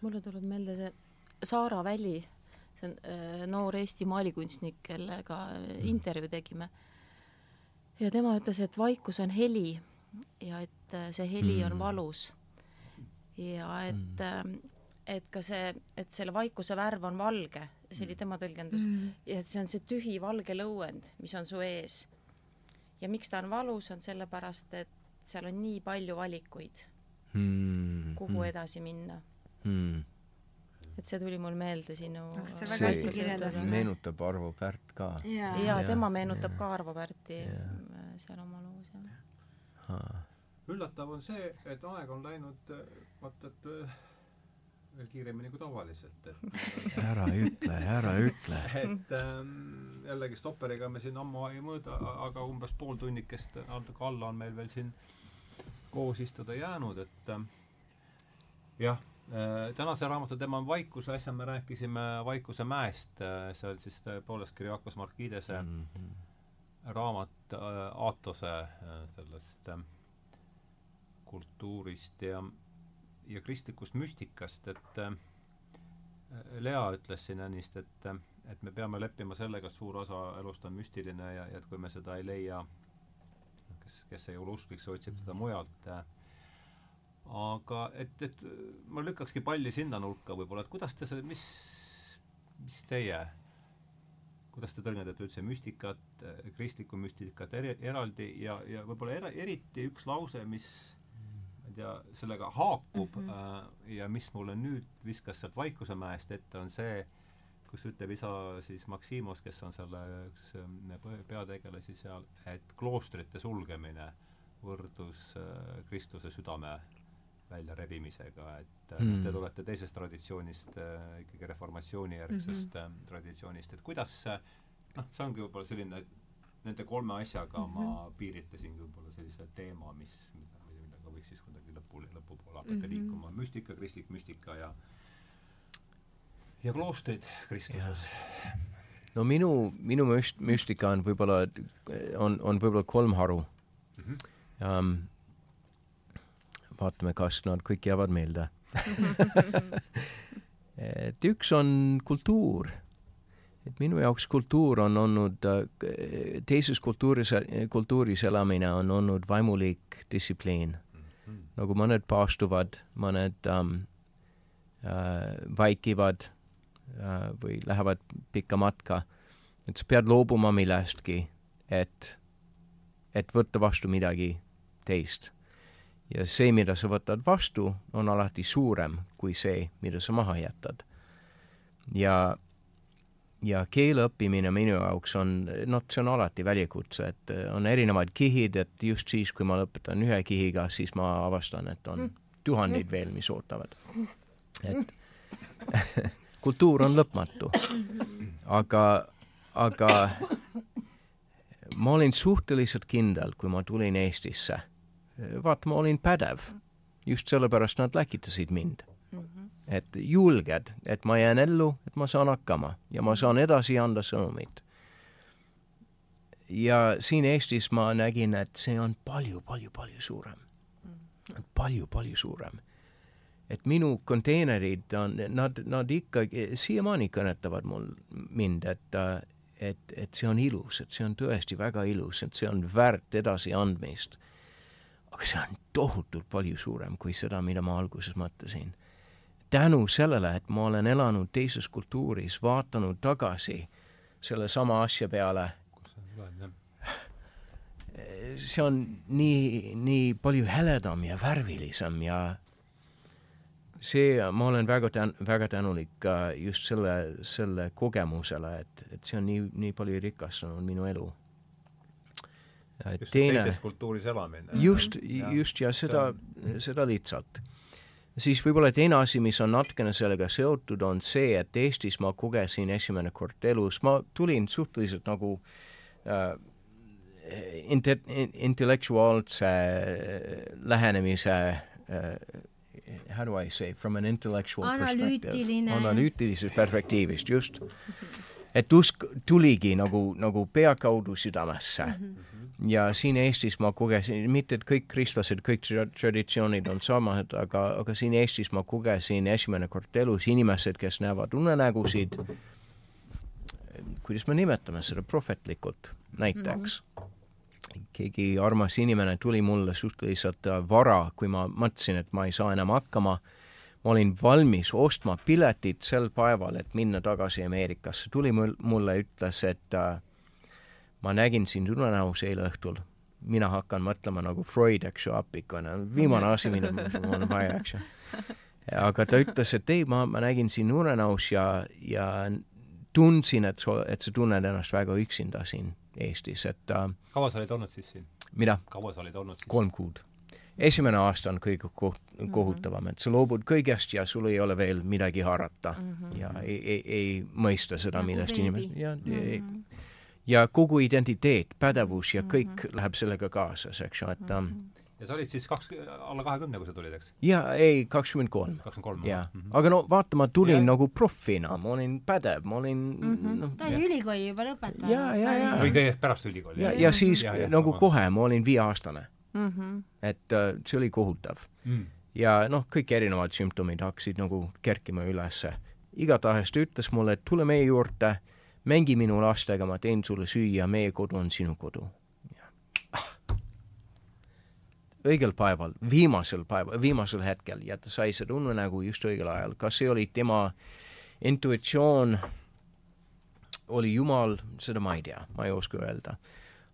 mulle tuleb meelde see Saara Väli, see on äh, noor Eesti maalikunstnik, kellega intervjuu tegime. ja tema ütles, et vaikus on heli ja et äh, see heli on mm. valus. ja et mm., et ka see, et selle vaikuse värv on valge see oli tema tõlgendus mm., ja et see on see tühi valge lõuend, mis on su ees. ja miks ta on valus, on sellepärast, et seal on nii palju valikuid mm., kuhu mm. edasi minna mm. et see tuli mul meelde sinu oh, see väga hästi kirjeldas. meenutab Arvo Pärt ka. ja, ja, tema meenutab ja. ka Arvo Pärti ja. Äh, seal oma loos, jah. üllatav on see, et aeg on läinud, vaata, et äh, veel kiiremini kui tavaliselt, et [laughs] ära ütle, ära ütle. et ähm, jällegi stopperiga me siin ammu ei mõõda, aga umbes pool tunnikest natuke alla on meil veel siin koos istuda jäänud, et äh, jah äh,, tänase raamatu teema on vaikus, äsja me rääkisime Vaikuse mäest äh,, see oli siis tõepoolest Kyriakos Markidese mm -hmm. raamat äh, Aatose äh, sellest äh, kultuurist ja ja kristlikust müstikast, et äh, Lea ütles siin ennist, et, et me peame leppima sellega, et suur osa elust on müstiline ja, ja et kui me seda ei leia, kes, kes ei ole usklik, see otsib teda mujalt äh,. aga et, et ma lükkakski palli sinna nurka võib-olla, et kuidas te selle, mis, mis teie, kuidas te tõlgendate üldse müstikat, kristlikku müstikat eri, eraldi ja, ja võib-olla era, eriti üks lause, mis ja sellega haakub mm -hmm. ja mis mulle nüüd viskas sealt Vaikusemäest ette, on see, kus ütleb isa siis Maksimos, kes on selle üks äh, peategelasi seal, et kloostrite sulgemine võrdus äh, Kristuse südame väljarebimisega, et mm. te tulete teisest traditsioonist ikkagi reformatsioonijärgsest mm -hmm. traditsioonist, et kuidas noh, see ongi võib-olla selline, nende kolme asjaga mm -hmm. ma piiritlesingi võib-olla sellise teema, mis, mida, võiks siis kuidagi lõpule, lõpupoole hakata mm -hmm. liikuma, müstika, kristlik müstika ja ja kloostrid Kristuses. no minu, minu müst-, müstika on võib-olla, on, on võib-olla kolm haru mm. -hmm. Um, vaatame, kas nad kõik jäävad meelde [laughs] et üks on kultuur. et minu jaoks kultuur on olnud, teises kultuuris, kultuuris elamine on olnud vaimulik distsipliin mm. nagu mõned paastuvad, mõned um, äh, vaikivad äh, või lähevad pikka matka, et sa pead loobuma millestki, et, et võtta vastu midagi teist ja see, mida sa võtad vastu, on alati suurem kui see, mida sa maha jätad. ja, ja keele õppimine minu jaoks on, noh, see on alati väljakutse, et on erinevad kihid, et just siis, kui ma lõpetan ühe kihiga, siis ma avastan, et on tuhandeid veel, mis ootavad. [laughs] et [laughs] kultuur on lõpmatu. aga, aga ma olin suhteliselt kindel, kui ma tulin Eestisse vaata, ma olin pädev. just sellepärast nad läkitasid mind mm. Et julged, et ma jään ellu, et ma saan hakkama ja ma saan edasi anda sõnumit. ja siin Eestis ma nägin, et see on palju-palju-palju suurem mm. palju-palju suurem. et minu konteinerid on, nad, nad ikkagi siiamaani kõnetavad mul, mind, et et, et see on ilus, et see on tõesti väga ilus, et see on väärt edasiandmist aga see on tohutult palju suurem kui seda, mida ma alguses mõtlesin. Tänu sellele, et ma olen elanud teises kultuuris, vaatanud tagasi sellesama asja peale, see on nii, nii palju heledam ja värvilisem ja see, ma olen väga tän-, väga tänulik just selle, selle kogemusele, et, et see on nii, nii palju rikastanud minu elu just teine, teises kultuuris elamine. just, just ja seda, seda lihtsalt. Siis võib-olla teine asi, mis on natukene sellega seotud, on see, et Eestis ma kogesin esimene kord elus, ma tulin suhteliselt nagu äh, inte-, intellektuaalse lähenemise äh, how do I say, from an intellectual perspective. analüütilisest perspektiivist, just. Et usk tuligi nagu, nagu pea kaudu südamesse mm. -hmm ja siin Eestis ma kogesin, mitte et kõik kristlased, kõik traditsioonid on samad, aga, aga siin Eestis ma kogesin esimene kord elus inimesed, kes näevad unenägusid, kuidas me nimetame seda, prohvetlikult näiteks mm. -hmm keegi armas inimene tuli mulle suhteliselt vara, kui ma mõtlesin, et ma ei saa enam hakkama. Ma olin valmis ostma piletit sel päeval, et minna tagasi Ameerikasse. tuli mulle, ütles, et äh, ma nägin sind unenäos eile õhtul, mina hakkan mõtlema nagu Freud, eks ju, appikene, viimane asi, mida mul on vaja, eks ju. aga ta ütles, et ei, ma, ma nägin sind unenäos ja, ja tundsin, et sa, et sa tunned ennast väga üksinda siin Eestis, et äh, kaua sa olid olnud siis siin? mida? kaua sa olid olnud siis? kolm kuud. Esimene aasta on kõige mhm. kohutavam, et sa loobud kõigest ja sul ei ole veel midagi haarata mm -hmm. ja ei, ei, ei mõista seda, nagu millest inimesed, ja mm -hmm ja kogu identiteet, pädevus ja kõik mm -hmm. läheb sellega kaasas, eks ju, et mm -hmm. ja sa olid siis kaks, alla kahekümne, kui sa tulid, eks? jaa, ei, kakskümmend kolm. kakskümmend kolm, jah mm. -hmm. aga no vaata, ma tulin ja. nagu profina, ma olin pädev, ma olin mm -hmm. noh, ta oli ülikooli juba lõpetanud. ja, ja, ja. või kõigepealt pärast ülikooli? ja, ja siis ja, ja, nagu kohe, ma olin viieaastane mm. -hmm. et uh, see oli kohutav mm. ja noh, kõik erinevad sümptomid hakkasid nagu kerkima ülesse. igatahes ta ütles mulle, et tule meie juurde mängi minu lastega, ma teen sulle süüa, meie kodu on sinu kodu. õigel päeval, viimasel päeval, viimasel hetkel ja ta sai seda unenägu just õigel ajal, kas see oli tema intuitsioon, oli Jumal, seda ma ei tea, ma ei oska öelda.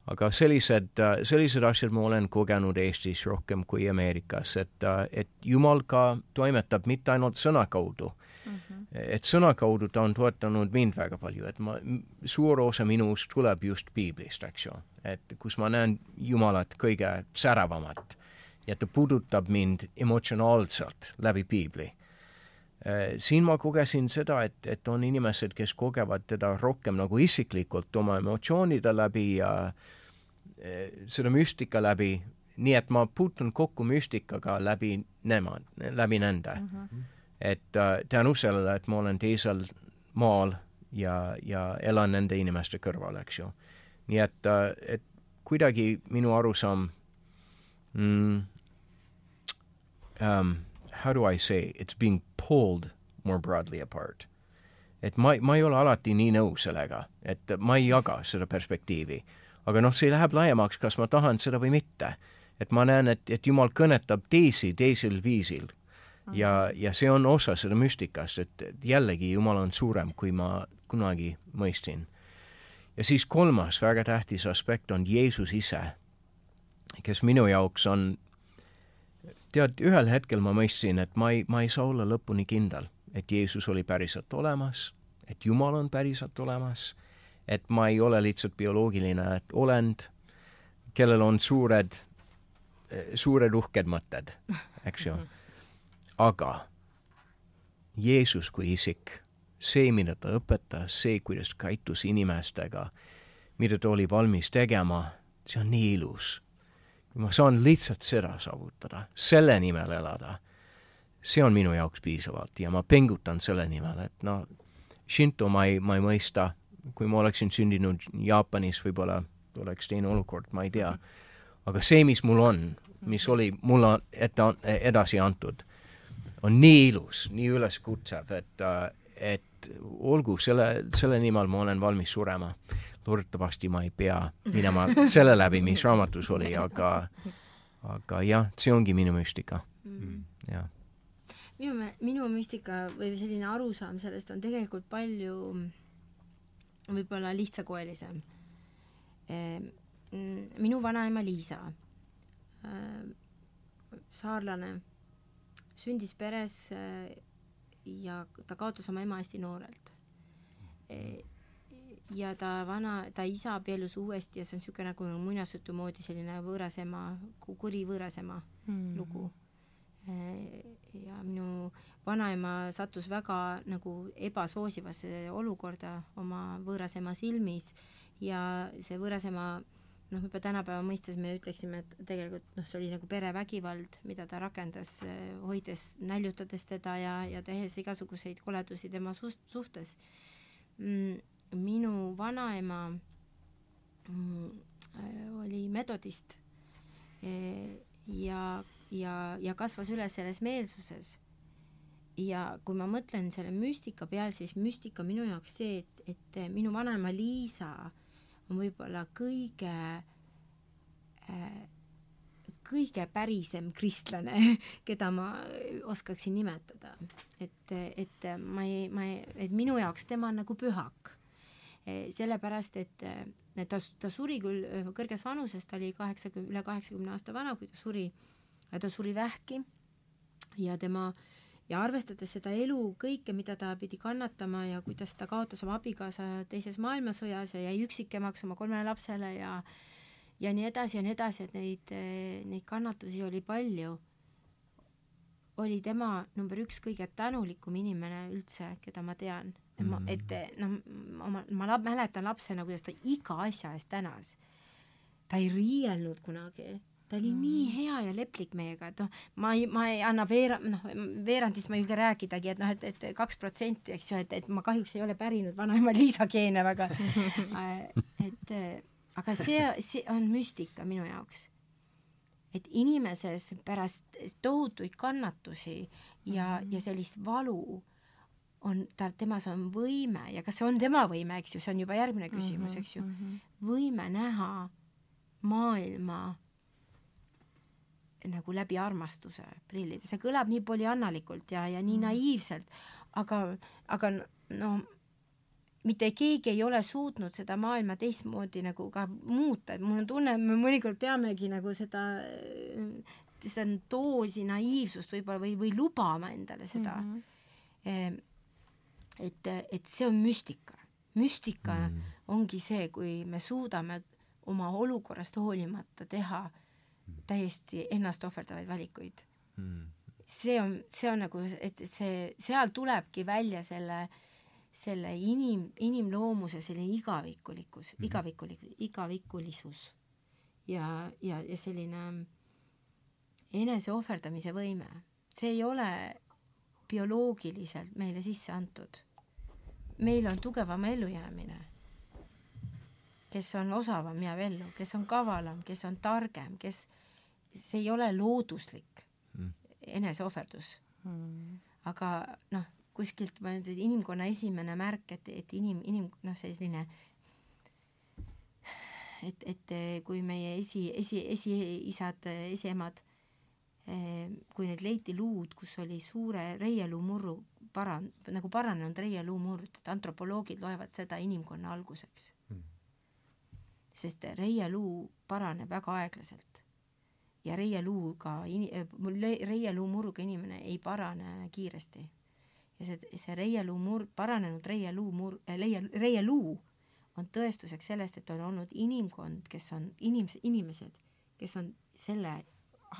Aga sellised, sellised asjad ma olen kogenud Eestis rohkem kui Ameerikas, et, et Jumal ka toimetab mitte ainult sõna kaudu mm. -hmm. et sõna kaudu ta on toetanud mind väga palju, et ma, suur osa minust tuleb just piiblist, eks ju, et kus ma näen Jumalat kõige säravamat ja ta puudutab mind emotsionaalselt läbi piibli äh, siin ma kogesin seda, et, et on inimesed, kes kogevad teda rohkem nagu isiklikult oma emotsioonide läbi ja äh, seda müstika läbi, nii et ma puutun kokku müstikaga läbi nemad, läbi nende mm. -hmm et äh, tänu sellele, et ma olen teisel maal ja, ja elan nende inimeste kõrval, eks ju. nii et äh,, et kuidagi minu arusaam mm, um, how do I say, it's being pulled more broadly apart. et ma, ma ei ole alati nii nõus sellega, et ma ei jaga seda perspektiivi. aga noh, see läheb laiemaks, kas ma tahan seda või mitte. et ma näen, et, et Jumal kõnetab teisi teisel viisil ja, ja see on osa seda müstikast, et jällegi Jumal on suurem, kui ma kunagi mõistsin. ja siis kolmas väga tähtis aspekt on Jeesus ise, kes minu jaoks on, tead, ühel hetkel ma mõistsin, et ma ei, ma ei saa olla lõpuni kindel, et Jeesus oli päriselt olemas, et Jumal on päriselt olemas, et ma ei ole lihtsalt bioloogiline olend, kellel on suured, suured uhked mõtted, eks ju aga Jeesus kui isik, see, mida ta õpetas, see, kuidas käitus inimestega, mida ta oli valmis tegema, see on nii ilus. Ma saan lihtsalt seda saavutada, selle nimel elada, see on minu jaoks piisavalt ja ma pingutan selle nimel, et noh, Shinto ma ei, ma ei mõista, kui ma oleksin sündinud Jaapanis, võib-olla oleks teine olukord, ma ei tea. aga see, mis mul on, mis oli mulle ette, edasi antud on nii ilus, nii üleskutsev, et, äh, et olgu, selle, selle nimel ma olen valmis surema. Loodetavasti ma ei pea [laughs] minema selle läbi, mis raamatus oli, aga, aga jah, see ongi minu müstika mm., jah. minu, minu müstika või selline arusaam sellest on tegelikult palju võib-olla lihtsakoelisem. Ehm, minu vanaema Liisa, äh, saarlane sündis peres äh, ja ta kaotas oma ema hästi noorelt. Ja ta vana, ta isa abiellus uuesti ja see on niisugune nagu muinasjutu moodi selline võõras ema, kuri võõras ema mm. lugu. E, ja minu vanaema sattus väga nagu ebasoosivasse olukorda oma võõras ema silmis ja see võõras ema noh, võib-olla tänapäeva mõistes me ütleksime, et tegelikult noh, see oli nagu perevägivald, mida ta rakendas, eh, hoides, näljutades teda ja, ja tehes igasuguseid koledusi tema suht-, suhtes mm,. Minu vanaema mm, oli metodist e, ja, ja, ja kasvas üles selles meelsuses. ja kui ma mõtlen selle müstika peal, siis müstika minu jaoks see, et, et minu vanaema Liisa on võib-olla kõige äh, kõige pärisem kristlane, [laughs] keda ma oskaksin nimetada. et, et ma ei, ma ei, et minu jaoks tema on nagu pühak. Sellepärast, et ta, ta suri küll kõrges vanuses, ta oli kaheksakümne, üle kaheksakümne aasta vana, kui ta suri, ta suri vähki ja tema ja arvestades seda elu, kõike, mida ta pidi kannatama ja kuidas ta kaotas oma abikaasa teises maailmasõjas ja jäi üksikemaks oma kolmele lapsele ja ja nii edasi ja nii edasi, et neid, neid kannatusi oli palju, oli tema number üks kõige tänulikum inimene üldse, keda ma tean. Ma, et noh, ma, ma lab, mäletan lapsena, kuidas ta iga asja eest tänas. ta ei riielnud kunagi ta oli mm. nii hea ja leplik meiega, et noh, ma ei, ma ei anna veera-, noh, veerandist ma ei julge rääkidagi, et noh, et, et kaks protsenti, eks ju, et, et ma kahjuks ei ole pärinud vanaema [laughs] Liisa geene väga [laughs] et aga see, see on müstika minu jaoks. et inimeses pärast tohutuid kannatusi ja mm., ja sellist valu on ta, temas on võime ja kas see on tema võime, eks ju, see on juba järgmine küsimus mm, -hmm, eks ju, mhm. võime näha maailma nagu läbi armastuse prillide, see kõlab nii poliannalikult ja, ja nii mm. naiivselt, aga, aga no mitte keegi ei ole suutnud seda maailma teistmoodi nagu ka muuta, et mul on tunne, et me mõnikord peamegi nagu seda, seda doosi naiivsust võib-olla või, või lubama endale seda mm. -hmm. Et, et see on müstika. müstika mm. ongi see, kui me suudame oma olukorrast hoolimata teha äh, täiesti ennast ohverdavaid valikuid. Mm.. see on, see on nagu, et see, seal tulebki välja selle, selle inim, inimloomuse selline igavikulikkus mm, igavikulik, igavikulisus. Ja, ja, ja selline enese ohverdamise võime, see ei ole bioloogiliselt meile sisse antud. meil on tugevam ellujäämine kes on osavam, jääb ellu, kes on kavalam, kes on targem, kes, see ei ole looduslik mm. eneseohverdus mm.. aga noh, kuskilt ma ütlen, inimkonna esimene märk, et, et inim, inim, noh, selline et, et kui meie esi, esi, esiisad, esiemad, kui need leiti luud, kus oli suure reieluumurru paran-, nagu paranenud reieluumurd, et antropoloogid loevad seda inimkonna alguseks. Mm.. sest reieluu paraneb väga aeglaselt. Ja reieluuga in-, reieluumurruga inimene ei parane kiiresti. ja see, see reieluumurd, paranenud reieluumurd, leie, reieluu on tõestuseks sellest, et on olnud inimkond, kes on inimes-, inimesed, kes on selle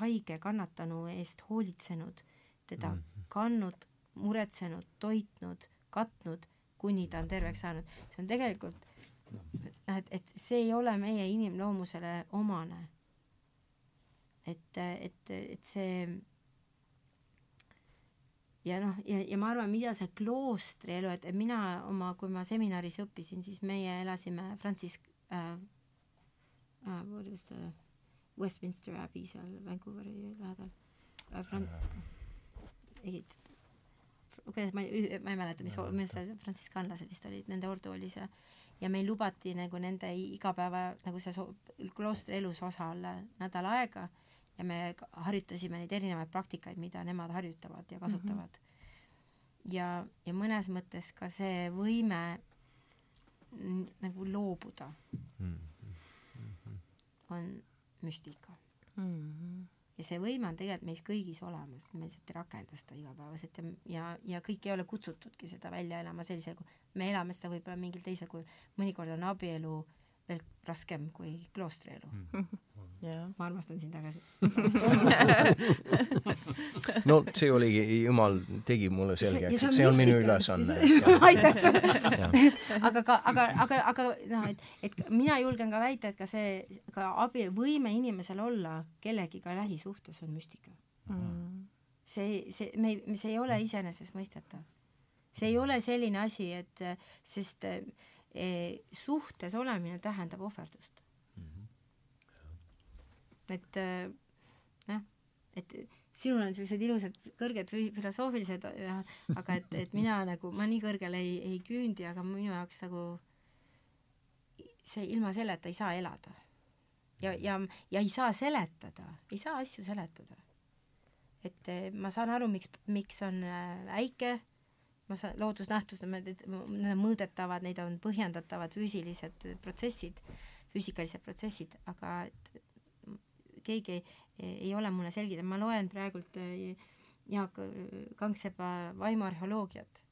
haige kannatanu eest hoolitsenud, teda mm -hmm. kandnud, muretsenud, toitnud, katnud, kuni ta on terveks saanud. see on tegelikult noh, et, et see ei ole meie inimloomusele omane. et, et, et see ja noh, ja, ja ma arvan, mida see kloostri elu, et mina oma, kui ma seminaris õppisin, siis meie elasime Francis- äh, äh, Westminster Abbey seal Vancouveri lähedal äh,. Fran- äh., kuidas ma ei, ma ei mäleta, mis, minu arust frantsiskanlased vist olid nende ordoolis ja ja meil lubati nagu nende igapäeva nagu see so-, kloostri elus osa olla nädal aega ja me harjutasime neid erinevaid praktikaid, mida nemad harjutavad ja kasutavad mm. -hmm. ja, ja mõnes mõttes ka see võime nagu loobuda mm -hmm. on müstika mm. -hmm. ja see võime on tegelikult meis kõigis olemas, me lihtsalt ei rakenda seda igapäevaselt ja, ja, ja kõik ei ole kutsutudki seda välja elama sellisel kujul, me elame seda võib-olla mingil teisel kujul, mõnikord on abielu äh, veel raskem kui kloostrielu. Mm.. Yeah. ma armastan sind tagasi [laughs] no see oligi, jumal tegi mulle selgeks, et see on minu ülesanne. [laughs] aitäh sulle. aga ka, aga, aga, aga noh, et, et mina julgen ka väita, et ka see, ka abi, võime inimesel olla kellegiga lähisuhtes on müstika. Mm.. see, see, me ei, see ei ole iseenesestmõistetav. see ei ole selline asi, et sest äh, suhtes olemine tähendab ohverdust mm. -hmm. et eh, noh, et sinul on sellised ilusad kõrged filosoofilised, aga et, et mina [laughs] nagu, ma nii kõrgele ei, ei küündi, aga minu jaoks nagu see ilma selleta ei saa elada. ja, ja, ja ei saa seletada, ei saa asju seletada. et eh, ma saan aru, miks, miks on äike äh, ma saan, loodusnähtused, need on mõõdetavad, neid on põhjendatavad füüsilised protsessid, füüsikalised protsessid, aga et keegi ei, ei ole mulle selgitanud, ma loen praegult äh, Jaak Kangsepa vaimuarheoloogiat.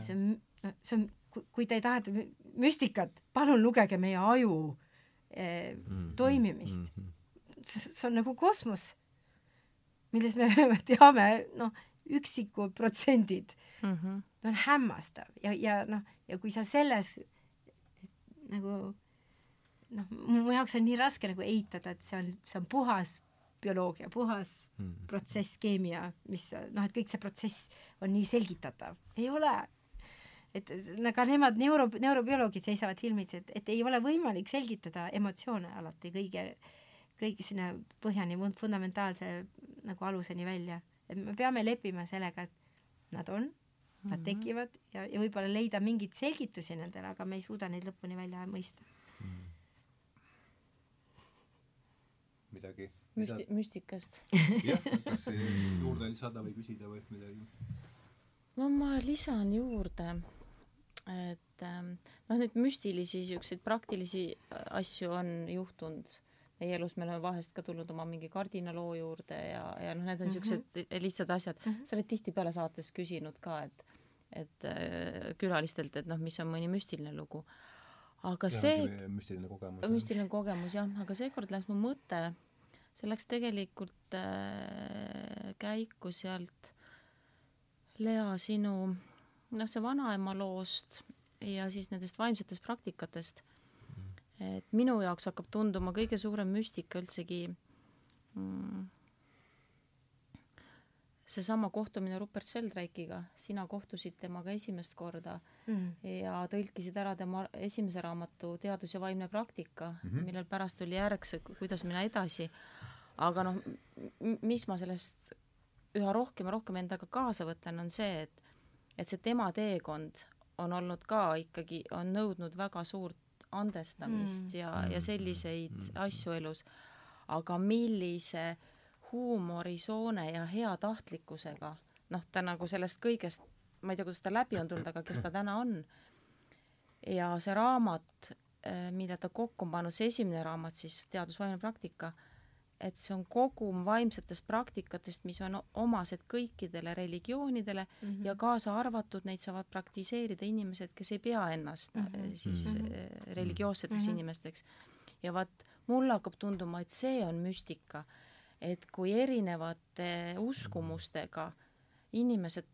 see on, see on, kui te tahate müstikat, palun lugege meie aju eh, toimimist mm. -hmm. see on nagu kosmos, milles me [laughs] teame, noh, üksikud protsendid mm. -hmm. ta on hämmastav ja, ja noh, ja kui sa selles nagu noh, mu jaoks on nii raske nagu eitada, et see on, see on puhas bioloogia, puhas mm -hmm. protsess, keemia, mis noh, et kõik see protsess on nii selgitatav, ei ole. et aga nemad neuro, neurobioloogid seisavad silmitsi, et, et ei ole võimalik selgitada emotsioone alati kõige, kõige sinna põhjani, fundamentaalse nagu aluseni välja et me peame leppima sellega, et nad on, nad mhm. tekivad ja, ja võib-olla leida mingeid selgitusi nendele, aga me ei suuda neid lõpuni välja mõista mm.. midagi Müsti-, müstikast [laughs] jah, kas juurde lisada või küsida või midagi? no ma lisan juurde, et ähm, noh, neid müstilisi niisuguseid praktilisi asju on juhtunud meie elus me oleme vahest ka tulnud oma mingi kardinaloo juurde ja, ja noh, need on niisugused mm -hmm. lihtsad asjad mm. -hmm. sa oled tihtipeale saates küsinud ka, et, et äh, külalistelt, et noh, mis on mõni müstiline lugu. aga ja, see müstiline kogemus. müstiline kogemus jah, aga seekord läks mu mõte, see läks tegelikult äh, käiku sealt Lea sinu noh, see vanaema loost ja siis nendest vaimsetest praktikatest et minu jaoks hakkab tunduma kõige suurem müstika üldsegi mm, seesama kohtumine Rupert Sheldrake'iga, sina kohtusid temaga esimest korda mm. ja tõlkisid ära tema esimese raamatu Teadus ja vaimne praktika mm, -hmm. millel pärast oli järg see, kuidas minna edasi. aga noh, mis ma sellest üha rohkem ja rohkem endaga kaasa võtan, on see, et et see tema teekond on olnud ka ikkagi, on nõudnud väga suurt andestamist mm. ja, ja selliseid mm. asju elus, aga millise huumorisoone ja heatahtlikkusega, noh, ta nagu sellest kõigest, ma ei tea, kuidas ta läbi on tulnud, aga kes ta täna on. ja see raamat, eh, mille ta kokku on pannud, see esimene raamat siis, Teadusvaimne praktika et see on kogum vaimsetest praktikatest, mis on omased kõikidele religioonidele mm -hmm. ja kaasa arvatud neid saavad praktiseerida inimesed, kes ei pea ennast mm -hmm. siis mm -hmm. religioosseteks mm -hmm. inimesteks. ja vaat mulle hakkab tunduma, et see on müstika, et kui erinevate uskumustega inimesed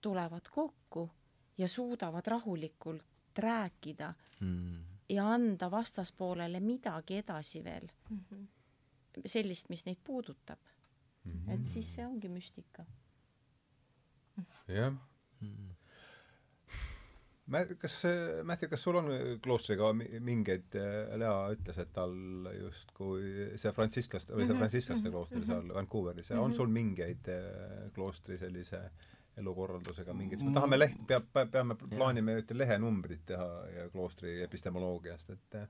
tulevad kokku ja suudavad rahulikult rääkida mm. ja anda vastaspoolele midagi edasi veel mm. -hmm sellist, mis neid puudutab mm. -hmm. et siis see ongi müstika. jah mm. -hmm. Kas, Mähti, kas sul on kloostriga mingeid, Lea ütles, et tal justkui see frantsislaste, või see mhm. frantsislaste mhm. klooster seal mhm. Vancouveris mm, -hmm. on sul mingeid eh, kloostri sellise elukorraldusega mingeid, me tahame leht, peab, peame, plaanime ühte lehenumbrit teha ja kloostri epistemoloogiast, et eh,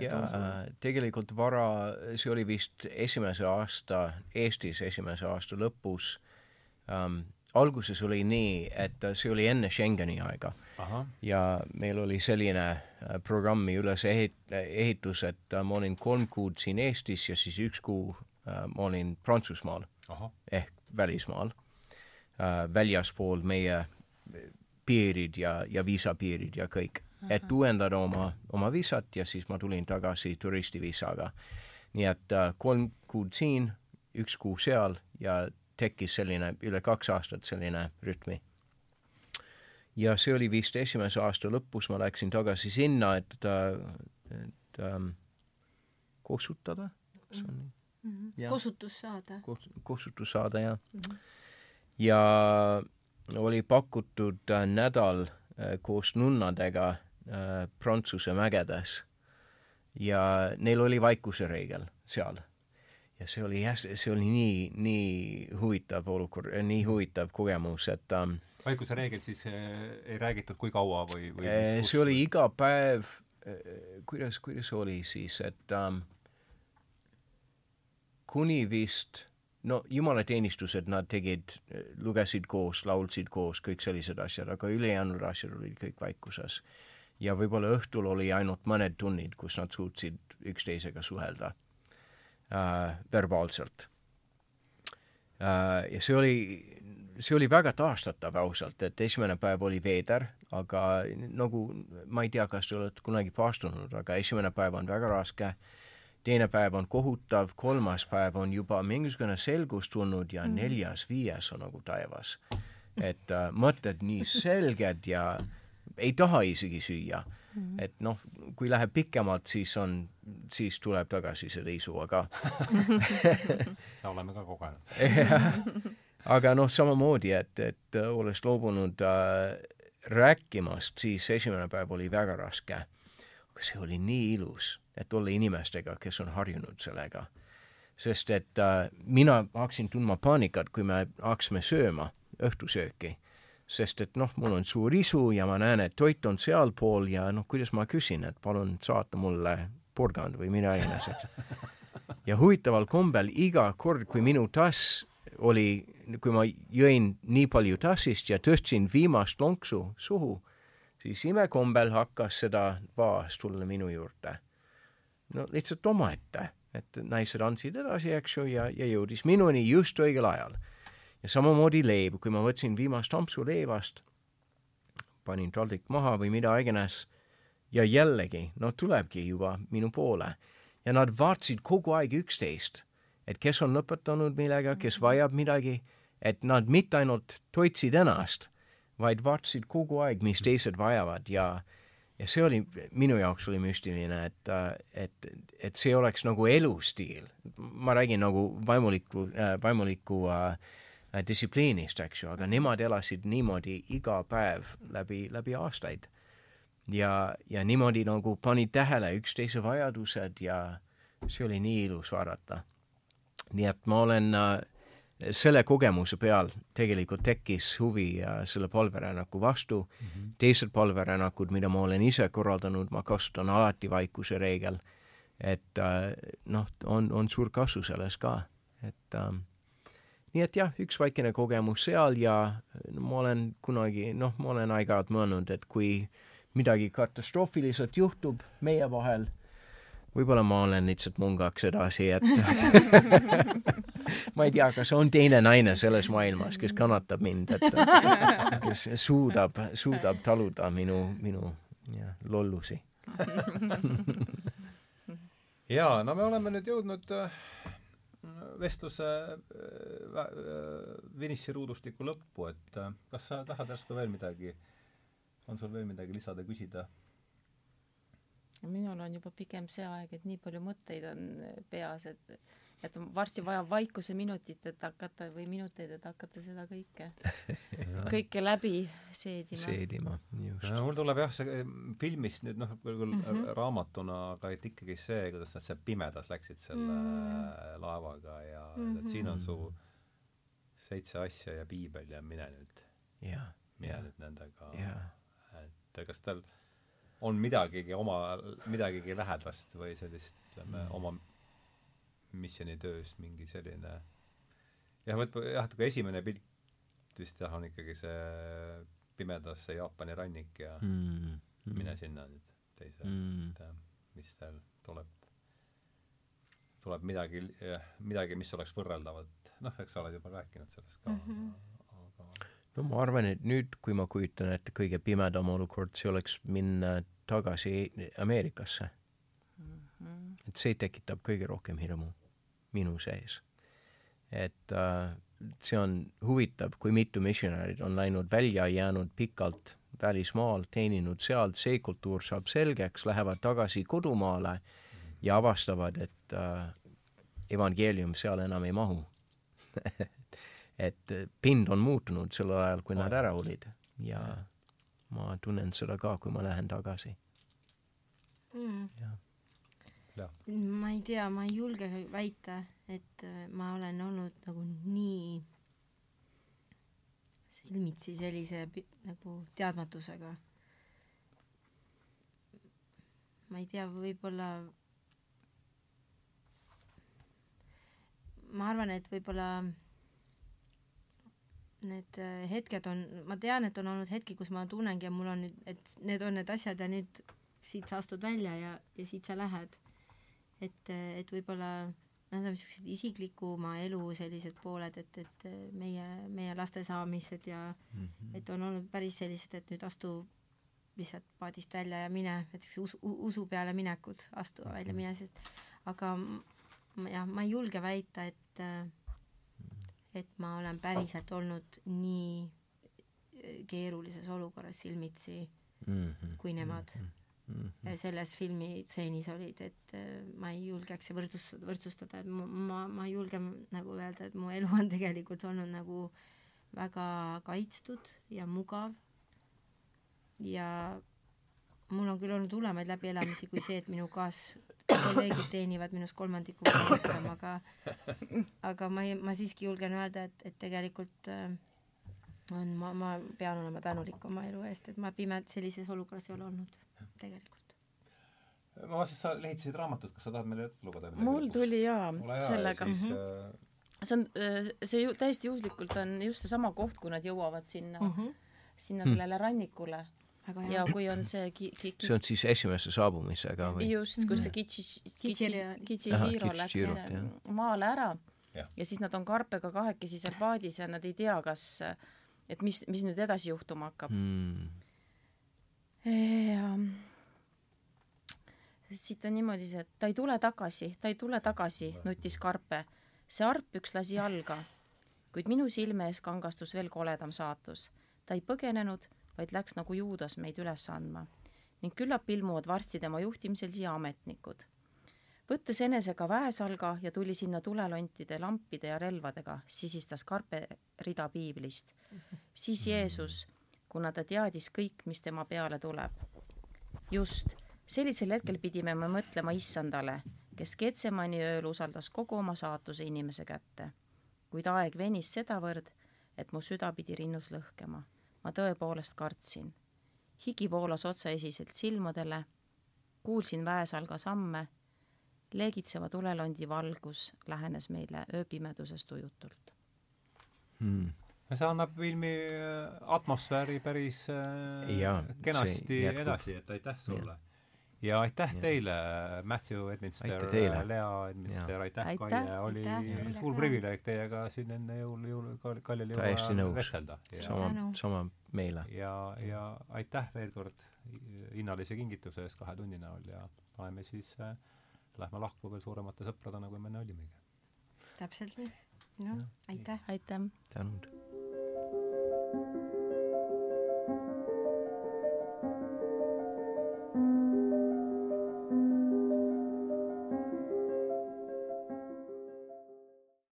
jaa, tegelikult vara, see oli vist esimese aasta, Eestis esimese aasta lõpus ähm,, alguses oli nii, et see oli enne Schengeni aega. ja meil oli selline äh, programmi üleseehit-, ehitus, et äh, ma olin kolm kuud siin Eestis ja siis üks kuu äh, ma olin Prantsusmaal ehk välismaal. Väljaspool meie piirid ja, ja viisapiirid ja kõik. Et uuendada oma, oma viisat ja siis ma tulin tagasi turistiviisaga. nii et kolm kuud siin, üks kuu seal ja tekkis selline üle kaks aastat selline rütmi. ja see oli vist esimese aasta lõpus, ma läksin tagasi sinna, et, et ähm, kosutada, kas on nii? Mm -hmm. kosutus saada Kos,. kosutus saada, jah mm. -hmm. ja oli pakutud äh, nädal äh, koos nunnadega äh, Prantsuse mägedes ja neil oli vaikuse reegel seal. Ja see oli jah, see oli nii, nii huvitav olukord, nii huvitav kogemus, et ähm, vaikuse reegel siis äh, ei räägitud, kui kaua või, või äh, see oli iga päev äh,, kuidas, kuidas oli siis, et ähm, kuni vist no jumalateenistused nad tegid, lugesid koos, laulsid koos, kõik sellised asjad, aga ülejäänud asjad olid kõik vaikuses. Ja võib-olla õhtul oli ainult mõned tunnid, kus nad suutsid üksteisega suhelda äh, verbaalselt äh,. ja see oli, see oli väga taastatav ausalt, et esimene päev oli veider, aga nagu ma ei tea, kas te olete kunagi paastunud, aga esimene päev on väga raske, teine päev on kohutav, kolmas päev on juba mingisugune selgus tulnud ja mm. neljas-viies on nagu taevas. et äh, mõtted nii selged ja ei taha isegi süüa mm. -hmm. et noh, kui läheb pikemalt, siis on, siis tuleb tagasi see riisu, aga [laughs] oleme ka kogenud [laughs] aga noh, samamoodi, et, et olles loobunud äh, rääkimast, siis esimene päev oli väga raske. aga see oli nii ilus, et olla inimestega, kes on harjunud sellega. sest et äh, mina hakkasin tundma paanikat, kui me hakkasime sööma õhtusööki sest et noh, mul on suur isu ja ma näen, et toit on sealpool ja noh, kuidas ma küsin, et palun saata mulle porgand või mida iganes, eks. ja huvitaval kombel iga kord, kui minu tass oli, kui ma jõin nii palju tassist ja tõstsin viimast lonksu suhu, siis imekombel hakkas seda vaas tulla minu juurde. no lihtsalt omaette, et naised andsid edasi, eks ju, ja, ja jõudis minuni just õigel ajal ja samamoodi leib, kui ma võtsin viimast ampsu leivast, panin taldrik maha või mida iganes ja jällegi, no tulebki juba minu poole. Ja nad vaatasid kogu aeg üksteist, et kes on lõpetanud millega, kes vajab midagi, et nad mitte ainult toitsid ennast, vaid vaatasid kogu aeg, mis teised vajavad. Ja ja see oli, minu jaoks oli müstiline, et, et, et see oleks nagu elustiil. ma räägin nagu vaimuliku äh,, vaimuliku äh, distsipliinist, eks ju, aga nemad elasid niimoodi iga päev läbi, läbi aastaid. ja, ja niimoodi nagu panid tähele üksteise vajadused ja see oli nii ilus vaadata. nii et ma olen äh, selle kogemuse peal tegelikult tekkis huvi äh, selle palverännaku vastu mm. -hmm. teised palverännakud, mida ma olen ise korraldanud, ma kasutan alati vaikuse reegel. et äh, noh, on, on suur kasu selles ka, et äh, nii et jah, üks väikene kogemus seal ja no, ma olen kunagi, noh, ma olen aeg-ajalt mõelnud, et kui midagi katastroofiliselt juhtub meie vahel, võib-olla ma olen lihtsalt mungaks edasi, et [laughs] ma ei tea, kas on teine naine selles maailmas, kes kannatab mind, et kes suudab, suudab taluda minu, minu jah, lollusi. [laughs] Jaa, no me oleme nüüd jõudnud äh, vestluse äh, äh, finiširuudustiku lõppu, et kas sa tahad järsku veel midagi, on sul veel midagi lisada, küsida? minul on juba pigem see aeg, et nii palju mõtteid on peas, et et varsti vajab vaikuse minutit, et hakata või minuteid, et hakata seda kõike [laughs] kõike läbi seedima. seedima, just. mul tuleb jah, see eh, filmist nüüd noh, küll mm -hmm. raamatuna, aga et ikkagi see, kuidas nad seal pimedas läksid selle mm -hmm. laevaga ja mm -hmm. et siin on su seitse asja ja piibel ja mine nüüd. mine nüüd nendega. et kas tal on midagigi oma, midagigi lähedast või sellist, ütleme, mm. oma missioonitöös mingi selline jah, vot jah, kui esimene pilt vist jah, on ikkagi see pimedas see Jaapani rannik ja mm. Mm. mine sinna nüüd teise mm., et mis seal tuleb, tuleb midagi, midagi, mis oleks võrreldavat, noh, eks sa oled juba rääkinud sellest ka mm, -hmm. aga no ma arvan, et nüüd, kui ma kujutan ette, kõige pimedam olukord, see oleks minna tagasi Ameerikasse mm. -hmm. et see tekitab kõige rohkem hirmu minu sees. et äh, see on huvitav, kui mitu missionärid on läinud välja, jäänud pikalt välismaal, teeninud seal, see kultuur saab selgeks, lähevad tagasi kodumaale ja avastavad, et äh, evangeelium seal enam ei mahu. [laughs] Et pind on muutunud sel ajal, kui nad ära olid ja ma tunnen seda ka, kui ma lähen tagasi. Mm.. Ma ei tea, ma ei julge väita, et äh, ma olen olnud nagu nii silmitsi sellise nagu teadmatusega. ma ei tea, võib-olla ma arvan, et võib-olla need äh, hetked on, ma tean, et on olnud hetki, kus ma tunnengi ja mul on nüüd, et need on need asjad ja nüüd siit sa astud välja ja, ja siit sa lähed. Et, et võib-olla nad on niisugused isiklikuma elu sellised pooled, et, et meie, meie laste saamised ja mm -hmm. et on olnud päris sellised, et nüüd astu lihtsalt paadist välja ja mine, et siuksed usu, usu peale minekud, astu mm -hmm. välja, mine, sest aga jah, ma ei julge väita, et et ma olen päriselt olnud nii keerulises olukorras silmitsi mm -hmm. kui nemad mm -hmm. Selles filmi tseenis olid, et äh, ma ei julgeks võrdsustada, võrdsustada, et ma, ma, ma ei julge nagu öelda, et mu elu on tegelikult olnud nagu väga kaitstud ja mugav. Ja mul on küll olnud hullemaid läbielamisi kui see, et minu kaas kolleegid teenivad minust kolmandiku rohkem, aga aga ma ei, ma siiski julgen öelda, et, et tegelikult äh, on, ma, ma pean olema tänulik oma elu eest, et ma pime sellises olukorras ei ole olnud tegelikult. ma vaatasin, sa lehitsesid raamatut, kas sa tahad meile ette lugeda mul tuli jaa, sellega. Mm -hmm. see on, äh, see ju täiesti juhuslikult on just seesama koht, kui nad jõuavad sinna mm, -hmm. sinna sellele rannikule ja kui on see ki-, ki-, ki see on siis esimese saabumisega või? just, kus see Kitsi, Kitsi, Kichihiro läks maale ära ja. ja siis nad on Karpega kahekesi seal paadis ja nad ei tea, kas, et mis, mis nüüd edasi juhtuma hakkab mm.. Ja siit on niimoodi see, et ta ei tule tagasi, ta ei tule tagasi, nutis Karpe. see arp üks lasi jalga, kuid minu silme ees kangastus veel koledam saatus. ta ei põgenenud vaid läks nagu Juudas meid üles andma ning küllap ilmuvad varsti tema juhtimisel siia ametnikud. võttes enesega väesalga ja tuli sinna tulelontide, lampide ja relvadega, sisistas Karpe rida piiblist. siis Jeesus, kuna ta teadis kõik, mis tema peale tuleb. just, sellisel hetkel pidime me mõtlema issandale, kes Getsemani ööl usaldas kogu oma saatuse inimese kätte. kuid aeg venis sedavõrd, et mu süda pidi rinnus lõhkema. ma tõepoolest kartsin. higi voolas otsaesiselt silmadele, kuulsin väesalga samme, leegitseva tulelondi valgus lähenes meile ööpimeduses tujutult hmm. See annab filmi äh, atmosfääri päris äh, Jaa, kenasti edasi, et aitäh sulle. ja aitäh Ja. teile, Matthew Edminster Lea Edminster, aitäh, Aitäh, Kaie, oli aitäh suur privileeg teiega siin enne jõul, jõul, kaljal nõus. vestelda. ja, sama sama meile. ja, ja aitäh veel kord hinnalise kingituse eest kahe tunni näol ja paneme siis äh,, lähme lahku veel suuremate sõpradena, kui me enne olimegi. täpselt nii. noh, aitäh. aitäh! tänud